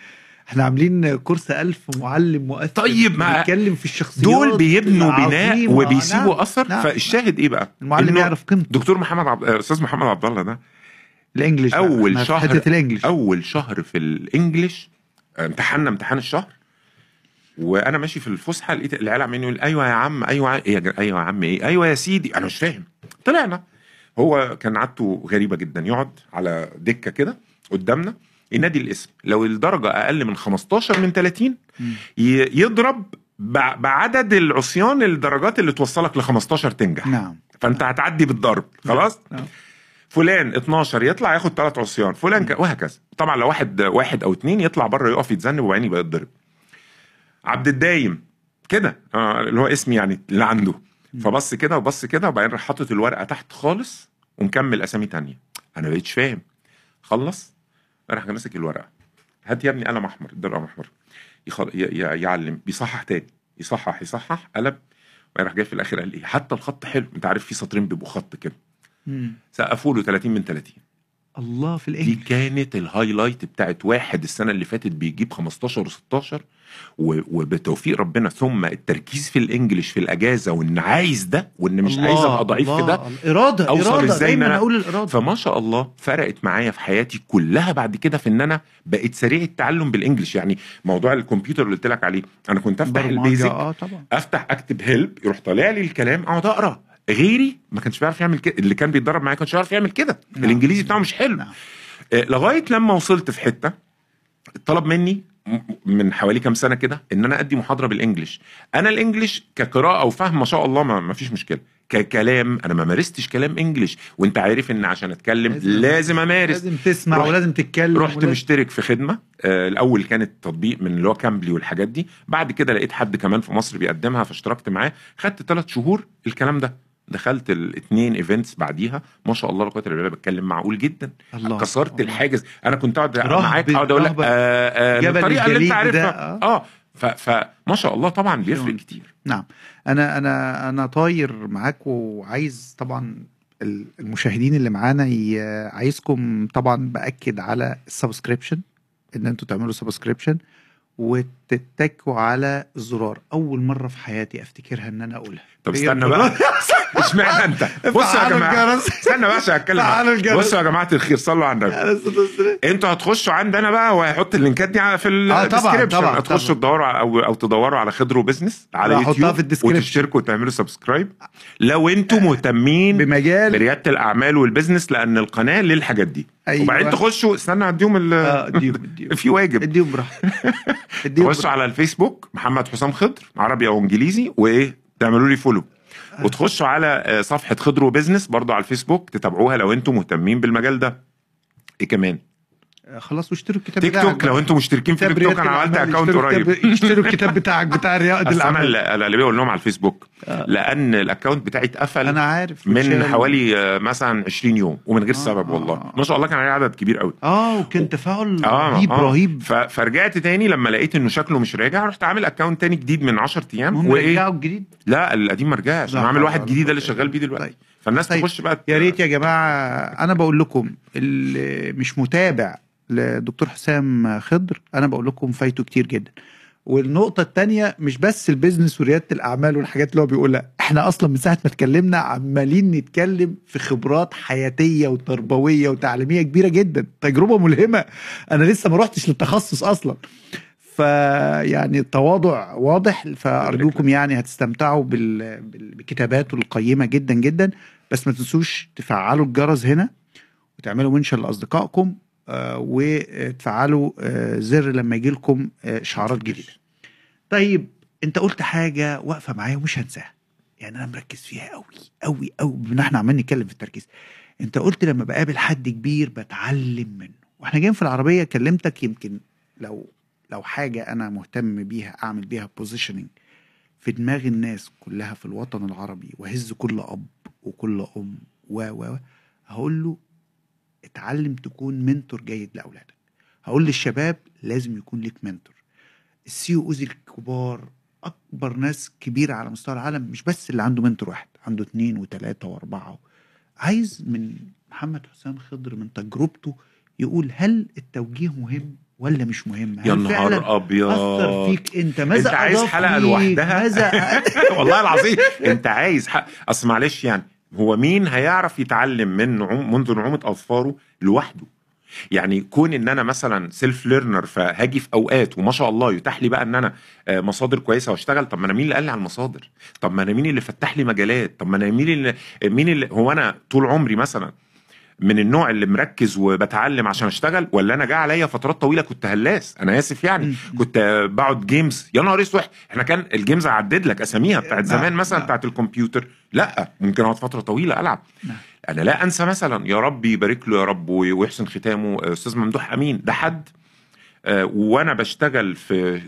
إحنا عاملين كورس ألف معلم مؤثر طيب، ما- بيتكلم في الشخصيات دول بيبنوا بناء. وبيسيبوا نعم، أثر نعم. فالشاهد إيه بقى؟ المعلم يعرف قيمته. دكتور محمد عبد أستاذ محمد عبد الله ده الإنجليش بقى. في شهر- حتة الإنجليش. أول شهر في الإنجليش امتحنا امتحان الشهر. وأنا ماشي في الفسحة لقيت العيال عمالين يقول أيوه يا عم أيوه يا ج- أيوه يا عم إيه؟ أيوه يا سيدي. أنا مش فاهم. طلعنا. هو كان عادته غريبة جدا. يقعد على دكة كده قدامنا. ينادي الاسم. لو الدرجة أقل من 15 من 30 مم. ي- يضرب بع- بعدد العصيان الدرجات اللي توصلك ل 15 تنجح. نعم. فأنت هتعدي بالضرب. خلاص؟ نعم. فلان 12 يطلع ياخد ثلاث عصيان. فلان ك... وهكذا. طبعا لو واحد واحد أو اتنين يطلع بره يقف يتذنب وبعدين يبقى يتضرب. عبد الدايم. كده. آه اللي هو اسمي يعني اللي عنده. فبص كده وبص كده وبعدين راح حاطط الورقة تحت خالص ومكمل أسامي تانية. أنا بقيتش فاهم. خلص؟ راح ماسك الورقة. هات يا ابني قلم أحمر اديله قلم أحمر. يخل... ي... ي... يعلم بيصحح تاني. يصحح يصحح قلب وبعدين راح جاي في الآخر قال إيه حتى الخط حلو. أنت عارف في سطرين بيبقوا خط كده. سقفوا له 30 من 30 الله في دي ال English كانت ال highlight بتاعت واحد السنة اللي فاتت بيجيب 15 و16 وبتوفيق ربنا ثم التركيز في ال English في الأجازة وإن عايز ده وإن مش عايز أبقى ضعيف في ده إرادة إزاي إن دايما أنا- أقول الإرادة. فما شاء الله فرقت معايا في حياتي كلها بعد كده في إن أنا بقيت سريع التعلم بالإنجليش. يعني موضوع الكمبيوتر اللي قلت لك عليه أنا كنت أفتح البيزك آه طبعا. أفتح أكتب هيلب يروح طالع لي الكلام أقعد أقرأ. غيري ما كانش بيعرف يعمل كده اللي كان بيتدرب معايا كانش بيعرف يعمل كده. نعم. الإنجليزي بتاعه مش حلو. نعم. آه، لغاية لما وصلت في حتة طلب مني من حوالي كام سنة كده إن أنا أدي محاضرة بالانجلش أنا ال English كقراءة وفهم ما شاء الله ما, ما فيش مشكلة. ككلام أنا ما مارستش كلام English. وأنت عارف إن عشان أتكلم لازم- لازم, لازم أمارس. لازم تسمع رحت- ولازم تتكلم رحت ولازم- مشترك في خدمة. آه الأول كانت تطبيق من اللي هو كامبلي والحاجات دي. بعد كده لقيت حد كمان في مصر بيقدمها فاشتركت معاه. خدت ثلاث شهور الكلام ده. دخلت الاثنين events بعديها ما شاء الله لا قوه الا بالله بتكلم معقول جدا. الله كسرت الله. الحاجز. أنا كنت أقعد معاك أقعد أقول لك. آه آه جبل بالطريقة اللي أنت عارفها. آه. ف- فما شاء الله طبعا بيفرق؟ كتير. نعم. أنا أنا أنا طاير معاك وعايز طبعا ال- المشاهدين اللي معانا عايزكم طبعا بأكد على ال subscription إن أنتوا تعملوا سبسكريبشن وتتكوا على الزرار أول مرة في حياتي أفتكرها إن أنا أقولها. طب استنى بقى. اشمعنى انت؟ بصوا يا جماعة. استنى بس هتكلم. فعلوا الجرس. بصوا يا جماعة الخير صلوا على النبي. أنتوا هتخشوا عندنا بقى وهيحط ال link ات دي في آه، ال description طبعاً، هتخشوا. تدوروا أو أو تدوروا على خضر و business على يوتيوب في. وتشتركوا وتعملوا subscribe لو أنتوا مهتمين بمجال. بريادة الأعمال وال business لأن القناة للحاجات دي. أيوة. وبعدين تخشوا استنى اديهم ال- آه اديهم في واجب. اديهم براحتك. اديهم تخشوا على الفيسبوك محمد حسام خضر عربي أو إنجليزي وإيه؟ تعملوا لي follow وتخشوا على آه، صفحة خضر و business برضو على الفيسبوك تتابعوها لو أنتم مهتمين بالمجال ده إيه كمان. خلاص واشتروا الكتاب تيك توك لو أنتم مشتركين في تيك توك أنا عملت. account قريب اشتروا الكتاب بتاعك بتاع ريادة أصل أنا الاعمال اللي بقول لهم على الفيسبوك لأن ال account بتاعي اتقفل أنا عارف من. حوالي آه، مثلا 20 يوم ومن غير آه، سبب آه، والله آه. ما شاء الله كان عليه عدد كبير قوي آه وكان تفاعل رهيب آه. رهيب فرجعت تاني لما لقيت إنه شكله مش راجع رحت عامل account تاني جديد من 10 أيام وإيه الجديد لا القديم ما رجعش أنا عامل واحد جديد ده اللي. شغال بيه دلوقتي طيب. فالناس طيب. تخش بقى يا ريت يا جماعة أنا بقول لكم اللي مش متابع لدكتور حسام خضر أنا بقول لكم فايته كتير جدا. والنقطة التانية مش بس ال business وريادة الأعمال والحاجات اللي هو بيقولها إحنا أصلا من ساعة ما اتكلمنا عمالين نتكلم في خبرات حياتية وتربوية وتعليمية كبيرة جدا تجربة ملهمة. أنا لسه ما روحتش للتخصص أصلا. فيعني التواضع واضح فأرجوكم يعني هتستمتعوا بال- بال- بكتاباته القيمة جدا جدا. بس ما تنسوش تفعلوا الجرس هنا وتعملوا mention لأصدقائكم. وتفعلوا آه، زر لما يجي لكم آه، اشعارات جديدة. طيب انت قلت حاجة واقفة معايا ومش هنساها. يعني أنا مركز فيها قوي قوي قوي بما إحنا عمالين نتكلم في التركيز. انت قلت لما بقابل حد كبير بتعلم منه. وإحنا جايين في العربية كلمتك يمكن لو لو حاجة أنا مهتم بيها أعمل بيها positioning في دماغ الناس كلها في الوطن العربي وهز كل أب وكل أم و و هقول له اتعلم تكون mentor جيد لأولادك. هقول للشباب لازم يكون ليك mentor. ال CEOs الكبار أكبر ناس كبيرة على مستوى العالم مش بس اللي عنده mentor واحد عنده اتنين وتلاتة وأربعة. عايز من محمد حسام خضر من تجربته يقول هل التوجيه مهم ولا مش مهم؟ يا نهار أبيض. أثر فيك؟ أنت ماذا أنت عايز حلقة؟ لوحدها؟ ماذا والله العظيم أنت عايز حلقة أصل معلش يعني هو مين هيعرف يتعلم من نعوم منذ نعومة أظفاره لوحده؟ يعني كون إن أنا مثلا self learner فهاجي في أوقات وما شاء الله يتاح لي بقى إن أنا آه، مصادر كويسة وأشتغل طب ما أنا مين اللي قال لي على المصادر؟ طب ما أنا مين اللي فتح لي مجالات؟ طب ما أنا مين اللي مين اللي هو أنا طول عمري مثلا من النوع اللي مركز وبتعلم عشان اشتغل ولا أنا جه عليا فترات طويلة كنت هلاس؟ أنا آسف يعني. كنت بقعد games يا نهار أسود إحنا كان ال games اعدد لك أساميها بتاعت زمان مثلا. بتاعت الكمبيوتر. لا ممكن أقعد فترة طويلة ألعب. نعم. أنا لا أنسى مثلا يا رب يبارك له يا رب وي- ويحسن ختامه. أستاذ ممدوح أمين. ده حد آه، وأنا بشتغل في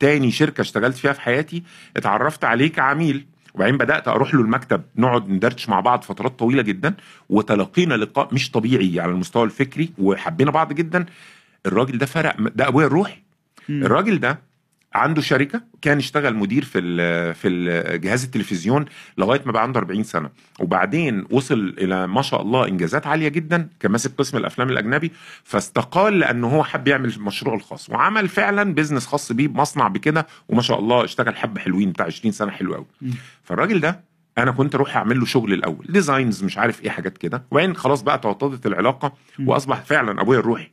تاني شركة اشتغلت فيها في حياتي اتعرفت عليه كعميل وبعدين بدأت أروح له المكتب نقعد ندردش مع بعض فترات طويلة جدا وتلاقينا لقاء مش طبيعي على المستوى الفكري وحبينا بعض جدا الراجل ده فرق ده أبويا الروحي. الراجل ده عنده شركة كان اشتغل مدير في ال في ال- جهاز التلفزيون لغاية ما بقى عنده 40 سنة وبعدين وصل إلى ما شاء الله إنجازات عالية جدا كان ماسك قسم الأفلام الأجنبي فاستقال لأنه هو حب يعمل مشروعه الخاص وعمل فعلا بيزنس خاص بيه بمصنع بكده وما شاء الله اشتغل حبة حلوين بتاع 20 سنة حلو قوي. فالراجل ده أنا كنت أروح أعمل له شغل الأول designs مش عارف إيه حاجات كده وبعدين خلاص بقى توطدت العلاقة. وأصبح فعلا أبويا الروحي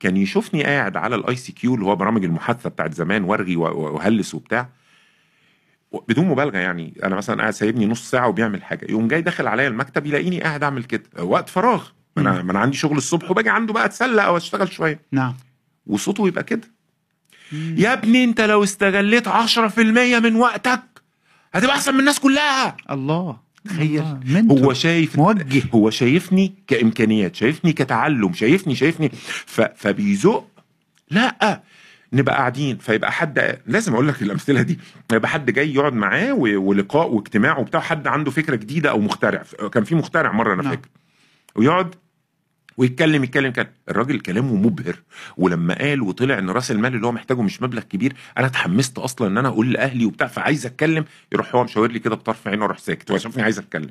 كان يشوفني قاعد على ال ICQ اللي هو برامج المحادثة بتاعت زمان وارغي واهلس وبتاع. بدون مبالغة يعني. أنا مثلا قاعد سايبني نص ساعة وبيعمل حاجة. يقوم جاي داخل عليا المكتب يلاقيني قاعد أعمل كده. وقت فراغ. ما أنا ما أنا عندي شغل الصبح وباجي عنده بقى اتسلى أو اشتغل شوية. نعم. وصوته يبقى كده. يا ابني أنت لو استغليت 10% من وقتك هتبقى أحسن من الناس كلها. الله. تخيل. mentor. هو شايف موجه هو شايفني كإمكانيات شايفني كتعلم شايفني شايفني ف... فبيزق لا نبقى قاعدين فيبقى حد لازم أقول لك الأمثلة دي يبقى حد جاي يقعد معاه. ولقاء واجتماع وبتاع حد عنده فكرة جديدة أو مخترع كان في مخترع مرة أنا نعم. فاكر ويقعد ويتكلم يتكلم كان الراجل كلامه مبهر. ولما قال وطلع إن رأس المال اللي هو محتاجه مش مبلغ كبير أنا اتحمست أصلا إن أنا أقول لأهلي وبتاع فعايز أتكلم. يروح هو مشاور لي كده بطرف عينه أروح ساكت. هو شافني عايز أتكلم.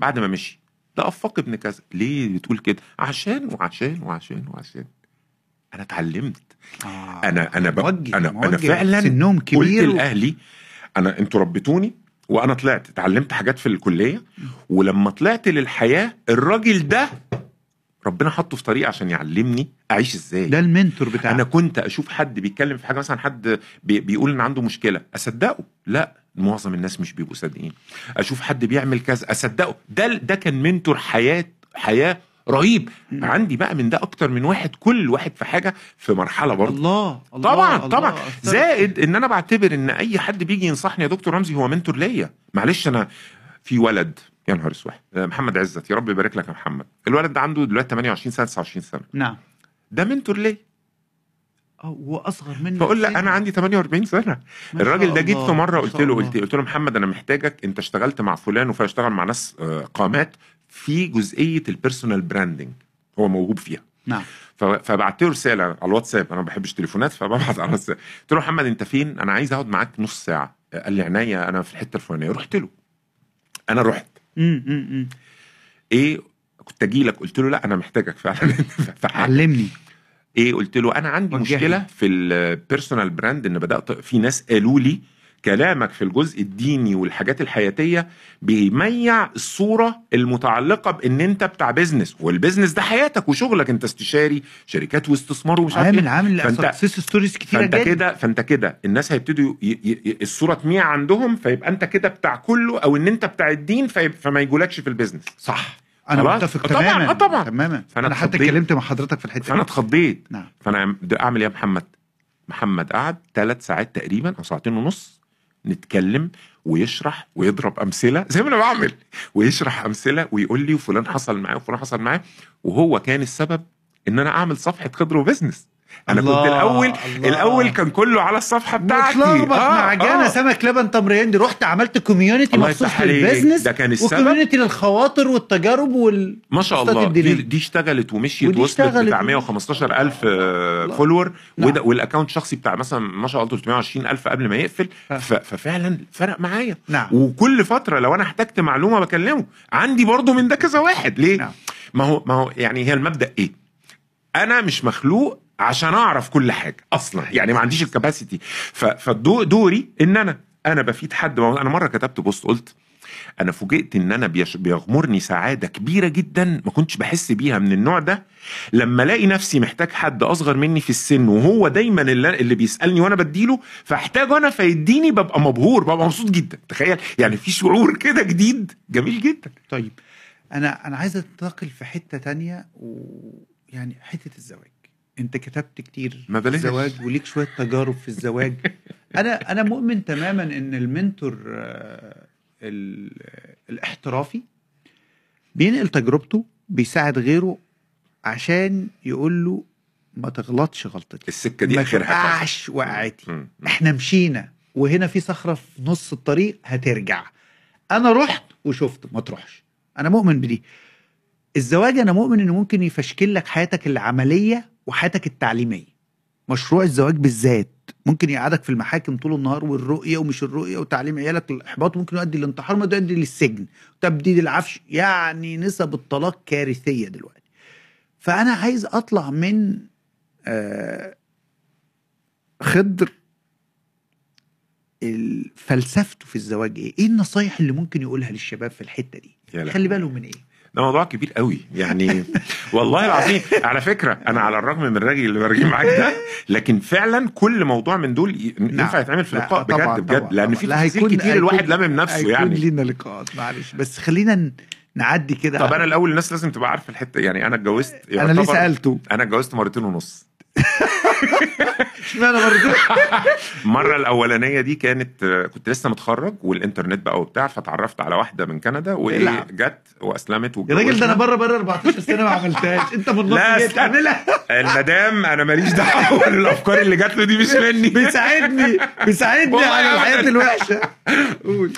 بعد ما مشي ده افاق ابن كذا. ليه بتقول كده؟ عشان وعشان وعشان وعشان. أنا اتعلمت. آه. أنا أنا. موجه أنا موجه. أنا فعلا سنهم قلت كبير و- لأهلي أنا أنتوا ربيتوني وأنا طلعت. اتعلمت حاجات في الكلية. ولما طلعت للحياة الراجل ده ربنا حطه في طريق عشان يعلمني أعيش إزاي. ده المنتور بتاعك. أنا كنت أشوف حد بيتكلم في حاجة مثلا حد بي بيقول إن عنده مشكلة أصدقه؟ لا معظم الناس مش بيبقوا صادقين. أشوف حد بيعمل كذا أصدقه؟ ده ده كان منتور حياة حياة رهيب. عندي بقى من ده أكتر من واحد كل واحد في حاجة في مرحلة برضه. الله الله طبعا الله طبعا. أثرت. زائد إن أنا بعتبر إن أي حد بيجي ينصحني يا دكتور رمزي هو منتور ليا. معلش أنا في ولد يا نهار أسود. آه، محمد عزت يا رب يبارك لك يا محمد. الولد ده عنده دلوقتي 28 سنة 29 سنة. نعم. ده منتور ليا آه واصغر مني بقول لا. أنا عندي 48 سنة. الراجل ده جيت في مرة قلت له. قلت قلت له محمد أنا محتاجك. أنت اشتغلت مع فلان وفاشتغل مع ناس آه، قامات في جزئية ال personal branding هو موهوب فيها. نعم. فبعت له رسالة على الواتساب. أنا ما بحبش تليفونات فببعت على الواتساب. قلت له محمد أنت فين؟ أنا عايز أقعد معاك نص ساعة. قال لي عينيا أنا في الحتة الفلانية. رحت له. أنا رحت. امم إيه كنت أجي لك قلت له لا أنا محتاجك فعلا. علمني. إيه قلت له أنا عندي. مشكلة في ال personal branding ان بدأت في ناس قالوا لي كلامك في الجزء الديني والحاجات الحياتية بيميع الصورة المتعلقة بإن أنت بتاع business وال business ده حياتك وشغلك أنت استشاري شركات واستثمار ومش عارف عامل إيه. عامل success stories كتيرة فأنت كده فأنت كده الناس هيبتدوا. الصورة تميع عندهم فيبقى أنت كده بتاع كله أو إن أنت بتاع الدين. فما يجولكش في ال business صح أنا؟ متفق طبعاً، تماما آه طبعاً. تماما فأنا أنا حتى. اتكلمت مع حضرتك في الحتة فأنا اتخضيت نعم فأنا أعمل إيه يا محمد محمد قعد ثلاث ساعات تقريبا أو ساعتين ونص نتكلم ويشرح ويضرب أمثلة زي ما أنا بعمل ويشرح أمثلة ويقول لي وفلان حصل معاه وفلان حصل معاه وهو كان السبب إن أنا أعمل صفحة خضر و business. أنا الله، كنت الأول الله. الأول كان كله على الصفحة بتاعتي متلخبط آه، مع جانا آه. سمك لبن تمر هندي رحت عملت community مخصوص. لل business ده كان السبب. و community للخواطر والتجارب وال ما شاء الله. دي, دي اشتغلت ومشيت ودي وصلت. بتاع 115 ألف follower نعم. وده وال account الشخصي بتاع مثلا ما شاء الله 320 ألف قبل ما يقفل ففعلا فرق معايا نعم. وكل فترة لو أنا احتجت معلومة بكلمه عندي برضو من ده كذا واحد ليه نعم. ما هو ما هو يعني هي المبدأ إيه أنا مش مخلوق عشان أعرف كل حاجة أصلا. يعني ما عنديش ال capacity. فدوري إن أنا أنا بفيد حد. أنا مرة كتبت بوست قلت أنا فوجئت إن أنا بيغمرني سعادة كبيرة جدا ما كنتش بحس بيها من النوع ده. لما ألاقي نفسي محتاج حد أصغر مني في السن وهو دايما اللي, اللي بيسألني وأنا بديله فاحتاجه أنا فيديني ببقى مبهور ببقى مبسوط جدا. تخيل. يعني في شعور كده جديد جميل جدا. طيب أنا أنا عايز أنتقل في حتة تانية ويعني حتة الزواج. انت كتبت كتير ما في. الزواج وليك شوية تجارب في الزواج. أنا أنا مؤمن تماما إن المنتور آه، ال- الاحترافي بينقل تجربته بيساعد غيره عشان يقول له ما تغلطش غلطتي السكة دي ما آخرها كذا. توقعش وقعتي. إحنا مشينا وهنا في صخرة في نص الطريق هترجع. أنا رحت وشفت ما تروحش. أنا مؤمن بدي. الزواج أنا مؤمن إنه ممكن يفشكل لك حياتك العملية وحياتك التعليمية مشروع الزواج بالذات ممكن يقعدك في المحاكم طول النهار والرؤية ومش الرؤية وتعليم عيالك الاحباط ممكن يؤدي للانتحار ممكن يؤدي للسجن تبديد العفش يعني نسب الطلاق كارثية دلوقتي فأنا عايز أطلع من آه خضر فلسفته في الزواج إيه؟ إيه النصايح اللي ممكن يقولها للشباب في الحتة دي؟ خلي بالهم من إيه؟ ده موضوع كبير قوي. يعني والله العظيم على فكرة أنا على الرغم من الراجل اللي برجي معاك ده لكن فعلا كل موضوع من دول ينفع يتعمل في لقاء طبعاً، بجد. بجد طبعاً، لأن. في تفاصيل كتير الواحد لامم نفسه هيكون يعني. لينا لقاءات معلش. بس خلينا نعدي كده. طب أنا الأول الناس لازم تبقى عارفة الحتة يعني أنا اتجوزت أنا ليه سألته؟ أنا اتجوزت مرتين ونص. اشمعنى مرتين؟ المره الأولانية دي كانت كنت لسه متخرج والإنترنت بقى وبتاع فتعرفت على واحدة من كندا وايه. جت وأسلمت يا راجل ده أنا. بره بره 14 سنة ما عملتهاش أنت من لا، جاي استنى. تعملها المدام أنا ماليش دعوة الافكار اللي جات له دي مش مني بيساعدني بيساعدني على الحياة. الوحشة قول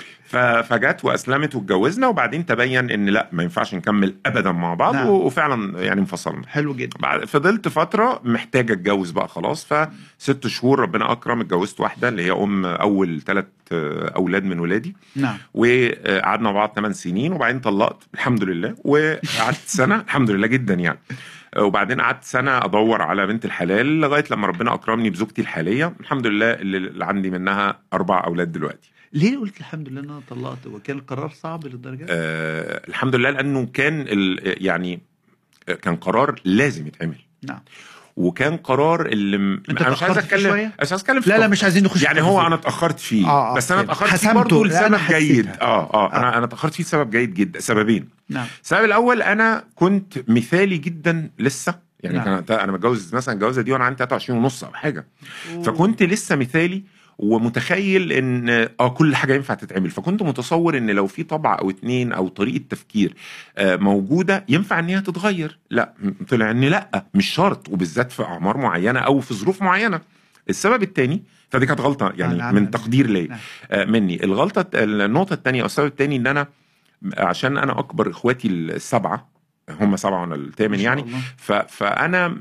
فجت وأسلمت واتجوزنا وبعدين تبين إن لأ ما ينفعش نكمل ابدا مع بعض نعم. وفعلا يعني انفصلنا. حلو جدا. بعد فضلت فترة محتاج أتجوز بقى خلاص فست شهور ربنا أكرم اتجوزت واحدة اللي هي أم أول ثلاث أولاد من ولادي. نعم. وقعدنا مع بعض 8 سنين وبعدين طلقت الحمد لله وقعدت سنة الحمد لله جدا يعني. وبعدين قعدت سنة أدور على بنت الحلال لغاية لما ربنا أكرمني بزوجتي الحالية. الحمد لله اللي اللي عندي منها أربع أولاد دلوقتي. ليه قلت الحمد لله إن أنا طلقت وكان القرار صعب للدرجة؟ آه الحمد لله لأنه كان ال- يعني كان قرار لازم يتعمل نعم وكان قرار اللي م... أنت أنا مش عايز أتكلم؟ مش عايز أتكلم لا لا مش عايزين نخش يعني هو. أنا اتأخرت فيه آه، آه، بس أنا. اتأخرت فيه. برضه لسبب جيد حسيتها. آه آه آه. أنا أنا اتأخرت فيه لسبب جيد جدا سببين نعم السبب الأول أنا كنت مثالي جدا لسه يعني نعم. كان أنا متجوز مثلا الجوازة دي وأنا عندي 23 ونص أو حاجة فكنت لسه مثالي ومتخيل إن آه كل حاجة ينفع تتعمل فكنت متصور إن لو في طبع أو اتنين أو طريقة تفكير آه، موجودة ينفع إن هي تتغير لا طلع إن لا مش شرط وبالذات في أعمار معينة أو في ظروف معينة السبب الثاني فدي كانت غلطة يعني نعم، من. تقدير ليا. آه، مني الغلطة النقطة الثانية أو السبب الثاني إن أنا عشان أنا أكبر إخواتي السبعة هم سبعة وأنا الثامن يعني. فأنا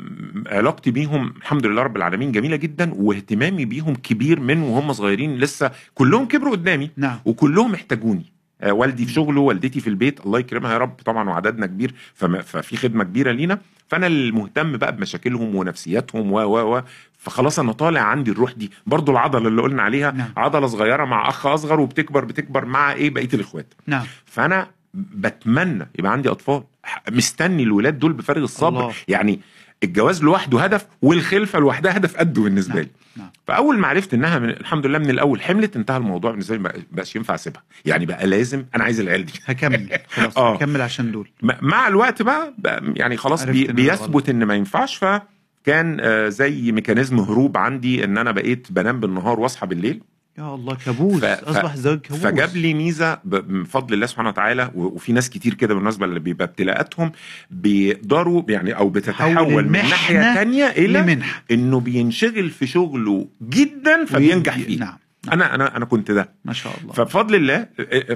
علاقتي بيهم الحمد لله رب العالمين جميلة جدا واهتمامي بيهم كبير من وهم صغيرين لسه كلهم كبروا قدامي. نعم. وكلهم احتاجوني آه، والدي في شغله والدتي في البيت الله يكرمها يا رب طبعا وعددنا كبير فما ففي خدمة كبيرة لينا. فأنا المهتم بقى بمشاكلهم ونفسياتهم و و و فخلاص أنا طالع عندي الروح دي. برضو العضلة اللي قلنا عليها نعم. عضلة صغيرة مع أخ أصغر وبتكبر بتكبر مع إيه؟ بقية الإخوات. نعم. فأنا بتمنى يبقى عندي أطفال. مستني الولاد دول بفارغ الصبر. الله. يعني الجواز لوحده هدف والخلفة لوحدها هدف قده بالنسبة نعم. لي. نعم. فأول ما عرفت إنها من الحمد لله من الأول حملت انتهى الموضوع. بالنسبة لي ما بقاش ينفع أسيبها. يعني بقى لازم أنا عايز العيال دي. هكمل. خلاص آه. هكمل عشان دول. مع الوقت بقى, بقى يعني خلاص بي بيثبت إن ما ينفعش. فكان آه، زي mechanism هروب عندي إن أنا بقيت بنام بالنهار واصحى بالليل. يا الله كابوس. ف- أصبح الزواج كابوس. فجاب لي ميزة بفضل الله سبحانه وتعالى وفي ناس كتير كده بالنسبة اللي بيبقى ابتلاءاتهم بيقدروا يعني أو بتتحول من ناحية تانية إلى لمنحة. إنه بينشغل في شغله جدا فبينجح فيه. نعم أنا أنا أنا كنت ده. ما شاء الله. فبفضل الله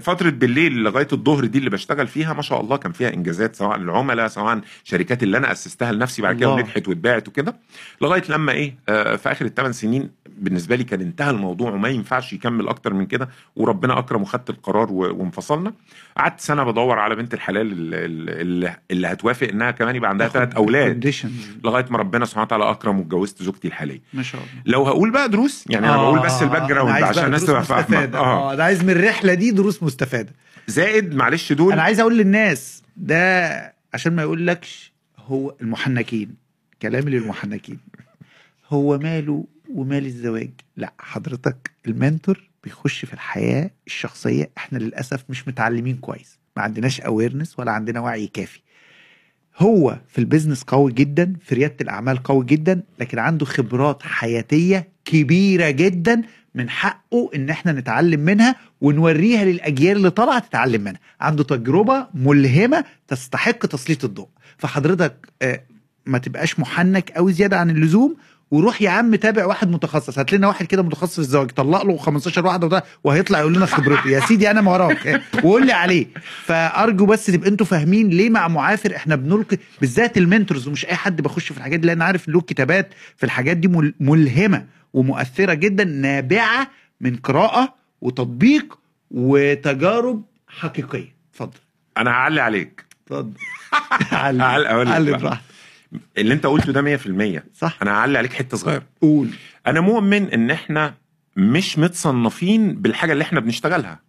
فترة بالليل لغاية الظهر دي اللي بشتغل فيها ما شاء الله كان فيها إنجازات سواء العملاء سواء شركات اللي أنا أسستها لنفسي بعد كده. ونجحت واتباعت وكده. لغاية لما إيه آه، في آخر الثمان سنين بالنسبة لي كان انتهى الموضوع وما ينفعش يكمل أكتر من كده وربنا أكرم وخدت القرار وانفصلنا. قعدت سنة بدور على بنت الحلال اللي, اللي, هتوافق إنها كمان يبقى عندها ثلاث أولاد. لغاية ما ربنا سبحانه وتعالى أكرم واتجوزت زوجتي الحالية. ما شاء الله. لو هقول بقى دروس يعني أنا بقول بس ال background عشان الناس تبقى فاهمة. مستفادة. آه أنا عايز من الرحلة دي دروس مستفادة. زائد معلش دول أنا عايز أقول للناس ده عشان ما يقولكش هو المحنكين. كلامي للمحنكين. هو ماله ومال الزواج. لا حضرتك ال mentor بيخش في الحياة الشخصية. إحنا للأسف مش متعلمين كويس. ما عندناش awareness ولا عندنا وعي كافي. هو في ال business قوي جدا في ريادة الأعمال قوي جدا لكن عنده خبرات حياتية كبيرة جدا من حقه إن إحنا نتعلم منها ونوريها للأجيال اللي طالعة تتعلم منها. عنده تجربة ملهمة تستحق تسليط الضوء. فحضرتك آه، ما تبقاش محنك قوي زيادة عن اللزوم وروح يا عم تابع واحد متخصص هات لنا واحد كده متخصص في الزواج طلق له 15 واحدة وده- وهيطلع يقول لنا خبرته يا سيدي أنا ما وراك. وقول لي عليه. فأرجو بس تبقى أنتوا فاهمين ليه مع معافر إحنا بنلقي بالذات المنتورز ومش أي حد بخش في الحاجات دي لأن عارف له كتابات في الحاجات دي مل- ملهمة ومؤثرة جدا نابعة من قراءة وتطبيق وتجارب حقيقية. اتفضل. أنا هعلي عليك. اتفضل. علي بقى. براحتك. اللي انت قلته ده 100% صح. أنا هعلي عليك حتة صغيرة. قول. أنا مؤمن إن إحنا مش متصنفين بالحاجة اللي إحنا بنشتغلها.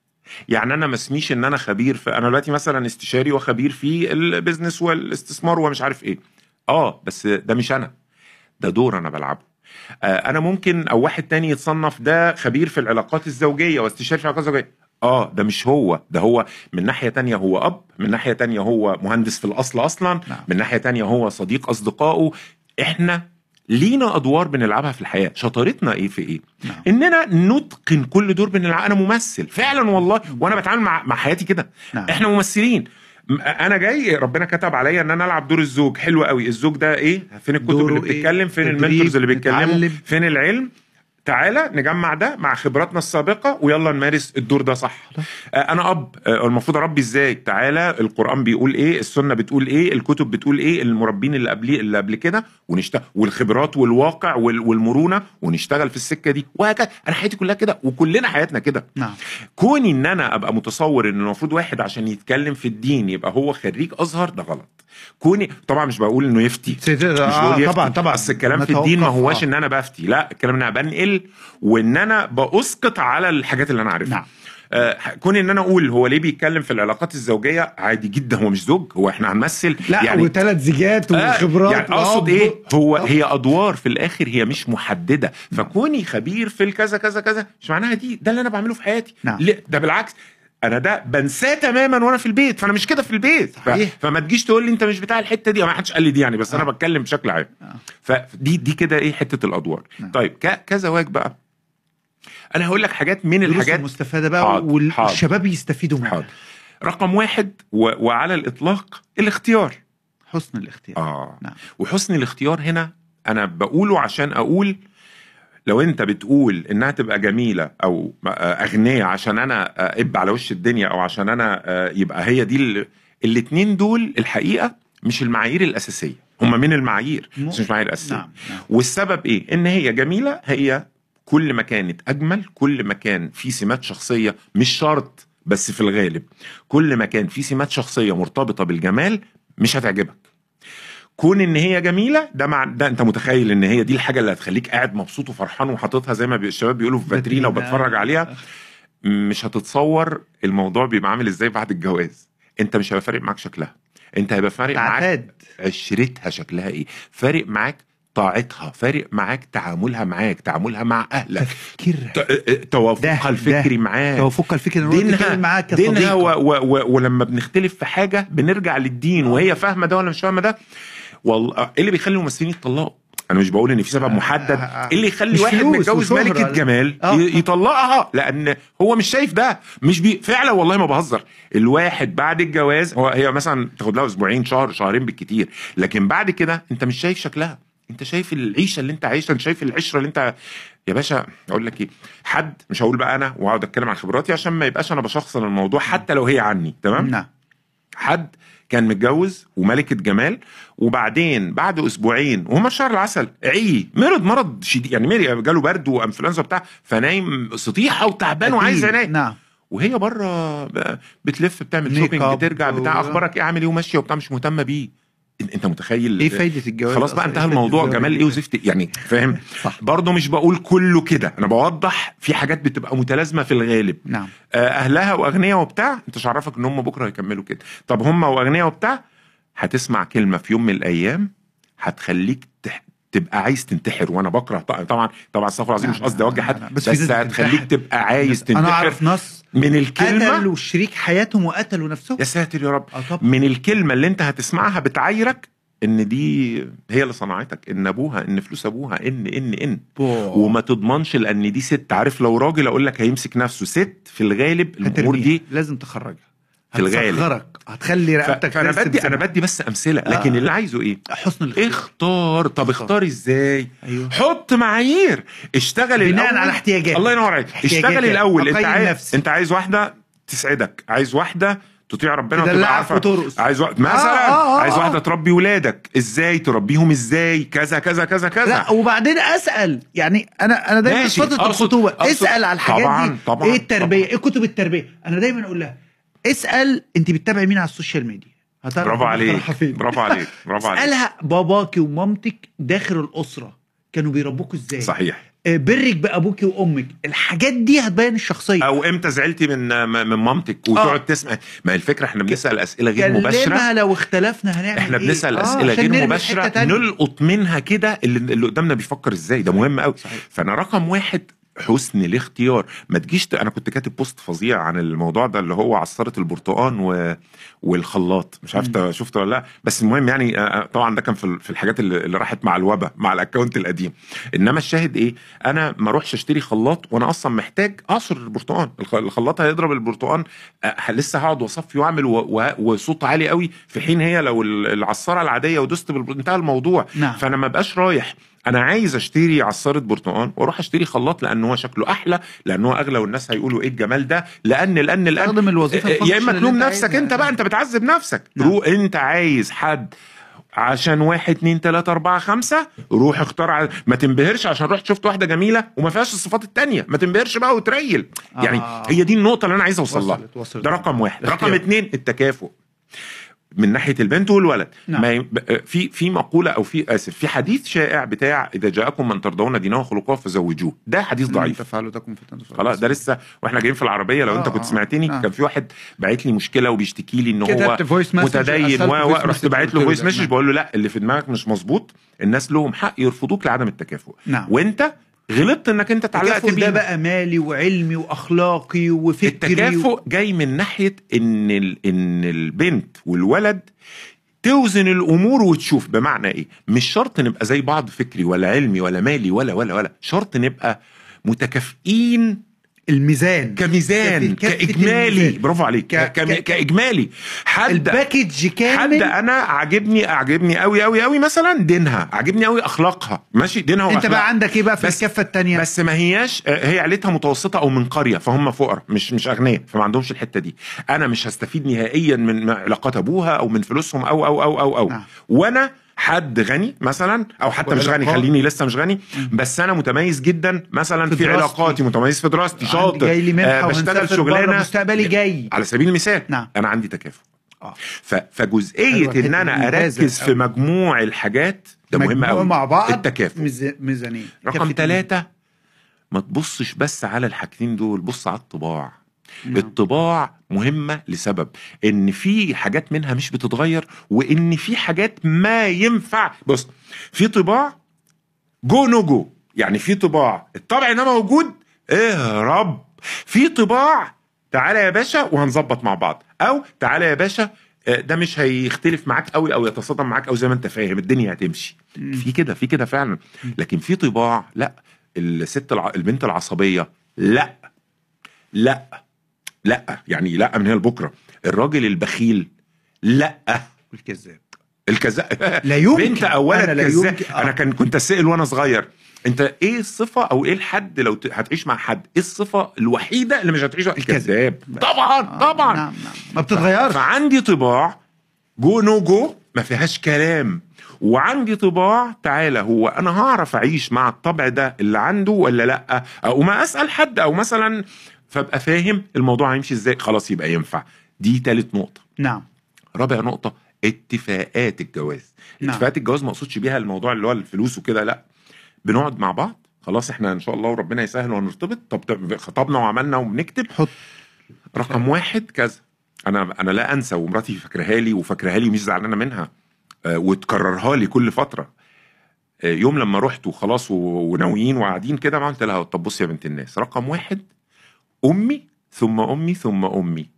يعني أنا ما اسميش إن أنا خبير في أنا دلوقتي مثلا استشاري وخبير في البيزنس والاستثمار ومش عارف إيه. آه بس ده مش أنا. ده دور أنا بلعبه. آه أنا ممكن أو واحد تاني يتصنف ده خبير في العلاقات الزوجية واستشاري في العلاقات الزوجية. آه ده مش هو. ده هو من ناحية تانية هو أب من ناحية تانية هو مهندس في الأصل أصلا نعم. من ناحية تانية هو صديق أصدقائه. إحنا لينا أدوار بنلعبها في الحياة. شطارتنا إيه في إيه؟ نعم. إننا نتقن كل دور بنلعبها أنا ممثل. فعلا والله. وأنا بتعامل مع مع حياتي كده. نعم. إحنا ممثلين. أنا جاي ربنا كتب عليا إن أنا ألعب دور الزوج. حلو قوي. الزوج ده إيه؟ فين الكتب اللي إيه؟ بتتكلم؟ فين المنتورز اللي بيتكلموا. فين العلم؟ تعالى نجمع ده مع خبراتنا السابقة ويلا نمارس الدور ده صح. آه، أنا أب آه، المفروض أربي إزاي؟ تعالى القرآن بيقول إيه السنة بتقول إيه الكتب بتقول إيه المربين اللي قبلي اللي قبل كده ونشتغل والخبرات والواقع وال- والمرونة ونشتغل في السكة دي وهكذا. أنا حياتي كلها كده وكلنا حياتنا كده. نعم. كوني إن أنا أبقى متصور إن المفروض واحد عشان يتكلم في الدين يبقى هو خريج أزهر ده غلط. كوني طبعا مش بقول إنه يفتي. مش آه بقول يفتي. طبعا طبعا. بس الكلام في الدين ما هواش آه. إن أنا بفتي. لا الكلام إن أنا بنقل وإن أنا بأسقط على الحاجات اللي أنا عارفها نعم. آه كوني إن أنا أقول هو ليه بيتكلم في العلاقات الزوجية عادي جدا هو مش زوج هو إحنا هنمثل لا يعني وثلاث زيجات آه، وخبرات يعني أقصد. إيه هو آه. هي أدوار في الآخر هي مش محددة فكوني خبير في الكذا كذا كذا مش معناها دي ده اللي أنا بعمله في حياتي نعم. ده بالعكس أنا ده بنساه تماما وأنا في البيت فانا مش كده في البيت. صحيح. فما تجيش تقول لي انت مش بتاع الحتة دي ما حدش قال لي دي يعني بس أنا آه. بتكلم بشكل عام آه. فدي دي كده إيه حتة الأدوار نعم. طيب. كزواج بقى أنا هقول لك حاجات من الحاجات المستفادة بقى حاضر،. والشباب يستفيدوا منها رقم واحد و... وعلى الإطلاق الاختيار حسن الاختيار آه نعم. وحسن الاختيار هنا أنا بقوله عشان أقول لو انت بتقول انها تبقى جميلة أو اغنية عشان أنا اب على وش الدنيا أو عشان أنا آه، يبقى هي دي ال- الاتنين دول الحقيقة مش المعايير الأساسية. هم من المعايير بس مش المعايير الأساسية. نعم نعم. والسبب إيه؟ إن هي جميلة هي كل ما كانت أجمل كل ما كان في سمات شخصية مش شرط بس في الغالب كل ما كان في سمات شخصية مرتبطة بالجمال مش هتعجبك. كون إن هي جميلة ده مع ده أنت متخيل إن هي دي الحاجة اللي هتخليك قاعد مبسوط وفرحان وحاططها زي ما بي- الشباب بيقولوا في فاترينا. وبتفرج عليها. مش هتتصور الموضوع بيبقى عامل إزاي بعد الجواز. أنت مش هيبقى فارق معاك شكلها. أنت هيبقى فارق معاك عشرتها شكلها إيه. فارق معاك طاعتها. فارق معاك تعاملها معاك تعاملها مع أهلك. تفكيرها ت- توافقها الفكري معاك. توافقها الفكري دينها معاك دينها و و و ولما بنختلف في حاجة بنرجع للدين وهي فاهمة ده ولا مش فاهمة ده. والله إيه اللي بيخلي الممثلين يتطلقوا أنا مش بقول إن في سبب محدد آه، آه. اللي يخلي واحد متجوز. ملكة جمال آه. يطلقها لأن هو مش شايف ده مش بي فعلا والله ما بهزر الواحد بعد الجواز هو هي مثلا تاخد لها أسبوعين شهر شهرين بالكتير لكن بعد كده أنت مش شايف شكلها أنت شايف العيشة اللي أنت عايشها أنت شايف العشرة اللي أنت يا باشا أقول لك إيه حد مش هقول بقى أنا وأقعد أتكلم عن خبراتي عشان ما يبقاش أنا بشخصن الموضوع حتى لو هي عني تمام نعم حد كان متجوز وملكة جمال وبعدين بعد أسبوعين وهم شهر العسل عي مرض مرض شديد يعني مرض جاله برد وانفلونزا بتاع فنايم سطيحه وتعبان وعايز. ينام نعم وهي بره بتلف بتعمل شوبينج بترجع بتاع أخبارك إيه عامل إيه وماشية وبتاع مش مهتمة بيه أنت متخيل؟ إيه فايدة الجواز خلاص بقى؟ انتهى إيه الموضوع؟ جمال إيه وزفت؟ يعني فاهم؟ صح. برضه مش بقول كله كده. أنا بوضح في حاجات بتبقى متلازمة في الغالب. نعم. آه، أهلها وأغنياء وبتاع أنت مش عارفك إن هم بكرة هيكملوا كده. طب هم وأغنياء وبتاع هتسمع كلمة في يوم من الأيام هتخليك تح... تبقى عايز تنتحر وأنا بكره. طبعا طبعا استغفر العظيم مش قصدي اوجه حد بس, بس هتخليك. تبقى عايز أنا تنتحر. أعرف ناس من الكلمة قتلوا شريك حياتهم وقتلوا نفسهم؟ يا ساتر يا رب. آه طبعا من الكلمة اللي انت هتسمعها بتعايرك ان دي هي اللي صنعتك ان أبوها ان فلوس أبوها ان ان ان. وما تضمنش لأن دي ست. عارف لو راجل أقول لك هيمسك نفسه ست في الغالب الأمور. دي لازم تخرجها. في الغالب. هتسخرك. هتخلي رقبتك فأنا ترسم بدي أنا. بدي بس أمثلة لكن آه. اللي عايزه إيه؟ حسن الاختيار اختار. طب اختار. إزاي؟ أيوه. حط معايير. اشتغل بناء. على احتياجاتك. الله ينور عليك. اشتغل الأول. أنت عايز نفسي. أنت عايز واحدة تسعدك. عايز واحدة تطيع ربنا وتبقى عارفة. وترقص. عايز واحد مثلا آه، آه، آه، عايز آه. واحدة تربي ولادك. إزاي؟ تربيهم إزاي؟ كذا كذا كذا كذا. لا وبعدين أسأل. يعني أنا أنا دايما. فترة الخطوبة. اسأل على الحاجات طبعاً، دي. طبعاً، إيه التربية؟ طبعاً. إيه كتب التربية؟ أنا دايما أقول لها اسأل انت بتتابعي مين على ال social media؟ هتعرف برافو عليك. برافو عليك برافو عليك. اسألها باباكي ومامتك داخل الأسرة كانوا بيربوكوا إزاي؟ صحيح. آه، برك بأبوكي وأمك الحاجات دي هتبين الشخصية. أو إمتى زعلتي من من مامتك وتقعد تسمع؟ ما هي الفكرة إحنا بنسأل أسئلة غير مباشرة. لو اختلفنا هنعمل إحنا إيه؟ بنسأل آه، أسئلة عشان غير مباشرة. نلقط منها كده اللي, اللي قدامنا بيفكر إزاي. ده مهم قوي صحيح. فأنا رقم واحد حسن الاختيار. ما تجيش. أنا كنت كاتب بوست فظيع عن الموضوع ده اللي هو عصارة البرتقان و... والخلاط. مش عارف مم. شفته ولا لأ؟ بس المهم يعني طبعا ده كان في ال- في الحاجات اللي, راحت مع الوبا مع الأكونت القديم. إنما الشاهد إيه؟ أنا ما أروحش أشتري خلاط وأنا أصلا محتاج أعصر البرتقان. الخ- الخلاط هيضرب البرتقان. لسه هقعد وأصفي وأعمل و... و... وصوت عالي قوي في حين هي لو ال- العصارة العادية ودست بالبر... انتهى الموضوع. نعم. فأنا ما بقاش رايح. أنا عايز أشتري عصارة برتقان وأروح أشتري خلاط لأن هو شكله أحلى لأن هو أغلى والناس هيقولوا إيه الجمال ده؟ لأن لأن لأن الوظيفة يا إما تلوم نفسك. أنت بقى أنت بتعذب نفسك. نعم. رو أنت عايز حد عشان واحد اتنين تلاتة أربعة خمسة؟ روح اختار ع- ما تنبهرش عشان رحت شفت واحدة جميلة وما فيهاش الصفات التانية. ما تنبهرش بقى وتريل. يعني آه. هي دي النقطة اللي أنا عايز أوصل لها. ده رقم واحد. رقم. اتنين التكافؤ. من ناحية البنت والولد نعم. ما ب- في في مقولة أو في آسف في حديث شائع بتاع إذا جاءكم من ترضون دينه وخلقه فزوجوه ده حديث ضعيف تفعلوا تكن فتنة خلاص ده لسه وإحنا جايين في العربية لو أنت آه، كنت آه، سمعتني آه. كان في واحد باعت لي مشكلة وبيشتكي لي إن هو متدين و رحت باعت له voice message. بقول له لا اللي في دماغك مش مظبوط الناس لهم حق يرفضوك لعدم التكافؤ نعم وأنت غلطت إنك أنت اتعلقت التكافؤ بيه ده بقى مالي وعلمي وأخلاقي وفكري التكافؤ جاي من ناحية إن ال... إن البنت والولد توزن الأمور وتشوف. بمعنى إيه؟ مش شرط نبقى زي بعض فكري ولا علمي ولا مالي ولا ولا ولا. شرط نبقى متكافئين الميزان كميزان كإجمالي. الميزان. برافو عليك. ك- ك... كإجمالي. حد الباكج حد كامل أنا عاجبني عاجبني قوي قوي قوي مثلا دينها. عاجبني قوي أخلاقها. ماشي؟ دينها أنت واخلاقها بقى عندك إيه بقى في بس- الكفه الثانية بس ما هياش هي عيلتها متوسطة أو من قرية فهم فقراء مش مش أغنياء فما عندهمش الحتة دي. أنا مش هستفيد نهائيا من علاقات أبوها أو من فلوسهم أو أو أو أو أو. نعم. وأنا حد غني مثلا أو حتى مش غني. خليني لسه مش غني بس أنا متميز جدا مثلا في في. علاقاتي متميز في دراستي شاطر جاي لي منحة آه بشتغل شغلانة مستقبلي جاي على سبيل المثال نعم. أنا عندي تكافؤ آه. فجزئية إن أنا أركز في. مجموع الحاجات ده مهم قوي مع بعض التكافؤ ميز- ميزانية رقم ثلاثة ما تبصش بس على الحاجتين دول بص على الطباع نعم. الطباع مهمة لسبب إن في حاجات منها مش بتتغير وإن في حاجات ما ينفع بص في طباع جو نو جو يعني في طباع الطبع ده موجود اهرب في طباع تعالى يا باشا وهنظبط مع بعض أو تعالى يا باشا آه، ده مش هيختلف معاك قوي أو يتصادم معاك أو زي ما أنت فاهم الدنيا هتمشي. في كده في كده فعلا. لكن في طباع لا الست الع... البنت العصبية لا لا لا يعني لا من هنا لبكرة. الراجل البخيل لا. الكذاب. الكذاب لا يمكن. بنت اولا أنا كذاب. آه. أنا كان كنت أسأل وأنا صغير أنت إيه الصفة أو إيه الحد لو هتعيش مع حد؟ إيه الصفة الوحيدة اللي مش هتعيش الكذاب. طبعا آه، طبعا. نعم نعم. ما بتتغيرش. فعندي طباع جو نو جو ما فيهاش كلام. وعندي طباع تعالى هو أنا هعرف أعيش مع الطبع ده اللي عنده ولا لأ؟ أو ما أسأل حد أو مثلا فأبقى فاهم الموضوع هيمشي إزاي خلاص يبقى ينفع. دي تالت نقطة. نعم. رابع نقطة اتفاقات الجواز. نعم. اتفاقات الجواز ما أقصدش بيها الموضوع اللي هو الفلوس وكده لأ. بنقعد مع بعض خلاص إحنا إن شاء الله وربنا يسهل ونرتبط طب خطبنا وعملنا وبنكتب. حط. رقم واحد كذا. أنا أنا لا أنسى ومراتي فاكراها لي وفاكراها لي مش زعلانة منها. وتكررها لي كل فترة آه، يوم لما رحت وخلاص وناويين وقاعدين كده ما قلت لها طب بصي يا بنت الناس رقم واحد أمي ثم أمي ثم أمي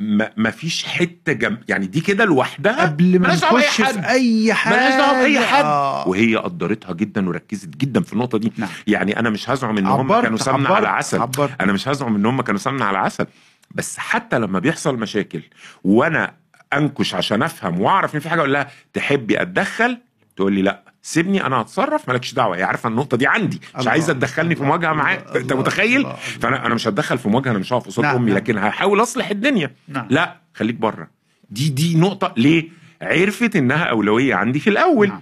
ما ما فيش حتة جنب يعني دي كده لوحدها قبل ما نخش حد. في أي حاجة ملهاش دعوة بأي حد آه. وهي قدرتها جدا وركزت جدا في النقطة دي نعم. يعني أنا مش هزعم إن هم كانوا سمنة على عسل عبرت. أنا مش هزعم إن هم كانوا سمنة على عسل بس حتى لما بيحصل مشاكل وأنا انكش عشان افهم واعرف ان في حاجة أقول لها تحبي اتدخل؟ تقول لي لا. سيبني أنا هتصرف مالكش دعوة. هي عارفة النقطة دي عندي. مش. عايزة تدخلني في مواجهة معاك. الله. انت متخيل؟ الله. فانا أنا مش هتدخل في مواجهة أنا مش هقف قصاد نعم، أمي نعم. لكن هحاول أصلح الدنيا. نعم. لا خليك بره. دي دي نقطة. ليه؟ عرفت إنها أولوية عندي في الأول. نعم.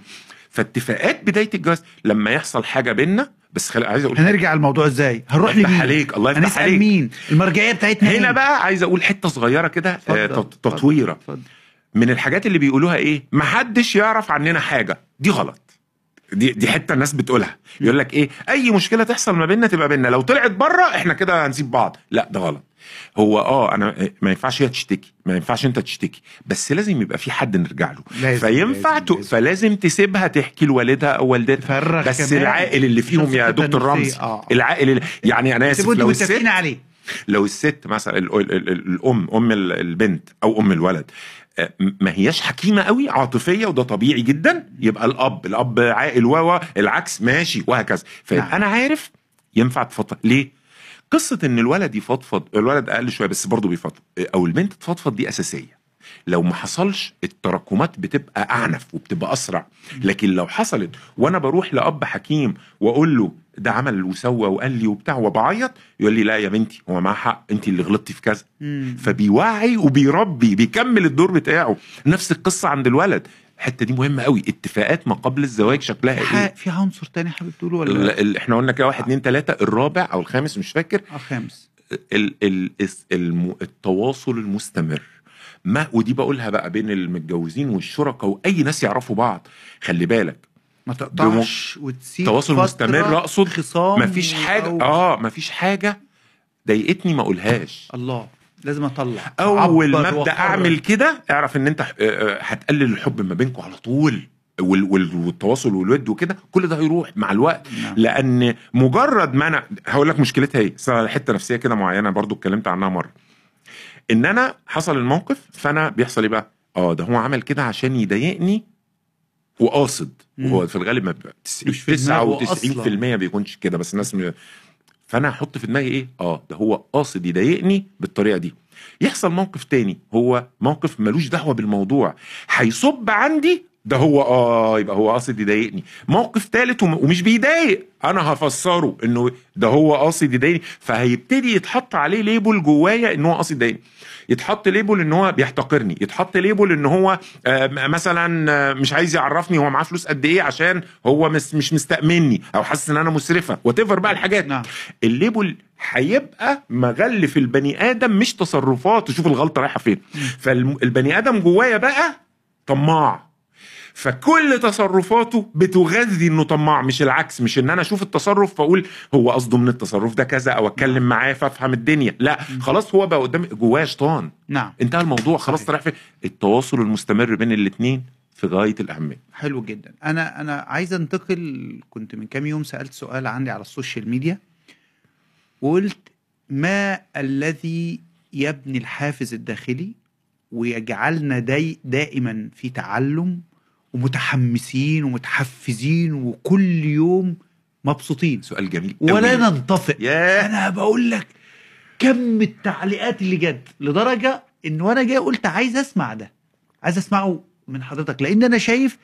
فاتفاقات بداية الجواز لما يحصل حاجة بينا بس خل... عايز أقول هنرجع الموضوع إزاي؟ هنروح لمين؟ عليك الله يفتح عليك. مين؟ المرجعية بتاعتنا هنا إيه؟ بقى عايز أقول حتة صغيرة كده آه، تطويرة. من الحاجات اللي بيقولوها إيه؟ محدش يعرف عننا حاجة. دي غلط. دي دي حتة الناس بتقولها. يقول لك إيه؟ أي مشكلة تحصل ما بيننا تبقى بيننا. لو طلعت بره إحنا كده هنسيب بعض. لا ده غلط. هو آه أنا ما ينفعش هي تشتكي ما ينفعش أنت تشتكي بس لازم يبقى في حد نرجع له لازم، فينفع لازم،. لازم. فلازم تسيبها تحكي لوالدها أو والدتها بس كمان. العاقل اللي فيهم يا دكتور. رمزي آه. العاقل اللي... يعني أنا آسف لو الست عليه لو الست مثلا ال ال ال الأم أم ال- البنت أو أم الولد آه، ما هياش حكيمة قوي عاطفية وده طبيعي جدا يبقى الأب الأب عاقل و العكس ماشي وهكذا فيبقى نعم. عارف ينفع تفضفض ليه قصة إن الولد يفضفض الولد أقل شوية بس برضه بيفضفض أو البنت تفضفض دي أساسية. لو ما حصلش التراكمات بتبقى أعنف وبتبقى أسرع. لكن لو حصلت وأنا بروح لأب حكيم وأقول له ده عمل وسوى وقال لي وبتاع وبعيط يقول لي لا يا بنتي هو معاه حق انت اللي غلطتي في كذا. فبيوعي وبيربي بيكمل الدور بتاعه. نفس القصة عند الولد. الحتة دي مهمة قوي. اتفاقات ما قبل الزواج شكلها إيه؟ في عنصر تاني حابب تقوله ولا ال- ال- إحنا قلنا كده واحد اتنين تلاتة الرابع أو الخامس مش فاكر. الخامس ال ال الم التواصل المستمر. ما ودي بقولها بقى بين المتجوزين والشركاء وأي ناس يعرفوا بعض. خلي بالك. ما تقطعش وتسيب تواصل مستمر أقصد خصام مفيش حاجة أو... آه مفيش حاجة ضايقتني ما أقولهاش. الله. لازم أطلع أول ما ابدا. أعمل كده اعرف إن أنت آه، آه، هتقلل الحب ما بينكم على طول وال- وال- والتواصل والود وكده كل ده هيروح مع الوقت نعم. لأن مجرد ما أنا هقول لك مشكلتها إيه حتة نفسية كده معينة برضو اتكلمت عنها مرة إن أنا حصل الموقف فأنا بيحصل إيه بقى آه ده هو عمل كده عشان يضايقني وقاصد. وهو في الغالب ما بيبقى تس- مش في دماغه 99% بيكونش كده بس الناس. فانا أحط في دماغي إيه؟ آه ده هو قاصد يضايقني بالطريقة دي. يحصل موقف تاني هو موقف ملوش دعوة بالموضوع. هيصب عندي ده هو آه يبقى هو قاصد يضايقني. موقف تالت وم- ومش بيضايق أنا هفسره إنه ده هو قاصد يضايقني. فهيبتدي يتحط عليه label جوايا إن هو قاصد يضايقني. يتحط label إن هو بيحتقرني يتحط label إن هو آه، مثلا آه، مش عايز يعرفني هو معاه فلوس قد إيه عشان هو مش مستأمني أو حاسس إن أنا مسرفة و what بقى الحاجات. نعم. ال label هيبقى مغلف البني آدم مش تصرفاته. شوف الغلطة رايحة فين. فالبني آدم جوايا بقى طماع. فكل تصرفاته بتغذي إنه طماع مش العكس مش إن أنا أشوف التصرف فأقول هو قصده من التصرف ده كذا أو أتكلم معاه فأفهم الدنيا. لا خلاص هو بقى قدامي جواه شيطان. نعم. انتهى الموضوع خلاص. طلع في التواصل المستمر بين الاثنين في غاية الأهمية. حلو جدا. أنا أنا عايز أنتقل كنت من كام يوم سألت سؤال عندي على السوشيال ميديا وقلت ما الذي يبني الحافز الداخلي ويجعلنا داي دائما في تعلم ومتحمسين ومتحفزين وكل يوم مبسوطين. سؤال جميل ولا أوي. ننطفئ أنا بقول لك كم التعليقات اللي جت لدرجة إن وأنا جاي قلت عايز أسمع ده. عايز أسمعه من حضرتك. لأن أنا شايف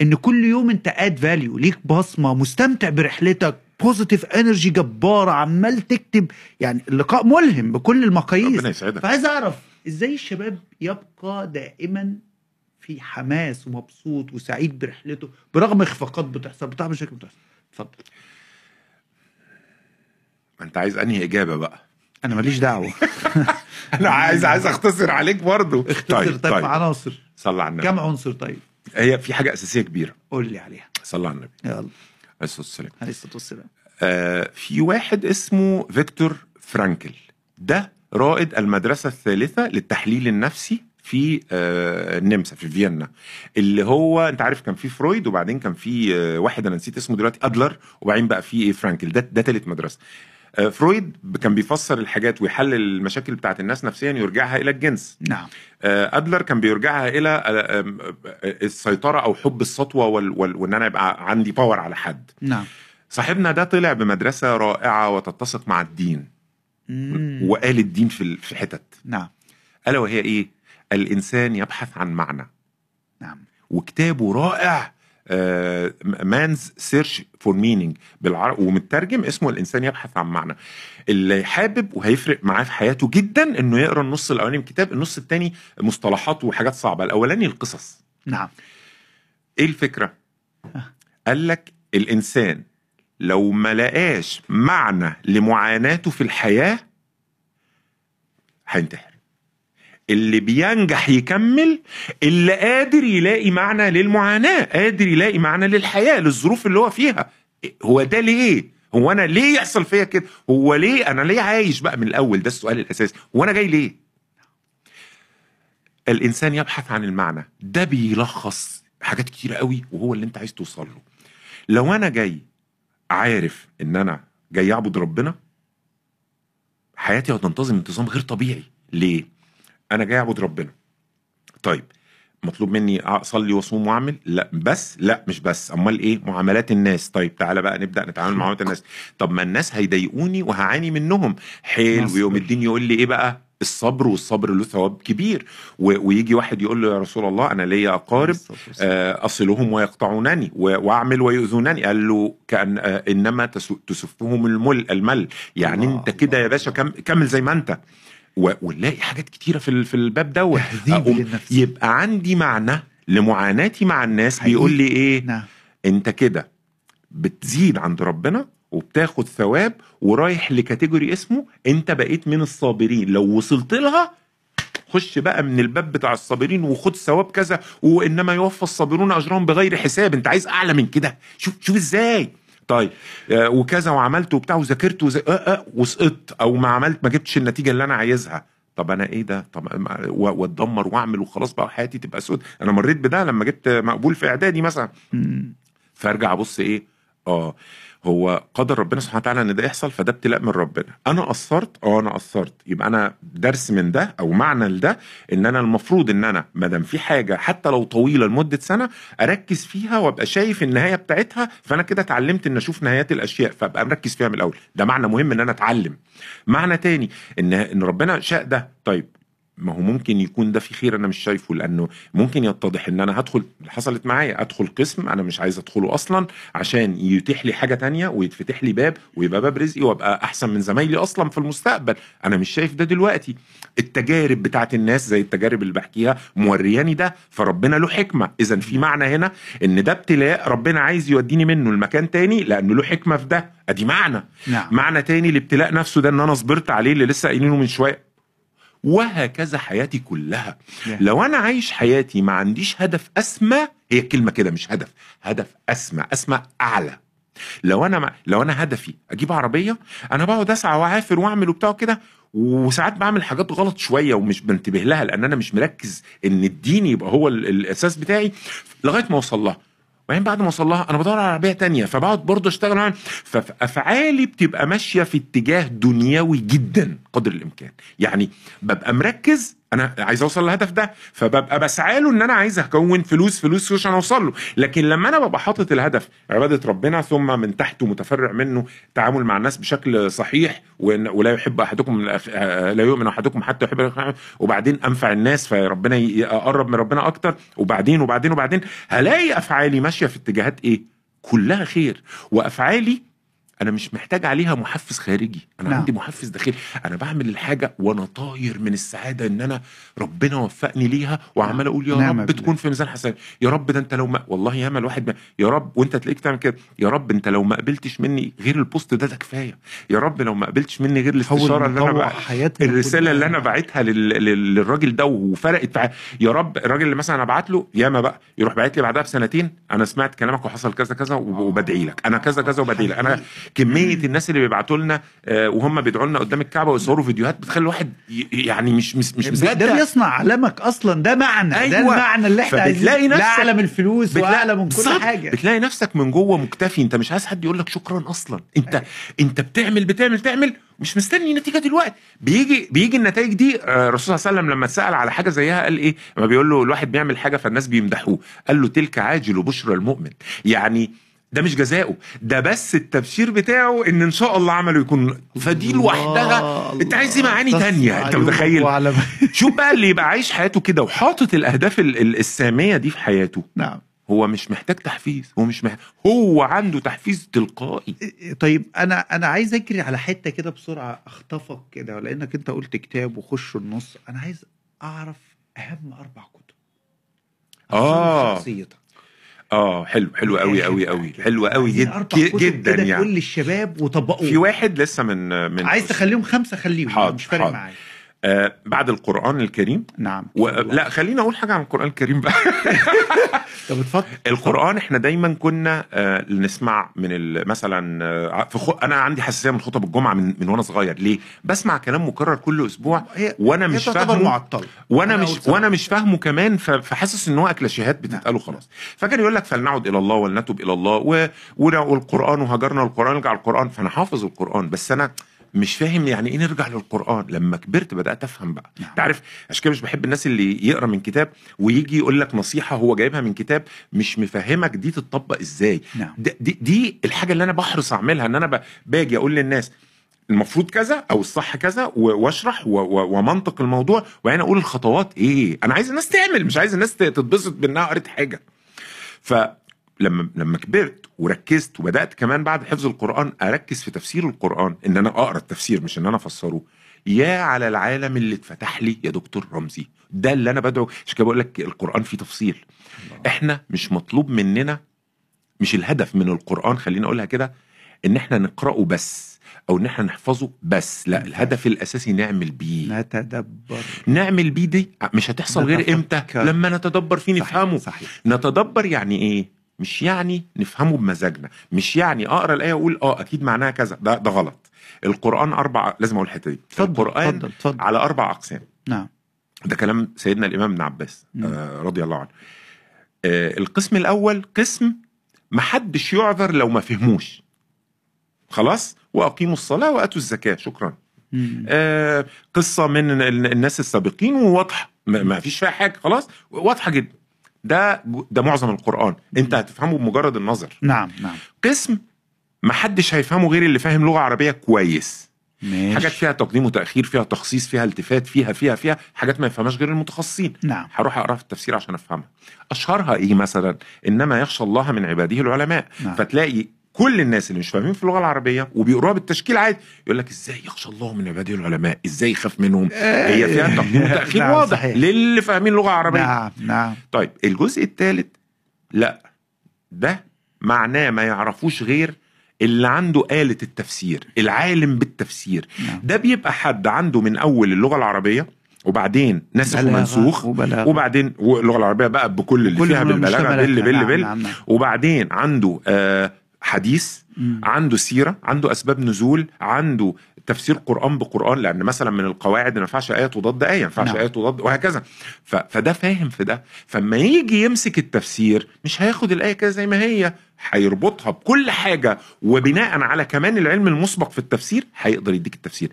إن كل يوم أنت add value ليك بصمة مستمتع برحلتك positive energy جبارة عمال تكتب. يعني اللقاء ملهم بكل المقاييس. ربنا يسعدك. فعايز أعرف إزاي الشباب يبقى دائما في حماس ومبسوط وسعيد برحلته برغم اخفاقات بتحصل بتاع مشاكل بتحصل. اتفضل. ما انت عايز انهي إجابة بقى؟ أنا ماليش دعوة. أنا عايز عايز أختصر عليك برضو اختصر طيب, طيب. عناصر. صلى على النبي. كم عنصر طيب؟ هي في حاجة أساسية كبيرة. قول لي عليها. صلى على النبي. يلا. عليه الصلاة والسلام. عليه الصلاة والسلام. آه في واحد اسمه فيكتور فرانكل. ده رائد المدرسة الثالثة للتحليل النفسي في آه النمسا في فيينا. اللي هو انت عارف كان في فرويد وبعدين كان في آه واحد أنا نسيت اسمه دلوقتي ادلر وبعدين بقى في إيه فرانكل. ده ده تالت مدرسة. آه فرويد كان بيفسر الحاجات ويحلل المشاكل بتاعت الناس نفسيا يرجعها إلى الجنس. نعم. ادلر كان بيرجعها إلى السيطرة أو حب السطوة وإن أنا يبقى عندي power على حد. نعم. صاحبنا ده طلع بمدرسة رائعة وتتسق مع الدين. مم. وقال الدين في في حتت. نعم. ألا وهي إيه؟ الإنسان يبحث عن معنى. نعم. وكتابه رائع Man's Search for Meaning بالعربي ومترجم اسمه الإنسان يبحث عن معنى. اللي حابب وهيفرق معاه في حياته جدا إنه يقرأ النص الأولاني من الكتاب النص الثاني مصطلحات وحاجات صعبة. الأولاني القصص. نعم. إيه الفكرة؟ قال لك الإنسان لو ما لقاش معنى لمعاناته في الحياة هينتحر. اللي بينجح يكمل اللي قادر يلاقي معنى للمعاناة قادر يلاقي معنى للحياة للظروف اللي هو فيها. هو ده ليه؟ هو أنا ليه يحصل فيا كده؟ هو ليه؟ أنا ليه عايش بقى من الأول؟ ده السؤال الأساسي. هو أنا جاي ليه؟ الإنسان يبحث عن المعنى. ده بيلخص حاجات كتيره قوي وهو اللي أنت عايز توصل له. لو أنا جاي عارف إن أنا جاي أعبد ربنا حياتي هتنتظم انتظام غير طبيعي. ليه؟ أنا جاي أعبد ربنا. طيب مطلوب مني أصلي وأصوم وأعمل؟ لا. بس؟ لا مش بس. أمال إيه؟ معاملات الناس. طيب تعالى بقى نبدأ نتعامل مع معاملات الناس. طب ما الناس هيضايقوني وهعاني منهم. حلو نصبر. يوم الدين يقول لي إيه بقى؟ الصبر والصبر له ثواب كبير. و- ويجي واحد يقول له يا رسول الله أنا ليا أقارب آه، أصلهم ويقطعونني و- وأعمل ويؤذونني. قال له كان آه، إنما تس- تسفهم المل المل. يعني أنت كده يا باشا كم كمل زي ما أنت. ونلاقي حاجات كتيرة في في الباب دوت. يبقى عندي معنى لمعاناتي مع الناس حقيقي. بيقول لي إيه؟ نعم. أنت كده بتزيد عند ربنا وبتاخد ثواب ورايح لكاتيجوري اسمه أنت بقيت من الصابرين. لو وصلت لها خش بقى من الباب بتاع الصابرين وخد ثواب كذا وإنما يوفى الصابرون أجرهم بغير حساب. أنت عايز أعلى من كده. شوف شوف إزاي. طيب آه وكذا وعملت وبتاع وذاكرت وز... آه آه وسقطت أو ما عملت ما جبتش النتيجة اللي أنا عايزها. طب أنا إيه ده؟ طب وأتدمر وأعمل وخلاص بقى حياتي تبقى سود. أنا مريت بده لما جبت مقبول في إعدادي مثلا. فأرجع أبص إيه؟ آه. هو قدر ربنا سبحانه وتعالى إن ده يحصل فده ابتلاء من ربنا. أنا قصرت آه أنا قصرت. يبقى أنا درس من ده أو معنى لده إن أنا المفروض إن أنا ما دام في حاجة حتى لو طويلة لمدة سنة أركز فيها وأبقى شايف النهاية بتاعتها فأنا كده اتعلمت إن أشوف نهايات الأشياء فأبقى مركز فيها من الأول. ده معنى مهم إن أنا أتعلم. معنى تاني إن إن ربنا شاء ده. طيب ما هو ممكن يكون ده في خير أنا مش شايفه لأنه ممكن يتضح إن أنا هدخل حصلت معايا أدخل قسم أنا مش عايز أدخله أصلا عشان يتيح لي حاجة تانية ويتفتح لي باب ويبقى باب رزقي وأبقى أحسن من زمايلي أصلا في المستقبل. أنا مش شايف ده دلوقتي. التجارب بتاعت الناس زي التجارب اللي بحكيها مورياني ده فربنا له حكمة. اذا في معنى هنا إن ده ابتلاء ربنا عايز يوديني منه لمكان تاني لأنه له حكمة في ده. أدي معنى. نعم. معنى تاني الابتلاء نفسه ده إن أنا صبرت عليه اللي لسه قايلينه من شوية. وهكذا حياتي كلها. Yeah. لو أنا عايش حياتي ما عنديش هدف أسمى هي كلمة كده مش هدف هدف أسمى أسمى أعلى. لو أنا ما لو أنا هدفي أجيب عربية أنا بقعد أسعى وأعافر وأعمل وبتاع كده وساعات بعمل حاجات غلط شوية ومش بنتبه لها لأن أنا مش مركز إن الدين يبقى هو ال- الأساس بتاعي لغاية ما أوصل لها. وبعدين بعد ما اوصل لها أنا بدور على عربية تانية فبقعد برضه أشتغل معاها. فافعالي بتبقى ماشية في اتجاه دنيوي جدا قدر الإمكان. يعني ببقى مركز أنا عايز أوصل للهدف ده فببقى بسعى له إن أنا عايز أكون فلوس فلوس عشان أوصل له. لكن لما أنا ببقى حاطط الهدف عبادة ربنا ثم من تحته متفرع منه التعامل مع الناس بشكل صحيح ولا يحب أحدكم لا يؤمن أحدكم حتى يحب وبعدين أنفع الناس فربنا ي- أقرب من ربنا أكتر وبعدين وبعدين وبعدين هلاقي أفعالي ماشية في اتجاهات إيه؟ كلها خير. وأفعالي أنا مش محتاج عليها محفز خارجي. أنا نعم. عندي محفز داخلي. أنا بعمل الحاجة وأنا طاير من السعادة إن أنا ربنا وفقني ليها وعمال أقول يا نعم رب بالله. تكون في ميزان حسنات يا رب ده أنت لو ما والله ياما الواحد ما... يا رب وأنت تلاقيك تعمل كده. يا رب أنت لو ما قبلتش مني غير البوست ده ده كفاية. يا رب لو ما قبلتش مني غير الاستشارة اللي أنا بقى الرسالة. اللي أنا باعتها لل... لل... للراجل ده وفرقت معاه. يا رب الراجل اللي مثلا أنا ابعت له ياما بقى يروح باعت لي بعدها بسنتين أنا سمعت كلامك وحصل كذا كذا وب- وبدعي لك. أنا كذا كذا وبدعي لك. أنا كمية الناس اللي بيبعتوا لنا آه، وهم بيدعوا لنا قدام الكعبة ويصوروا فيديوهات بتخلي الواحد يعني مش مش مش ده مصدق. بيصنع علمك أصلا ده معنى ده أيوة. المعنى اللي إحنا فبتلاقي عايزين ده اعلى من الفلوس واعلى من كل. حاجة. بتلاقي نفسك من جوه مكتفي أنت مش عايز حد يقول لك شكرا أصلا. أنت أنت بتعمل بتعمل تعمل مش مستني نتيجة دلوقتي بيجي بيجي النتائج دي آه، الرسول صلى الله عليه وسلم لما اتسال على حاجة زيها قال إيه؟ لما بيقول له الواحد بيعمل حاجة فالناس بيمدحوه. قال له تلك عاجل بشرى المؤمن. يعني ده مش جزاؤه ده بس التبشير بتاعه إن إن شاء الله عمله يكون فدي لوحدها. أنت عايز إيه معاني تانية؟ أنت متخيل؟ شوف بقى اللي يبقى عايش حياته كده وحاطط الأهداف ال- ال- السامية دي في حياته. نعم. هو مش محتاج تحفيز هو مش محتاج هو عنده تحفيز تلقائي. طيب أنا أنا عايز أجري على حتة كده بسرعة أخطفك كده لأنك أنت قلت كتاب وخش النص. أنا عايز أعرف أهم أربع كتب. آه. شخصيتك. آه حلو حلو قوي قوي قوي. حلو قوي عايزين جد جدا يعني. تقول للشباب وطبقوه في واحد لسه من من عايز تخليهم خمسة خليهم حاضر، مش فارق. معايا. آه بعد القرآن الكريم. نعم. و... لا خليني أقول حاجة عن القرآن الكريم بقى. طب اتفضل. القرآن إحنا دايما كنا آه نسمع من ال- مثلا آه في خ... أنا عندي حساسية من خطب الجمعة من, من وأنا صغير. ليه؟ بسمع كلام مكرر كل وأنا هي مش فاهمه معطله وأنا أنا مش أقول. وأنا مش فاهمه كمان ف- فحاسس إن هو كلاشيهات بتتقال خلاص فكان يقول لك فلنعد إلى الله ولنتب إلى الله و... والقران وهجرنا القرآن نرجع القرآن. فأنا حافظ القرآن بس أنا مش فاهم يعني إيه نرجع للقرآن؟ لما كبرت بدأت أفهم بقى. نعم. أنت عارف عشان كده مش بحب الناس اللي يقرأ من كتاب ويجي يقول لك نصيحة هو جايبها من كتاب مش مفهمك دي تتطبق إزاي. نعم. دي, دي, الحاجة اللي أنا بحرص أعملها إن أنا باجي أقول للناس المفروض كذا أو الصح كذا وأشرح ومنطق الموضوع وبعدين أقول الخطوات إيه؟ أنا عايز الناس تعمل مش عايز الناس تتبسط بإنها قريت حاجة. فلما لما كبرت وركزت وبدأت كمان بعد حفظ القرآن أركز في تفسير القرآن إن أنا أقرأ التفسير مش إن أنا أفسره. يا على العالم اللي اتفتح لي يا دكتور رمزي. ده اللي أنا بدعو. عشان كده بقول لك القرآن فيه تفصيل. إحنا مش مطلوب مننا مش الهدف من القرآن خليني أقولها كده إن إحنا نقرأه بس أو إن إحنا نحفظه بس. لا الهدف الأساسي نعمل بيه. نتدبر. نعمل بيه دي مش هتحصل غير نتفكر. لما نتدبر فيه نفهمه. صحيح. نتدبر يعني إيه؟ مش يعني نفهمه بمزاجنا. مش يعني أقرأ الآية وأقول آه أكيد معناها كذا. ده ده غلط. القرآن أربع لازم أقول الحتة دي. اتفضل القرآن اتفضل اتفضل. على أربع أقسام. نعم. ده كلام سيدنا الإمام ابن عباس. آه رضي الله عنه. آه القسم الأول قسم محدش يعذر لو ما فهموش. خلاص؟ وأقيموا الصلاة وآتوا الزكاة. شكرا. آه قصة من ال- الناس السابقين وواضحة. ما فيش فيها حاجة. خلاص؟ واضحة جدا. ده ده معظم القرآن. انت هتفهمه بمجرد النظر. نعم نعم. قسم محدش هيفهمه غير اللي فاهم لغة عربية كويس. ماشي. حاجات فيها تقديم وتأخير فيها تخصيص فيها التفات فيها فيها فيها حاجات ما يفهمهاش غير المتخصصين. نعم. هروح اقراها في التفسير عشان أفهمها. أشهرها إيه مثلا؟ إنما يخشى الله من عباده العلماء. نعم. فتلاقي كل الناس اللي مش فاهمين في اللغة العربية وبيقروها بالتشكيل عادي يقول لك إزاي يخشى الله من عباده العلماء؟ إزاي يخاف منهم؟ هي فيها تقديم وتأخير نعم، واضح صحيح. للي فاهمين لغه عربيه نعم نعم. طيب الجزء الثالث لا ده معناه ما يعرفوش غير اللي عنده آلة التفسير العالم بالتفسير. نعم. ده بيبقى حد عنده من أول اللغة العربية وبعدين بلاغة ومنسوخ وبلاغة. وبعدين واللغة العربية بقى بكل اللي فيها بالبلاغة. بل بل نعم، بل. نعم، نعم. وبعدين عنده آه حديث. عنده سيرة عنده أسباب نزول عنده تفسير قرآن بقرآن لأن مثلا من القواعد ما ينفعش آية تضاد آية ما ينفعش نعم. آية تضاد وهكذا. فده فاهم في ده فما يجي يمسك التفسير مش هياخد الآية كده زي ما هي هيربطها بكل حاجة وبناء على كمان العلم المسبق في التفسير هيقدر يديك التفسير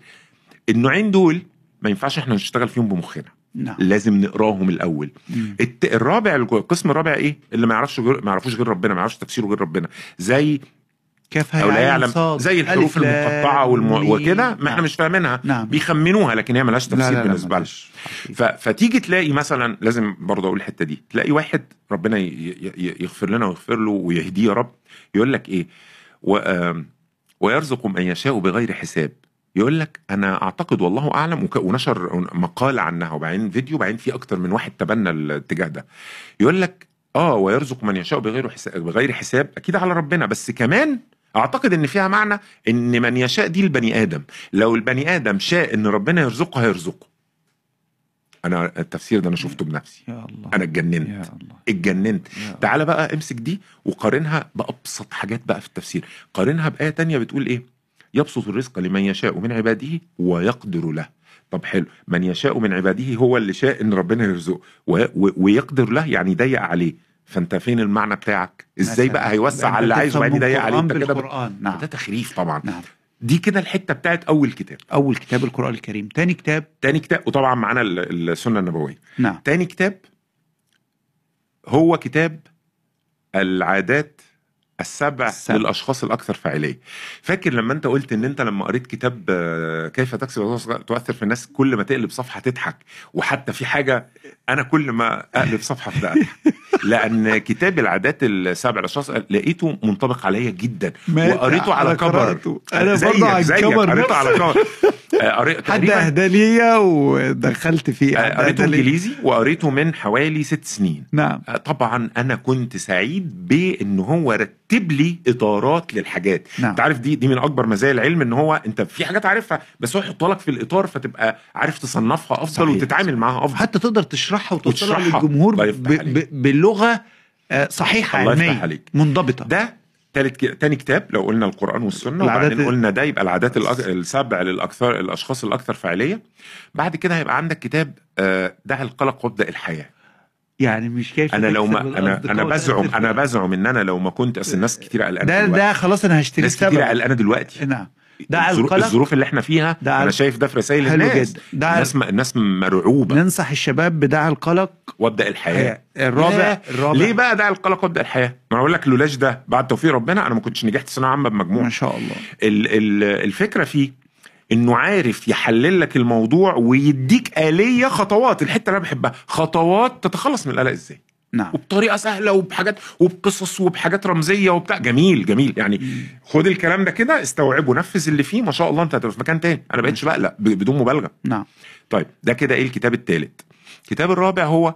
النوعين دول ما ينفعش إحنا نشتغل فيهم بمخنا نعم. لازم نقراهم الأول. مم. الت... الرابع القسم الرابع إيه؟ اللي ما يعرفش ما يعرفوش غير ربنا ما يعرفش تفسيره غير ربنا. زي كيف أو لا يعلم. صاد. زي الحروف المقطعة والم... وكده ما إحنا نعم. مش فاهمينها. نعم. بيخمنوها لكن هي ملهاش تفسير لا، لا، بالنسبة لنا. ف... فتيجي تلاقي مثلا لازم برضه أقول الحتة دي. تلاقي واحد ربنا ي... ي... يغفر لنا ويغفر له ويهديه يا رب. يقول لك إيه؟ و... ويرزق من يشاء بغير حساب. يقول لك أنا أعتقد والله أعلم. ونشر مقال عنها وبعدين فيديو وبعدين في أكتر من واحد تبنى الاتجاه ده. يقول لك آه ويرزق من يشاء بغير حساب بغير حساب أكيد على ربنا بس كمان أعتقد إن فيها معنى إن من يشاء دي البني آدم. لو البني آدم شاء إن ربنا يرزقه هيرزقه. أنا التفسير ده أنا شفته بنفسي. يا الله. أنا اتجننت. يا الله. اتجننت. يا الله. تعالى بقى امسك دي وقارنها بأبسط حاجات بقى في التفسير. قارنها بآية تانية بتقول إيه؟ يبسط الرزق لمن يشاء من عباده ويقدر له. طب حلو. من يشاء من عباده هو اللي شاء إن ربنا يرزقه. ويقدر له يعني يضيق عليه. فأنت فين المعنى بتاعك؟ إزاي. بقى هيوسع على اللي عايزه؟ وبعدين يضيق عليه. أنت كده نعم. ده تخريف طبعا. نعم. دي كده الحتة بتاعت أول كتاب. أول كتاب القرآن الكريم. تاني كتاب؟ تاني كتاب وطبعا معانا ال- السنة النبوية. نعم. تاني كتاب هو كتاب العادات السبع السبع. للأشخاص الأكثر فاعلية فاكر لما أنت قلت إن أنت لما قريت كتاب آه، كيف تكسب تؤثر في الناس كل ما تقلب صفحة تضحك وحتى في حاجة أنا كل ما أقلب صفحة ابدا اضحك لأن كتاب العادات السبع للأشخاص لقيته منطبق عليا جدا وقريته على كبر. أنا زيك- برضه على الكبر قريته. على كبر قريت حد أهدى ليا ودخلت فيه حد آه، قريته. إنجليزي وقريته من حوالي ست سنين نعم آه، طبعا أنا كنت سعيد بإن هو رتب لي إطارات للحاجات نعم أنت عارف دي دي من أكبر مزايا العلم إن هو أنت في حاجات عارفها بس هو يحطها لك في الإطار فتبقى عارف تصنفها أفضل صحيح. وتتعامل معاها أفضل حتى تقدر تشرحها وتوصلها. للجمهور ب... ب... بلغة آه، صحيحة الله يفتح عليك. منضبطة ده تالت. تاني كتاب لو قلنا القرآن والسنة وبعدين قلنا ده يبقى العادات. السبع للأكثر الأشخاص الأكثر فاعلية بعد كده هيبقى عندك كتاب آه، دع القلق وابدأ الحياة يعني مش كيف أنا لو ما أنا أنا بزعم أنا. بزعم إن أنا لو ما كنت أصل الناس كتير قلقانة ده. ده خلاص أنا هشتري ناس كتير قلقانة دلوقتي نعم ده الظروف, القلق الظروف اللي إحنا فيها ده أنا على- شايف ده في رسائل الناس. جدا. ده الناس. الناس مرعوبة. ننصح الشباب بدع القلق وابدأ الحياة. الرابع. الرابع. ليه بقى ده القلق وابدأ الحياة؟ ما أنا أقول لك لولاش ده بعد توفيق ربنا أنا ما كنتش نجحت ثانويه عامة بمجموع. ما شاء الله. ال... ال... الفكرة فيه إنه عارف يحلل لك الموضوع ويديك آلية خطوات. الحتة اللي أنا بحبها خطوات تتخلص من القلق إزاي؟ نعم. وبطريقة سهلة وبحاجات وبقصص وبحاجات رمزية وبتاع. جميل جميل. يعني خد الكلام ده كده استوعبه نفذ اللي فيه ما شاء الله انت هتبقى في مكان تاني. أنا بقتش بقلق بدون مبالغة. نعم. طيب ده كده إيه الكتاب الثالث الكتاب الرابع هو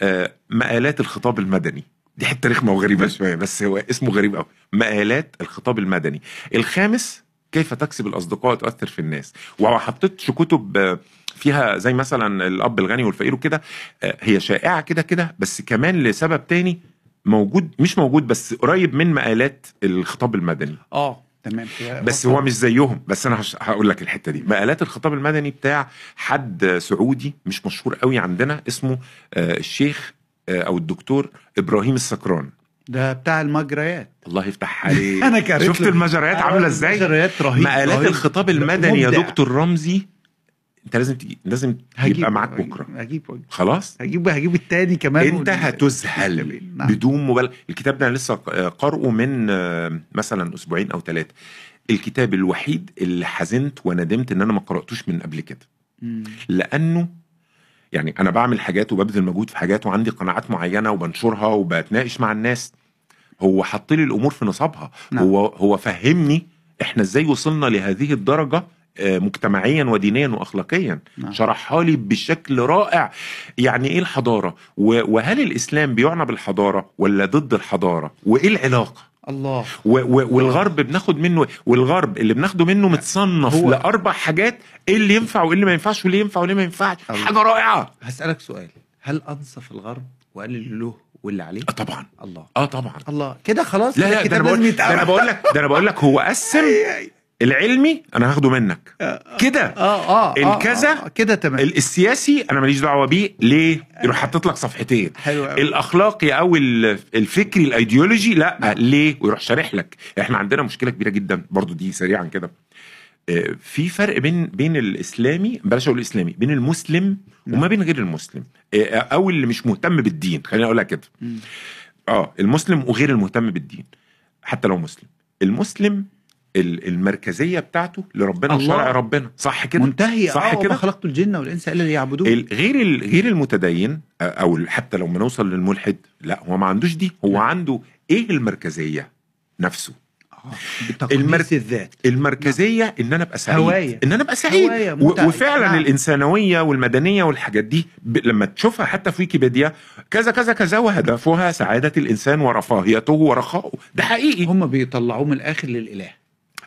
آه مقالات الخطاب المدني. دي حتة رخمة وغريبة شوية بس هو اسمه غريب قوي مقالات الخطاب المدني. الخامس كيف تكسب الأصدقاء وتؤثر في الناس؟ وحطيت كتب آه، فيها زي مثلا الأب الغني والفقير وكده آه، هي شائعة كده كده بس كمان لسبب تاني موجود مش موجود بس قريب من مقالات الخطاب المدني. آه تمام. بس هو مش زيهم. بس أنا هقول لك الحتة دي. مقالات الخطاب المدني بتاع حد سعودي مش مشهور قوي عندنا اسمه آه، الشيخ أو الدكتور إبراهيم السكران. ده بتاع المجريات الله يفتح عليك أنا كريت شفت. المجريات عاملة إزاي مجريات رهيب مقالات رهيب. الخطاب المدني يا. دكتور رمزي أنت لازم تجي لازم هجيب يبقى معاك بكرة هجيب خلاص هجيب هجيب التاني كمان أنت هتذهل. نعم. بدون مبالغة الكتاب ده أنا لسه قارئه من آه، مثلا أسبوعين أو ثلاثة الكتاب الوحيد اللي حزنت وندمت إن أنا ما قرأتوش من قبل كده مم. لأنه يعني أنا بعمل حاجات وببذل مجهود في حاجات وعندي قناعات معينة وبنشرها وبتناقش مع الناس. هو حط لي الأمور في نصابها. نعم. هو هو فهمني إحنا إزاي وصلنا لهذه الدرجة آه، مجتمعيا ودينيا واخلاقيا. نعم. شرحها لي بشكل رائع. يعني إيه الحضارة؟ وهل الإسلام بيعنى بالحضارة ولا ضد الحضارة؟ وإيه العلاقة؟ الله. و- و- والغرب بناخد منه والغرب اللي بناخده منه متصنف هو- لأربع حاجات إيه اللي ينفع وإيه اللي ما ينفعش واللي ينفع واللي ما ينفعش. الله. حاجة رائعة. هسألك سؤال هل أنصف الغرب وقال اللي له واللي عليه؟ آه طبعا. الله. آه طبعا. الله. كده خلاص لا لا ده أنا بقول لازم ده أنا يتعمل. بقول لك ده أنا بقول لك هو قسم العلمي أنا هاخده منك. كده. آه آه آه، الكذا آه، كده تمام. ال- السياسي أنا ماليش دعوة بيه. ليه؟ يروح حاطط لك صفحتين. حلو قوي الأخلاقي أو ال- الفكري الأيديولوجي لا ليه؟ ويروح شارح لك. إحنا عندنا مشكلة كبيرة جدا. برضو دي سريعا كده. آه، في فرق بين بين الإسلامي بلاش أقول الاسلامي بين المسلم نعم. وما بين غير المسلم. آه، أو اللي مش مهتم بالدين. خليني أقولها كده. آه المسلم وغير المهتم بالدين حتى لو مسلم. المسلم ال- المركزية بتاعته لربنا الله. وشرع ربنا. صح كده؟ منتهي. صح آه كده؟ خلقت الجن والإنس إلا ليعبدون. غير غير المتدين آه، أو حتى لو ما نوصل للملحد لا هو ما عندوش دي. هو نعم. عنده إيه المركزية نفسه؟ بتقديس المرك- الذات المركزية إن أنا أبقى سعيد. هواية. إن أنا أبقى سعيد. و-. وفعلا نعم. الإنسانوية والمدنية والحاجات دي ب... لما تشوفها حتى في ويكيبيديا كذا كذا كذا وهدفها سعادة الإنسان ورفاهيته ورخائه ده حقيقي. هم بيطلعوه من الآخر للإله.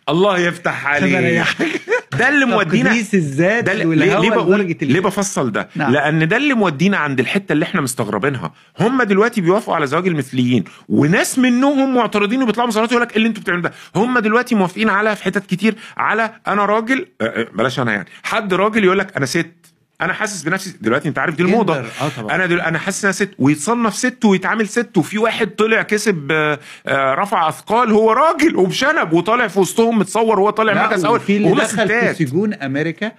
الله يفتح عليك. ده اللي مودينا تقديس الذات ده ليه, بقول ليه بفصل ده؟ نعم. لأن ده اللي مودينا عند الحتة اللي إحنا مستغربينها. هم دلوقتي بيوافقوا على زواج المثليين وناس منهم معترضين وبيطلعوا مظاهرات يقول لك إيه اللي أنتوا بتعملوا ده؟ هم دلوقتي موافقين على في حتت كتير على أنا راجل آه، آه، بلاش أنا يعني. حد راجل يقول لك أنا ست. أنا حاسس بنفسي دلوقتي انت عارف دي الموضة. آه طبعا. أنا دل... أنا حاسس إن أنا ست ويتصنف ست ويتعامل ست وفي واحد طلع كسب آه، آه، رفع اثقال هو راجل وبشنب وطالع في وسطهم متصور وهو طالع مركز اول وفي اللي دخل في سجون أمريكا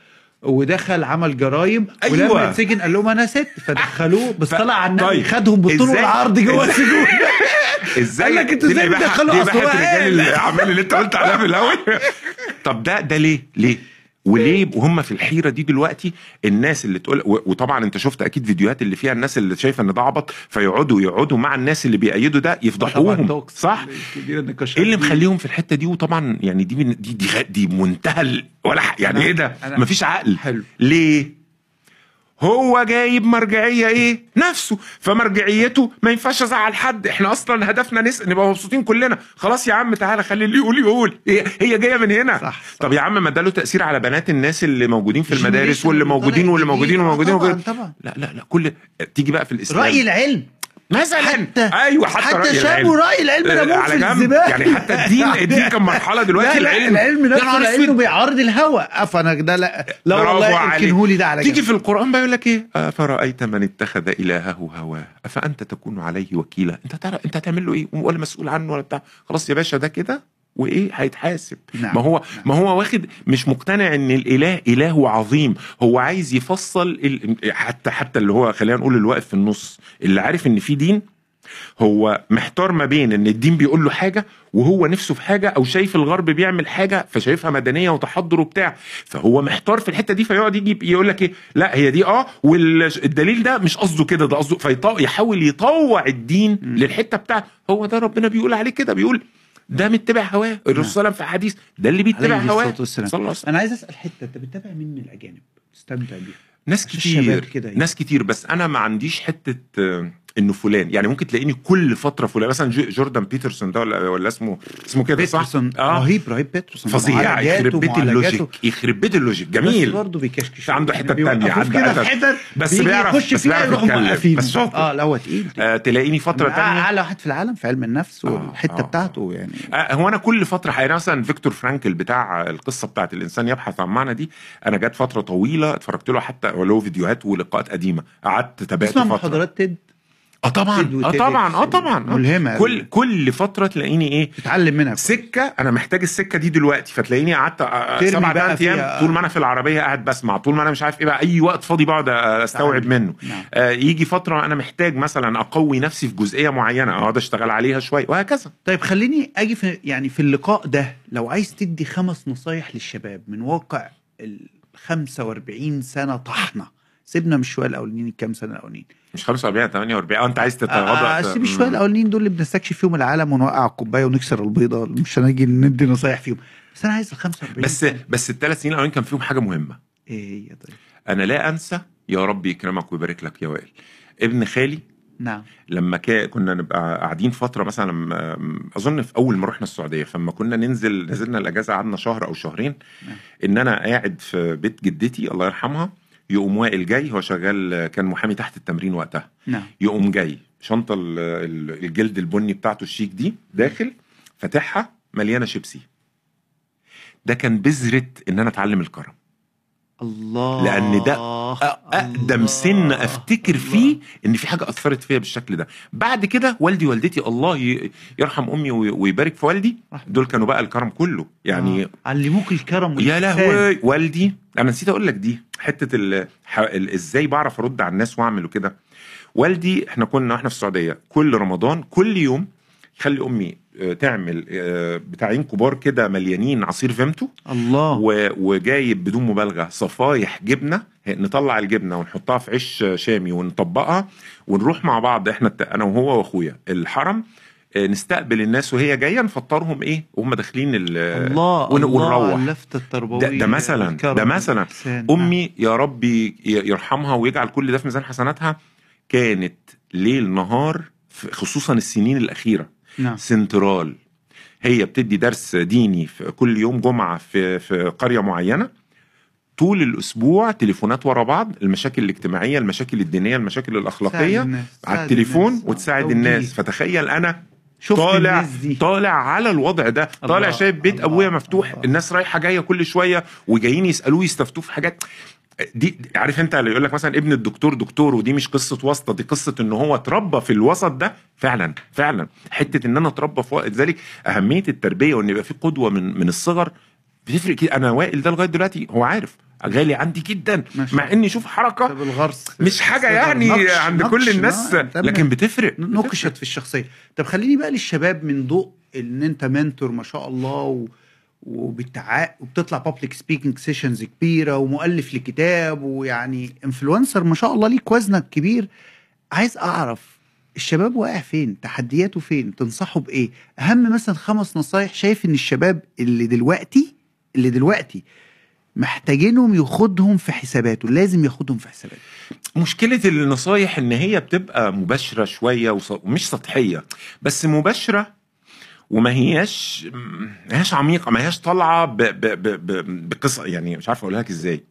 ودخل عمل جرايم أيوة. ولما اتسجن قال لهم أنا ست فدخلوه بس طلع على النبي طيب. خدهم بالطول والعرض جوه السجون. إزاي؟ قال لك أنتوا إزاي بتدخلوا إباحة هو. الأعمال اللي أنت قلت عليها في الأول. طب ده ده ليه؟ ليه؟ وليه يبقوا هم في الحيرة دي دلوقتي الناس اللي تقول وطبعا أنت شفت أكيد فيديوهات اللي فيها الناس اللي شايفة إن ده عبط فيقعدوا يقعدوا مع الناس اللي بيأيدوا ده يفضحوهم. صح؟ إيه اللي. مخليهم في الحتة دي؟ وطبعا يعني دي دي دي, دي منتهى ولا يعني إيه ده؟ مفيش عقل. حلو. ليه؟ هو جايب مرجعية إيه؟ نفسه. فمرجعيته ما ينفعش أزعل حد. إحنا أصلا هدفنا نس... نبقى مبسوطين كلنا. خلاص يا عم تعالى خلي اللي يقول يقول. هي, هي جاية من هنا. صح، صح. طب يا عم ما ده له تأثير على بنات الناس اللي موجودين في المدارس واللي اللي موجودين طالع واللي جديد. موجودين آه وموجودين طبعاً، طبعا. لا لا لا كل تيجي بقى في الإسلام. رأي العلم. مثلا. حتى أيوه حتى, حتى رأي شابوا العلم. رأي العلم آه، رموه على في جنب. الزبالة. يعني حتى الدين الدين كان مرحلة دلوقتي لا لا العلم. العلم نفسه لأنه. بيعارض الهوى. فانا ده لا لا برافو والله عليك. اركنه لي ده على تيجي في القرآن بقى يقول لك إيه؟ أفرأيت من اتخذ إلهه هواه أفأنت تكون عليه وكيلا؟ أنت تعرف أنت هتعمل له إيه؟ ولا مسؤول عنه ولا بتاع؟ خلاص يا باشا ده كده؟ وإيه هيتحاسب نعم. ما هو نعم. ما هو واخد مش مقتنع إن الإله إله عظيم هو عايز يفصل ال... حتى حتى اللي هو خلينا نقول اللي واقف في النص اللي عارف إن في دين هو محتار ما بين إن الدين بيقول له حاجة وهو نفسه في حاجة أو شايف الغرب بيعمل حاجة فشايفها مدنية وتحضر وبتاع فهو محتار في الحتة دي فيقعد يجي يقول لك إيه لا هي دي آه والدليل ده مش قصده كده ده قصده فيحاول يطوع الدين للحتة بتاعته هو ده ربنا بيقول عليه كده بيقول ده متبع هواه الرسول صلى الله عليه وسلم في حديث ده اللي بيتبع عليه هواه. صلى الله عليه وسلم أنا عايز أسأل حتة أنت بتتابع مين من الأجانب تستمتع بيهم ناس كتير كده يعني. ناس كتير بس أنا ما عنديش حتة إنه فلان. يعني ممكن تلاقيني كل فترة فلان. مثلا جو- جوردان بيترسون ده ولا ولا اسمه اسمه كده صح؟ بيترسون. آه. رهيب رهيب بيترسون. فظيع. يخرب بيت. ال logic. يخرب بيت ال logic. بس جميل. برضه بيكشكش. عنده يعني تانية، بيوقفوه عنده حتت بس بيجي بيعرف- يخش بس فيها بيعرف يتكلم. بس شاطر. آه لا هو تقيل. آه تلاقيني فترة تانية. اعلى واحد في العالم في علم النفس آه، والحتة آه. بتاعته يعني. آه، هو أنا كل فترة حقيقة مثلا فيكتور فرانكل بتاع القصة بتاعت الإنسان يبحث عن معنى دي أنا جت فترة طويلة اتفرجت له حتى له فيديوهات ولقاءات قديمة. قعدت تابعت فترة. محاضرات تيد؟ آه طبعا آه طبعا آه طبعا آه. ملهمة كل. كل فترة تلاقيني إيه تتعلم منها سكة أنا محتاج السكة دي دلوقتي فتلاقيني قعدت آه، ترمي سبع ثمان أيام آه. طول ما أنا في العربية قاعد بسمع طول ما أنا مش عارف إيه بقى أي وقت فاضي بقعد آه، أستوعب تعلم. منه نعم. آه، يجي فترة أنا محتاج مثلا أقوي نفسي في جزئية معينة أقعد أشتغل عليها شوية وهكذا طيب خليني أجي في يعني في اللقاء ده لو عايز تدي خمس نصايح للشباب من واقع ال 45 سنة طحنة سيبنا من الشوية الأولانيين الكام سنة الأولانيين. مش 45 48 آه أنت عايز آه، تتغاضى سيب الشوية الأولانيين دول اللي بنستكشف فيهم العالم ونوقع الكوباية ونكسر البيضة مش هنيجي ندي نصايح فيهم. بس أنا عايز ال 45 بس. بس الثلاث سنين الاولين كان فيهم حاجة مهمة. إيه هي طيب؟ أنا لا أنسى يا رب يكرمك ويبارك لك يا وائل. ابن خالي نعم. لما كنا نبقى قاعدين فترة مثلا لما- أظن في أول ما رحنا السعودية فلما كنا ننزل نزلنا الأجازة قعدنا شهر أو شهرين. نعم. إن أنا قاعد في بيت جدتي الله يرحمها يقوم وائل جاي هو شغال كان محامي تحت التمرين وقتها. نعم. يقوم جاي شنطة ال- ال- الجلد البني بتاعته الشيك دي داخل فاتحها مليانة شيبسي. ده كان بذرة إن أنا أتعلم الكرم الله لأن ده أقدم الله. سن أفتكر الله. فيه إن في حاجة أثرت فيا بالشكل ده بعد كده والدي والدتي الله يرحم أمي وي- ويبارك في والدي. دول كانوا بقى الكرم كله يعني آه. علموك الكرم يا. لهوي والدي أنا نسيت أقول لك دي حتة ال... ح... ال... إزاي بعرف أرد على الناس وأعمل وكده والدي إحنا كنا وإحنا في السعودية كل رمضان كل يوم يخلي أمي تعمل آه، بتاعين كبار كده مليانين عصير فيمتو الله. وجايب بدون مبالغة صفايح جبنة نطلع الجبنة ونحطها في عيش شامي ونطبقها ونروح مع بعض إحنا. أنا وهو وأخويا الحرم آه، نستقبل الناس وهي جاية نفطرهم إيه وهم داخلين ال... الله ون- الله ونروح. اللفته التربوية ده, ده مثلا ده مثلا. أمي يا رب ي- يرحمها ويجعل كل ده في ميزان حسناتها كانت ليل نهار خصوصا السنين الأخيرة نعم سنترال هي بتدي درس ديني في كل يوم جمعة في في قرية معينة طول الأسبوع تليفونات ورا بعض المشاكل الاجتماعية المشاكل الدينية المشاكل الأخلاقية الناس، على التليفون الناس. وتساعد. الناس فتخيل أنا شفت طالع الناس دي طالع على الوضع ده طالع الله، شايف بيت أبويا مفتوح الله. الناس رايحة جاية كل شوية وجايين يسألوه يستفتوه في حاجات دي عارف انت اللي يقول لك مثلا ابن الدكتور دكتور ودي مش قصة واسطة دي قصة إن هو اتربى في الوسط ده. فعلا فعلا. حتة إن أنا أتربى في وقت ذلك أهمية التربية وإن يبقى في قدوة من من الصغر بتفرق أنا وائل ده لغاية دلوقتي هو عارف غالي عندي جدا. ما شاء مع إني شوف حركة طب الغرس. مش حاجة يعني نقش- عند كل نقش، الناس ما- تمام. لكن بتفرق. نقشت في الشخصية. طب خليني بقى للشباب من ضوء إن أنت mentor ما شاء الله و... وبتع... وبتطلع public speaking sessions كبيرة ومؤلف لكتاب ويعني influencer ما شاء الله ليك وزنك كبير. عايز أعرف الشباب واقع فين؟ تحدياته فين؟ تنصحه بإيه؟ أهم مثلا خمس نصايح شايف إن الشباب اللي دلوقتي اللي دلوقتي محتاجينهم ياخدهم في حساباته لازم ياخدهم في حساباته. مشكلة النصايح إن هي بتبقى مباشرة شوية وص- ومش سطحية بس مباشرة وما هياش ما هياش عميقة ما هياش طالعة ب- ب- ب- ب- بقصة يعني مش عارف أقولها لك إزاي.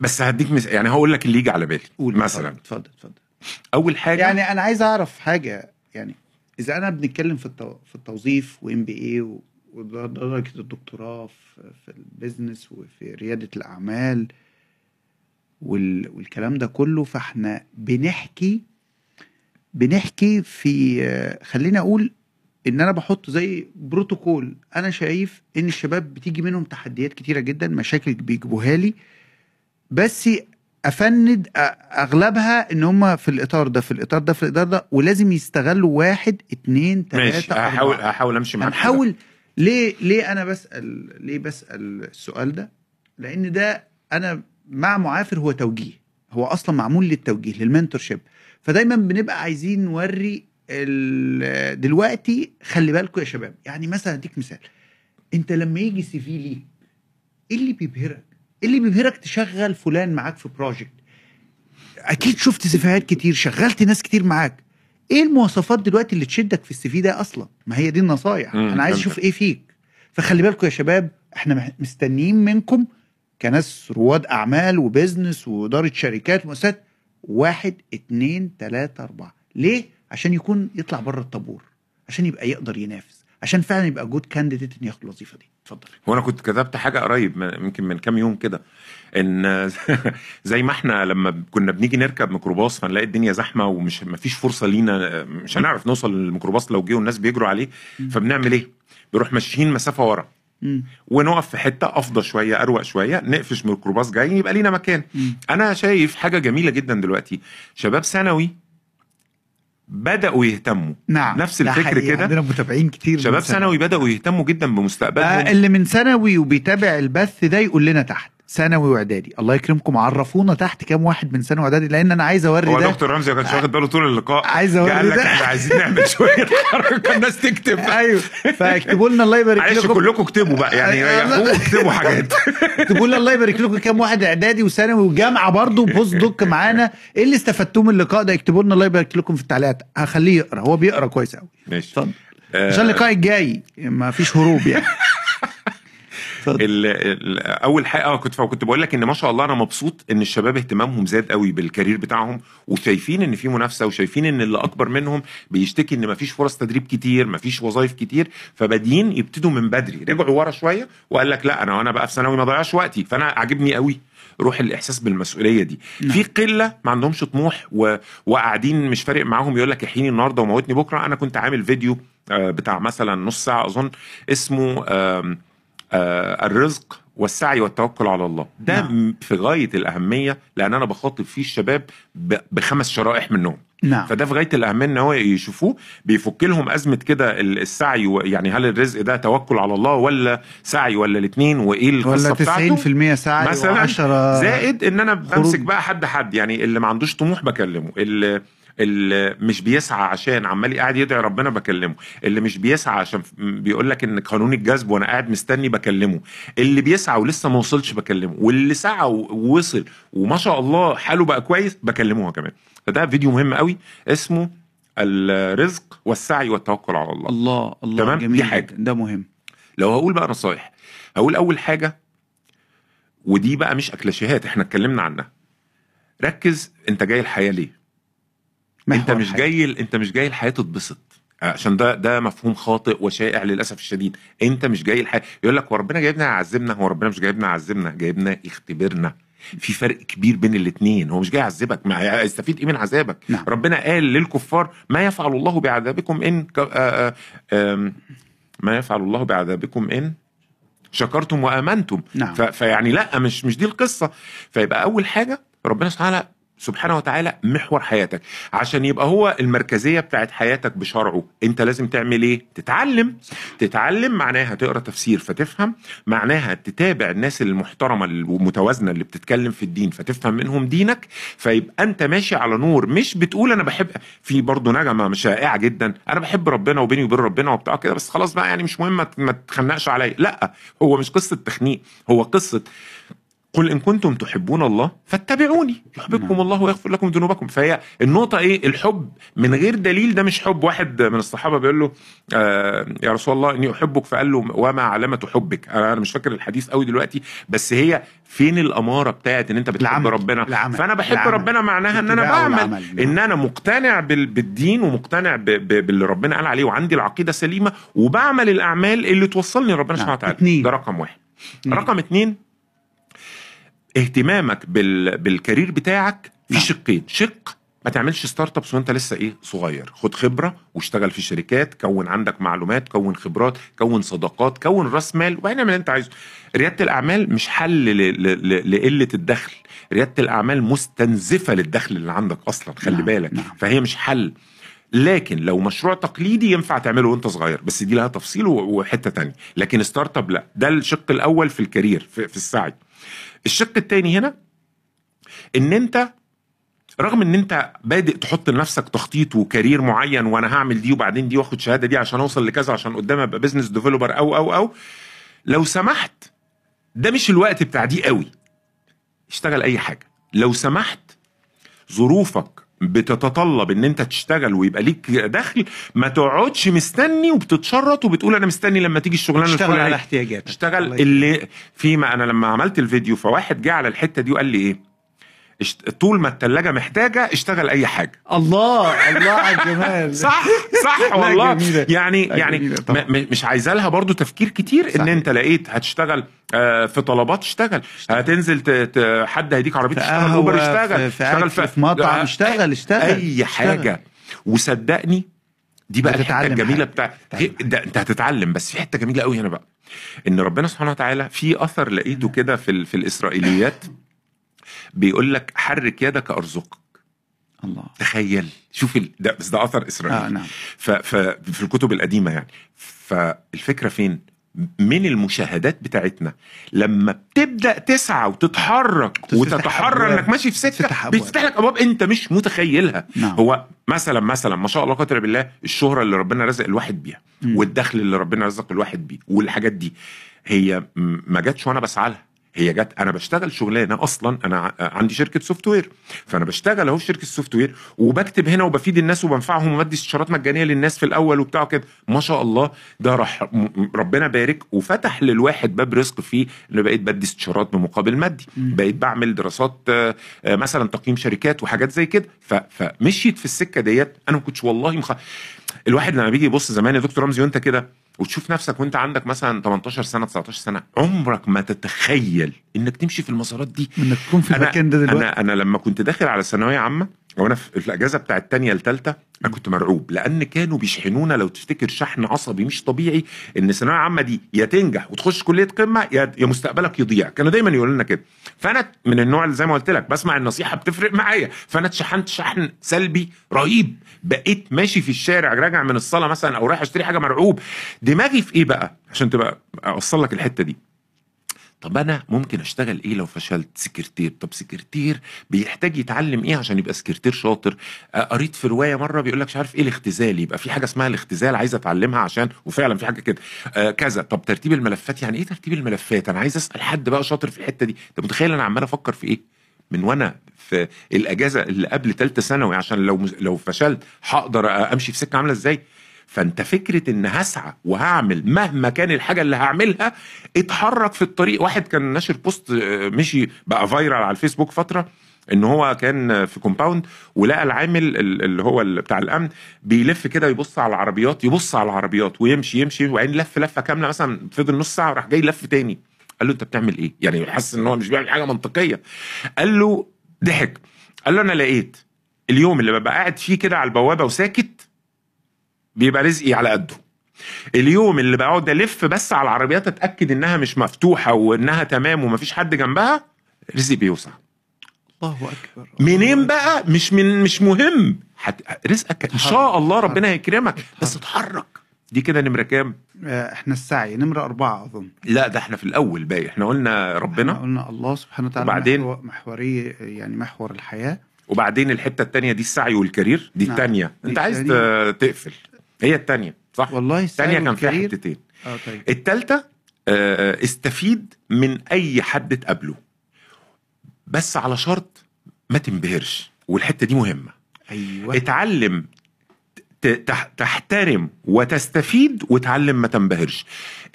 بس هديك مس... يعني هقول لك اللي يجي على بالي قول. مثلا. اتفضل اتفضل. أول حاجة يعني أنا عايز أعرف حاجة يعني إذا أنا بنتكلم في التو... في التوظيف و MBA ودرجة الدكتوراه في, في ال business وفي ريادة الأعمال وال... والكلام ده كله فإحنا بنحكي بنحكي في خليني أقول إن أنا بحط زي بروتوكول. أنا شايف إن الشباب بتيجي منهم تحديات كتيرة جدا مشاكل بيجيبوها لي. بس أفند أغلبها إن هم في الإطار ده في الإطار ده في الإطار ده ولازم يستغلوا واحد اتنين ماشي. تلاتة هحاول أربعة. هحاول أمشي معاك. هنحاول. ليه ليه أنا بسأل ليه بسأل السؤال ده؟ لأن ده أنا مع معافر هو توجيه. هو أصلا معمول للتوجيه للمنتور شيب فدايما بنبقى عايزين نوري دلوقتي خلي بالكم يا شباب يعني مثلا اديك مثال. انت لما يجي CV ليك إيه اللي بيبهرك؟ إيه اللي بيبهرك تشغل فلان معاك في project أكيد شفت سيفيهات كتير شغلت ناس كتير معاك. إيه المواصفات دلوقتي اللي تشدك في ال CV ده أصلا؟ ما هي دي النصايح. أنا عايز. أشوف إيه فيك. فخلي بالكم يا شباب إحنا مستنيين منكم كناس رواد أعمال و business وإدارة شركات ومؤسسات. واحد اتنين تلاتة أربعة. ليه؟ عشان يكون يطلع بره الطابور عشان يبقى يقدر ينافس عشان فعلا يبقى good candidate إن ياخد الوظيفة دي اتفضل هو أنا كنت كتبت حاجة قريب من- يمكن من كام يوم كده إن زي ما إحنا لما كنا بنيجي نركب ميكروباص فنلاقي الدنيا زحمة ومش ما فيش فرصة لينا مش هنعرف نوصل للميكروباص لو جه والناس بيجروا عليه فبنعمل إيه؟ بنروح ماشيين مسافة ورا مم. ونقف في حتة افضى شوية أروق شوية نقفش ميكروباص جاي يبقى لينا مكان مم. أنا شايف حاجة جميلة جدا دلوقتي شباب ثانوي بدأوا يهتموا. نعم نفس الفكر كده. عندنا متابعين كتير شباب ثانوي بدأوا يهتموا جدا بمستقبلهم. آه اللي من ثانوي وبيتابع البث ده يقول لنا تحت. ثانوي وإعدادي. الله يكرمكم. عرفونا تحت كام واحد من ثانوي وإعدادي لأن أنا عايز أوري هو ده. دكتور رمزي ما كانش واخد باله طول اللقاء. عايز أوري قال لك ده. إحنا عايزين نعمل شوية حركه الناس تكتب. أيوه. فاكتبوا لنا الله يبارك معلش لكم. كلكم اكتبوا بقى. يعني. ريحوه اكتبوا حاجات. اكتبوا لنا الله يبارك لكم كام واحد إعدادي وثانوي وجامعة برضه post doc معانا. إيه اللي استفدتوه من اللقاء ده؟ اكتبوا لنا الله يبارك لكم في التعليقات. هخليه يقرأ. هو بيقرأ كويس قوي ماشي. اتفضل. آه، عشان اللقاء الجاي ما فيش هروب يعني. أول حاجة آه كنت كنت بقول لك إن ما شاء الله أنا مبسوط إن الشباب اهتمامهم زاد قوي بال career بتاعهم وشايفين إن في منافسة وشايفين إن اللي أكبر منهم بيشتكي إن مفيش فرص تدريب كتير مفيش وظايف كتير فبادئين يبتدوا من بدري. رجعوا ورا شوية وقال لك لا أنا وأنا بقى في ثانوي ما ضيعش وقتي. فأنا عاجبني قوي روح الإحساس بالمسؤولية دي. نعم. في قلة ما عندهمش طموح و... وقاعدين مش فارق معاهم يقول لك احييني النهارده وموتني بكرة. أنا كنت عامل فيديو آه، بتاع مثلا نص ساعة أظن اسمه آه، الرزق والسعي والتوكل على الله. ده نعم. في غاية الأهمية لأن أنا بخاطب فيه الشباب بخمس شرائح منهم. نعم. فده في غاية الأهمية إن هو يشوفوه بيفك لهم أزمة كده ال- السعي و- يعني هل الرزق ده توكل على الله ولا سعي ولا الاثنين وإيه القصة ولا بتاعته؟ 90% سعي مثلا و10 زائد إن أنا. بمسك بقى حد حد. يعني اللي ما عندوش طموح بكلمه. اللي اللي مش بيسعى عشان عمال قاعد يدعي ربنا بكلمه. اللي مش بيسعى عشان بيقول لك إن قانون الجذب وأنا قاعد مستني بكلمه. اللي بيسعى ولسه ما وصلش بكلمه. واللي سعى ووصل وما شاء الله حاله بقى كويس بكلمه كمان. فده فيديو مهم قوي اسمه الرزق والسعي والتوكل على الله. الله الله تمام؟ دي جميل حاجة. جداً، ده مهم. لو هقول بقى نصايح. هقول أول حاجة ودي بقى مش اكلاشيهات إحنا اتكلمنا عنها. ركز أنت جاي الحياة ليه؟ انت مش. جاي انت مش جاي الحياة تتبسط. عشان ده ده مفهوم خاطئ وشائع للأسف الشديد. انت مش جاي الحياة يقول لك هو ربنا جايبنا يعذبنا. هو ربنا مش جايبنا يعذبنا. جايبنا يختبرنا. في فرق كبير بين الاثنين هو مش جاي يعذبك. ما يستفيد إيه من عذابك؟ نعم. ربنا قال للكفار ما يفعل الله بعذابكم إن ك... آ... آ... آم... ما يفعل الله بعذابكم إن شكرتم وآمنتم. نعم. ف... فيعني لا مش مش دي القصة. فيبقى أول حاجة ربنا سبحانه سبحانه وتعالى محور حياتك. عشان يبقى هو المركزية بتاعت حياتك بشرعه انت لازم تعمل إيه؟ تتعلم. تتعلم معناها تقرأ تفسير فتفهم معناها تتابع الناس المحترمة المتوازنة اللي بتتكلم في الدين فتفهم منهم دينك. فيبقى انت ماشي على نور مش بتقول أنا بحب في برضه نغمه شائعة جدا أنا بحب ربنا وبيني وبين ربنا وبتاع كده بس خلاص بقى يعني مش مهم ما- ما تخنقش عليا. لا هو مش قصة تخنيق هو قصة قل ان كنتم تحبون الله فاتبعوني يحببكم نعم. الله ويغفر لكم ذنوبكم فهي النقطة إيه الحب من غير دليل ده مش حب واحد من الصحابة بيقول له آه يا رسول الله إني أحبك فقال له وما علامة حبك أنا أنا مش فاكر الحديث قوي دلوقتي بس هي فين الأمارة بتاعت إن أنت بتحب العمل. ربنا العمل. فأنا بحب العمل. ربنا معناها إن أنا الاتباع بعمل. نعم. إن أنا مقتنع بال- بالدين ومقتنع باللي ربنا قال عليه وعندي العقيدة سليمة وبعمل الأعمال اللي توصلني لربنا نعم. سبحانه وتعالى. ده رقم واحد. رقم اتنين اهتمامك بال... بالكارير بتاعك في نعم. شقين. شق ما تعملش startups وانت لسه إيه صغير. خد خبرة واشتغل في شركات كون عندك معلومات كون خبرات كون صداقات كون راس مال وبعدين اعمل اللي انت عايزه. ريادة الأعمال مش حل ل... ل... ل... لقلة الدخل. ريادة الأعمال مستنزفة للدخل اللي عندك أصلا خلي نعم، بالك. نعم. فهي مش حل. لكن لو مشروع تقليدي ينفع تعمله وانت صغير بس دي لها تفصيل وحتة تانية. لكن startup لا. ده الشق الأول في ال career في, في السعي. الشق التاني هنا إن أنت رغم إن أنت بادئ تحط لنفسك تخطيط و career معين وأنا هعمل دي وبعدين دي واخد شهادة دي عشان أوصل لكذا عشان قدام أبقى business developer أو أو أو لو سمحت ده مش الوقت بتاع دي قوي. اشتغل أي حاجة. لو سمحت ظروفك بتتطلب إن أنت تشتغل ويبقى ليك دخل ما تقعدش مستني وبتتشرط وبتقول أنا مستني لما تيجي الشغلانة اشتغل. على احتياجاتك اشتغل اللي فيما أنا لما عملت الفيديو فواحد جه على الحتة دي وقال لي إيه. طول ما التلاجة محتاجة اشتغل أي حاجة. الله الله على الجمال. صح صح والله. جميلة. يعني يعني طبعا. مش عايزة لها برضو تفكير كتير صحيح. أنت لقيت هتشتغل آه، في طلبات اشتغل. هتنزل. حد هيديك عربية في تشتغل قهوة اشتغل. في, في, أكل، في مطعم آه، اشتغل اشتغل. أي حاجة. وصدقني دي بقى الحتة الجميلة. بتاع هتتعلم ده انت هتتعلم. بس في حتة جميلة قوي هنا بقى. إن ربنا سبحانه وتعالى في أثر لقيته كده في ال... في الإسرائيليات. بيقول لك حرك يدك أرزقك. الله. تخيل. شوف ال... ده بس ده أثر إسرائيلي. آه نعم. ف... ف... في الكتب القديمة يعني. فالفكرة فين؟ من المشاهدات بتاعتنا لما بتبدأ تسعى وتتحرك أبواب. إنك ماشي في سكة. بتفتح لك أبواب أنت مش متخيلها. نعم. هو مثلا مثلا ما شاء الله قدر بالله الشهرة اللي ربنا رزق الواحد بيها. والدخل اللي ربنا رزق الواحد بيه والحاجات دي. هي ما جاتش وأنا بسعى لها. هي جت أنا بشتغل شغلانة أصلا أنا عندي شركة software فأنا بشتغل أهو في شركة ال software وبكتب هنا وبفيد الناس وبنفعهم وبدي استشارات مجانية للناس في الأول وبتاع كده ما شاء الله ده راح ربنا بارك وفتح للواحد باب رزق فيه اللي بقيت بدي استشارات بمقابل مادي. بقيت بعمل دراسات آه، مثلا تقييم شركات وحاجات زي كده. فمشيت في السكة ديت. أنا ما كنتش والله مخ... الواحد لما بيجي يبص زمان يا دكتور رمزي وأنت كده وتشوف نفسك وانت عندك مثلا 18 سنة 19 سنة عمرك ما تتخيل إنك تمشي في المسارات دي. إنك تكون في المكان ده دلوقتي. أنا أنا لما كنت داخل على ثانوية عامة وأنا في الأجازة بتاعت الثانية الثالثه أنا كنت مرعوب لأن كانوا بيشحنونا لو تفتكر شحن عصبي مش طبيعي إن الثانويه العامه دي يا تنجح وتخش كلية قمة يا يا مستقبلك يضيع. كانوا دايما يقولوا لنا كده. فأنا من النوع اللي زي ما قلت لك بسمع النصيحة بتفرق معايا. فأنا اتشحنت شحن سلبي رهيب. بقيت ماشي في الشارع راجع من الصلاة مثلا أو رايح أشتري حاجة مرعوب دماغي في إيه بقى؟ عشان تبقى أوصل لك الحتة دي. طب أنا ممكن أشتغل إيه لو فشلت؟ سكرتير. طب سكرتير بيحتاج يتعلم إيه عشان يبقى سكرتير شاطر؟ قريت في رواية مرة بيقول لك مش عارف إيه الاختزال يبقى في حاجة اسمها الاختزال عايز أتعلمها عشان وفعلا في حاجة كده. آه كذا. طب ترتيب الملفات يعني إيه ترتيب الملفات؟ أنا عايز أسأل حد بقى شاطر في الحتة دي. أنت متخيل أنا عمال أفكر في إيه؟ من وأنا في الاجازه اللي قبل ثالثه ثانوي عشان لو لو فشلت هقدر امشي في سكه عامله إزاي؟ فانت فكره ان هسعى وهعمل مهما كان الحاجة اللي هعملها اتحرك في الطريق. واحد كان ناشر post آه، مشي بقى viral على الفيسبوك فترة ان هو كان في compound ولقى العامل ال- اللي هو بتاع الامن بيلف كده يبص على العربيات يبص على العربيات ويمشي يمشي وبعدين لف لفة كاملة مثلا فضل نص ساعة وراح جاي لف تاني. قال له انت بتعمل إيه؟ يعني حاسس ان هو مش بيعمل حاجة منطقية. قال له ضحك. قال له أنا لقيت اليوم اللي ببقى قاعد فيه كده على البوابة وساكت بيبقى رزقي على قده. اليوم اللي بقعد ألف بس على العربيات أتأكد إنها مش مفتوحة وإنها تمام ومفيش حد جنبها رزقي بيوسع. الله أكبر. منين بقى؟ مش من مش مهم. حت... رزقك إن شاء الله ربنا هيكرمك بس اتحرك. دي كده نمرة كام؟ آه، إحنا السعي نمرة أربعة أظن. لا ده إحنا في الأول باقي. إحنا قلنا إحنا ربنا قلنا الله سبحانه وتعالى وبعدين؟ محور- محوري يعني محور الحياة. وبعدين الحتة التانية دي السعي والكارير. دي نعم. التانية. دي أنت عايز. تقفل. هي التانية صح؟ والله التانية كان فيها حتتين. آه طيب. التالتة آه، استفيد من أي حد تقابله. بس على شرط ما تنبهرش. والحتة دي مهمة. أيوه. اتعلم تحترم وتستفيد وتعلم ما تنبهرش.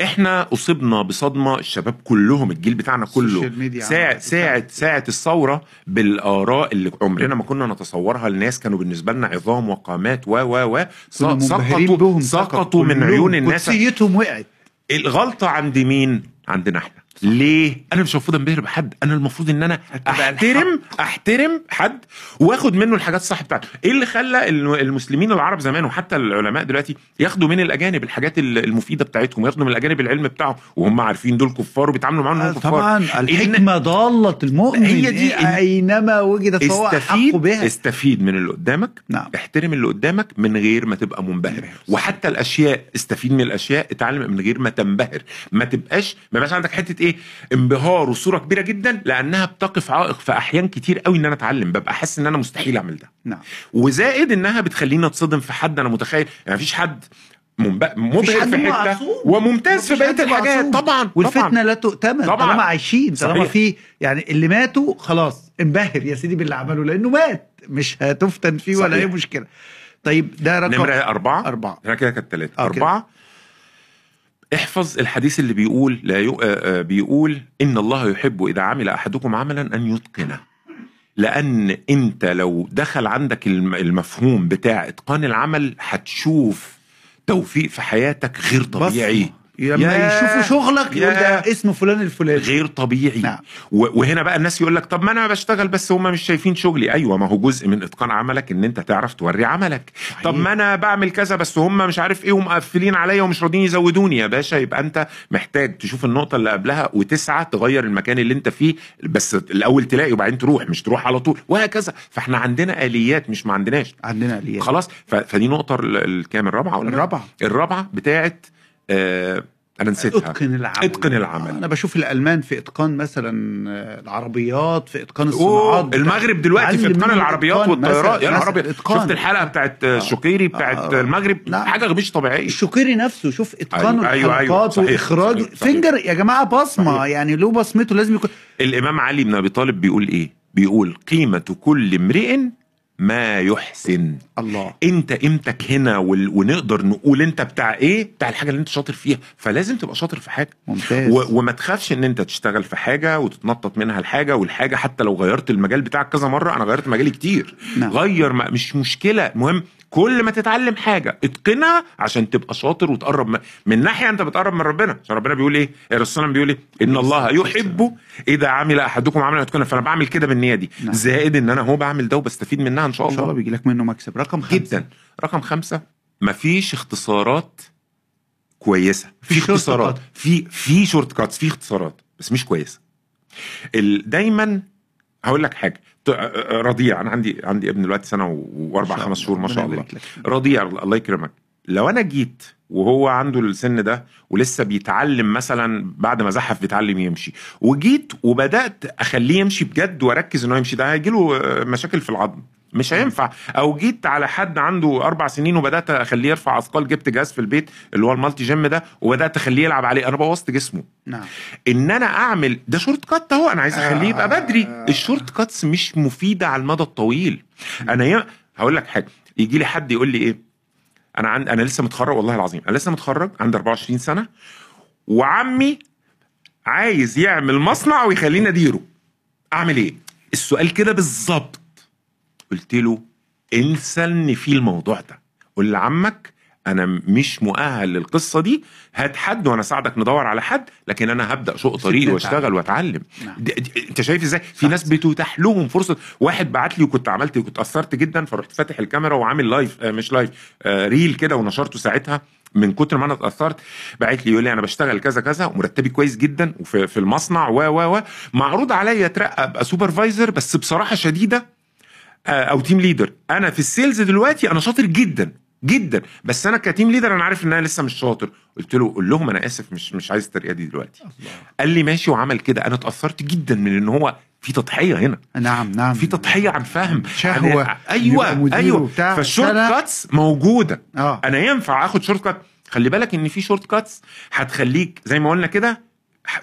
إحنا أصبنا بصدمة الشباب كلهم الجيل بتاعنا كله. ساعة ساعة ساعة الثورة بالآراء اللي عمرنا ما كنا نتصورها. الناس كانوا بالنسبة لنا عظام وقامات و و و. سقطوا سقطوا من. عيون الناس. قدسيتهم وقعت. الغلطة عند مين؟ عندنا إحنا. ليه؟ أنا مش المفروض أنبهر بحد. أنا المفروض إن أنا احترم أحترم حد وآخد منه الحاجات الصح بتاعته. إيه اللي خلى الم- المسلمين العرب زمان وحتى العلماء دلوقتي ياخدوا من الأجانب الحاجات ال- المفيدة بتاعتهم ياخدوا من الأجانب العلم بتاعهم؟ وهم عارفين دول كفار وبيتعاملوا معاهم انهم كفار. طبعا الحكمة ضالة المؤمن. هي دي إيه- أينما وجدت فهو استفيد بها. استفيد من اللي قدامك. نعم. احترم اللي قدامك من غير ما تبقى منبهر. وحتى الأشياء استفيد من الأشياء اتعلم من غير ما تنبهر. ما تبقاش ما يبقاش عندك حتة إيه انبهار وصورة كبيرة جدا لأنها بتقف عائق في أحيان كتير قوي إن أنا أتعلم ببقى حاسس إن أنا مستحيل أعمل ده نعم وزائد إنها بتخليني أتصدم في حد أنا متخيل يعني مفيش حد مبهر في حتة. وممتاز في بقية الحاجات. طبعا والفتنة طبعا لا تؤتمن طبعاً. طالما عايشين طالما. في يعني اللي ماتوا خلاص انبهر يا سيدي باللي عمله لأنه مات مش هتفتن فيه ولا صحيح. اي مشكلة طيب ده رقم نمرة أربعة أربعة. أنا كده كانت ثلاثة. أربعة احفظ الحديث اللي بيقول لا. آه، آه، بيقول إن الله يحب إذا عمل أحدكم عملا أن يتقنه لأن أنت لو دخل عندك الم- المفهوم بتاع إتقان العمل هتشوف توفيق في حياتك غير طبيعي بصمة. لما يا- يشوفوا شغلك يقول ده اسمه فلان الفلاني. غير طبيعي. نعم. وهنا بقى الناس يقول لك طب ما أنا بشتغل بس هم مش شايفين شغلي. أيوه ما هو جزء من إتقان عملك إن أنت تعرف توري عملك. صحيح. طب ما أنا بعمل كذا بس هم مش عارف إيه ومقفلين عليا ومش راضيين يزودوني. يا باشا يبقى أنت محتاج تشوف النقطة اللي قبلها وتسعى تغير المكان اللي أنت فيه. بس الأول تلاقي وبعدين تروح مش تروح على طول. وهكذا. فإحنا عندنا آليات مش ما عندناش. عندنا آليات. خلاص؟ فدي نقطة ال- الكام؟ الرابعة ولا الرابعة. الرابعة بتاعت أنا نسيتها إتقن العمل إتقن العمل. أنا بشوف الألمان في إتقان مثلا آه، العربيات في إتقان الصناعات المغرب دلوقتي في إتقان العربيات. والطيارات يا نهار أبيض. شفت الحلقة بتاعت الشقيري بتاعت آه. المغرب نعم. حاجة مش طبيعية الشقيري نفسه شوف اتقان أيوة، أيوة، أيوة. الحلقات صحيح، واخراج صحيح، صحيح. فينجر يا جماعة بصمة صحيح. يعني له بصمته لازم يكون الإمام علي بن أبي طالب بيقول إيه بيقول قيمة كل امرئ ما يحسن. الله. انت قيمتك هنا. ونقدر نقول انت بتاع إيه؟ بتاع الحاجة اللي انت شاطر فيها. فلازم تبقى شاطر في حاجة. ممتاز. و... وما تخافش ان انت تشتغل في حاجة وتتنطط منها الحاجة والحاجة حتى لو غيرت المجال بتاعك كذا مرة أنا غيرت مجالي كتير. نعم. غير ما... مش مشكلة. المهم كل ما تتعلم حاجة اتقنها عشان تبقى شاطر وتقرب من, من ناحية انت بتقرب من ربنا. عشان ربنا بيقول إيه؟ الرسول بيقول إيه؟ إن الله يحب إذا عمل أحدكم عملا يتقنه فأنا بعمل كده بالنية دي. نعم. زائد إن أنا هو بعمل ده وبستفيد منها ان شاء إن شاء الله الله. بيجي لك منه مكسب. رقم خمسة. جدا. رقم خمسة مفيش اختصارات كويسة. في اختصارات. في في shortcuts في اختصارات بس مش كويسة. ال- دايما هقول لك حاجة. ت- رضيع. أنا عندي عندي ابن دلوقتي سنة و- وأربع خمس الله. شهور ما شاء الله. رضيع الله يكرمك. لو أنا جيت وهو عنده السن ده ولسه بيتعلم مثلا بعد ما زحف بيتعلم يمشي وجيت وبدأت أخليه يمشي بجد وأركز إنه يمشي ده هيجيله آه، مشاكل في العظم. مش هينفع. أو جيت على حد عنده أربع سنين وبدأت أخليه يرفع أثقال جبت جهاز في البيت اللي هو ال multi gym ده وبدأت أخليه يلعب عليه. أنا بوظت جسمه. نعم. إن أنا أعمل ده shortcut أهو أنا عايز أخليه يبقى بدري. ال shortcuts مش مفيدة على المدى الطويل. أنا ي... هقول لك حاجة. يجي لي حد يقول لي إيه؟ أنا عند أنا لسه متخرج والله العظيم. أنا لسه متخرج عندي 24 سنة وعمي عايز يعمل مصنع ويخليني أديره. أعمل إيه؟ السؤال كده بالظبط. قلت له انسى إن في الموضوع ده. قول لعمك أنا مش مؤهل للقصة دي هات حد وأنا أساعدك ندور على حد لكن أنا هبدأ شق طريقي. وأشتغل وأتعلم. نعم. أنت شايف إزاي؟ في ناس بتتاح لهم فرصة. واحد بعت لي وكنت عملت كنت اثرت جدا فرحت فاتح الكاميرا وعامل live آه مش live آه reel كده ونشرته ساعتها من كتر ما أنا اتأثرت. بعت لي يقول لي أنا بشتغل كذا كذا ومرتبي كويس جدا وفي في المصنع و و و. معروض عليا أترقى أبقى supervisor بس بصراحة شديدة أو team leader أنا في ال sales دلوقتي أنا شاطر جدا جدا. بس أنا ك team leader أنا عارف إن أنا لسه مش شاطر. قلت له قول لهم أنا آسف مش مش عايز الترقيه دي دلوقتي. قال لي ماشي وعمل كده. أنا اتأثرت جدا من إن هو في تضحية هنا. نعم نعم. في تضحية عن فهم. شهوة. عن- يبقى أيوه أيوه. فال shortcuts موجودة. آه. أنا ينفع آخد shortcut خلي بالك إن في shortcuts هتخليك زي ما قلنا كده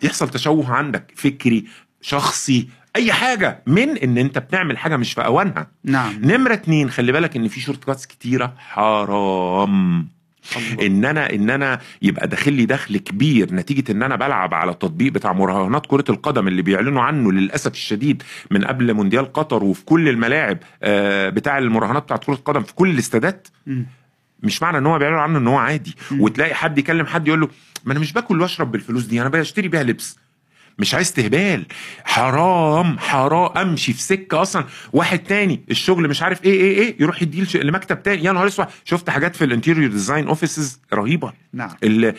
يحصل تشوه عندك. فكري شخصي أي حاجة من إن أنت بتعمل حاجة مش في أوانها. نعم. نمرة اتنين خلي بالك إن في shortcuts كتيرة. حرام. الله. إن أنا إن أنا يبقى داخل لي دخل كبير نتيجة إن أنا بلعب على التطبيق بتاع مراهنات كرة القدم اللي بيعلنوا عنه للأسف الشديد من قبل مونديال قطر وفي كل الملاعب آه، بتاع المراهنات بتاعت كرة القدم في كل الاستادات. مش معنى إن هو بيعلن عنه إن هو عادي. مم. وتلاقي حد يكلم حد يقول له ما أنا مش باكل وأشرب بالفلوس دي أنا بشتري بيها لبس. مش عايز استهبال حرام حرام. امشي في سكة أصلا. واحد تاني الشغل مش عارف إيه إيه إيه. يروح يديه لمكتب تاني. يا نهار أسود. شفت حاجات في ال interior design offices رهيبة. نعم. ال- ال-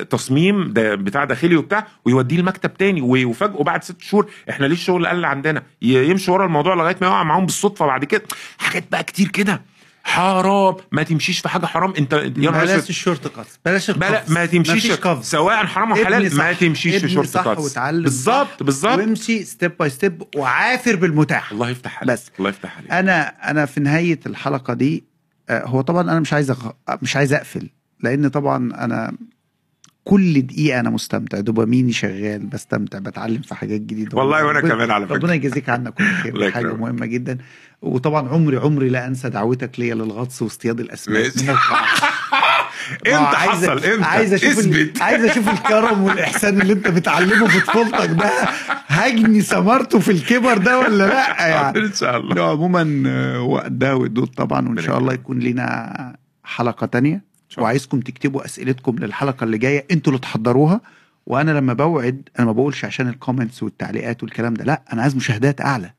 التصميم ده بتاع داخلي وبتاع ويوديه لمكتب تاني. ويفاجئوا بعد ست شهور. إحنا ليه الشغل قل عندنا؟ يمشي ورا الموضوع لغاية ما يقع معاهم بالصدفة. بعد كده حاجات بقى كتير كده. حرام. ما تمشيش في حاجة حرام. انت يا بلاش ال shortcut بلاش بلا ما تمشيش سواء حرام أو حلال. ما تمشيش في شورت واتعلم. بالظبط بالظبط. وامشي step by step وعافر بالمتاح. الله يفتح عليك. بس. الله يفتح عليك. أنا أنا في نهاية الحلقة دي آه، هو طبعا أنا مش عايز أغ... مش عايز أقفل لأن طبعا أنا كل دقيقة أنا مستمتع. دوباميني شغال بستمتع بتعلم في حاجات جديدة. والله وأنا كمان على فكرة. ربنا يجازيك عنا كل خير. حاجة. مهمة جدا. وطبعا عمري عمري لا أنسى دعوتك ليا للغطس واصطياد الأسماك. إمتى عايز- حصل؟ إمتى؟ عايز أشوف. اثبت عايز أشوف الكرم والإحسان اللي أنت بتعلمه في طفولتك ده. هجني ثمرته في الكبر ده ولا لأ؟ يعني. إن شاء الله. عموما آه، وقت ده ودود طبعا وإن شاء الله يكون لنا حلقة تانية. الله. وعايزكم تكتبوا أسئلتكم للحلقة اللي جاية أنتوا اللي تحضروها وأنا لما بوعد أنا ما بقولش عشان الكومنتس والتعليقات والكلام ده لا أنا عايز مشاهدات أعلى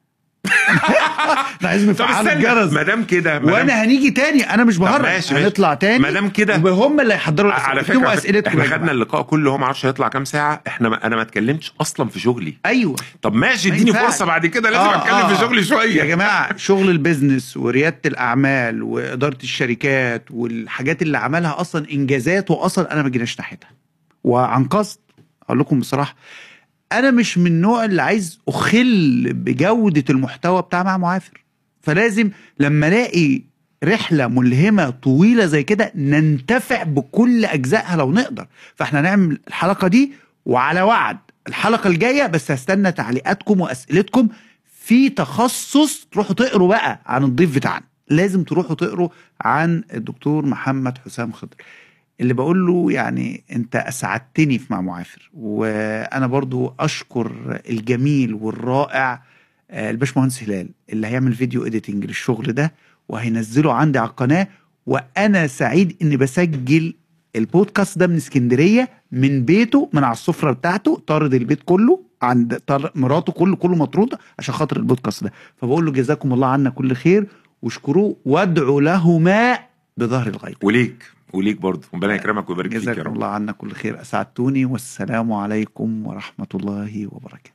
طب مفعل استنى الجرس ما دام كده وأنا هنيجي تاني أنا مش ماشي. هنطلع تاني ما دام كده وهم اللي هيحضروا. على فكرة اسئلتكم إحنا يا خدنا. اللقاء كله هو ما أعرفش هيطلع كام ساعة إحنا ما أنا ما اتكلمتش أصلا في شغلي أيوه طب ماشي ما اديني. فرصة بعد كده لازم آه، أتكلم آه. في شغلي يا شوية جماعة شغل البيزنس وريادة الأعمال وإدارة الشركات والحاجات اللي عملها أصلا إنجازات واصلا أنا ما جيناش ناحيتها وعن قصد أقول لكم بصراحة أنا مش من النوع اللي عايز أخل بجودة المحتوى بتاع مع معافر. فلازم لما ألاقي رحلة ملهمة طويلة زي كده ننتفع بكل أجزائها لو نقدر. فإحنا نعمل الحلقة دي وعلى وعد. الحلقة الجاية بس هستنى تعليقاتكم وأسئلتكم في تخصص تروحوا تقروا بقى عن الضيف بتاعنا. لازم تروحوا تقروا عن الدكتور محمد حسام خضر. اللي بقول له يعني انت أسعدتني في مع معافر. وأنا برضو أشكر الجميل والرائع آه، الباشمهندس هلال اللي هيعمل فيديو اديتنج للشغل ده وهينزله عندي على القناة. وأنا سعيد إني بسجل البودكاست ده من اسكندرية من بيته من على السفرة بتاعته طارد البيت كله عند مراته كله كله مطرود عشان خاطر البودكاست ده. فبقول له جزاكم الله عنا كل خير واشكروه وادعوا لهما بظهر الغيب. وليك. وليك برضه. ربنا يكرمك ويبارك فيك يا رب. الله عنا كل خير. أسعدتوني والسلام عليكم ورحمة الله وبركاته.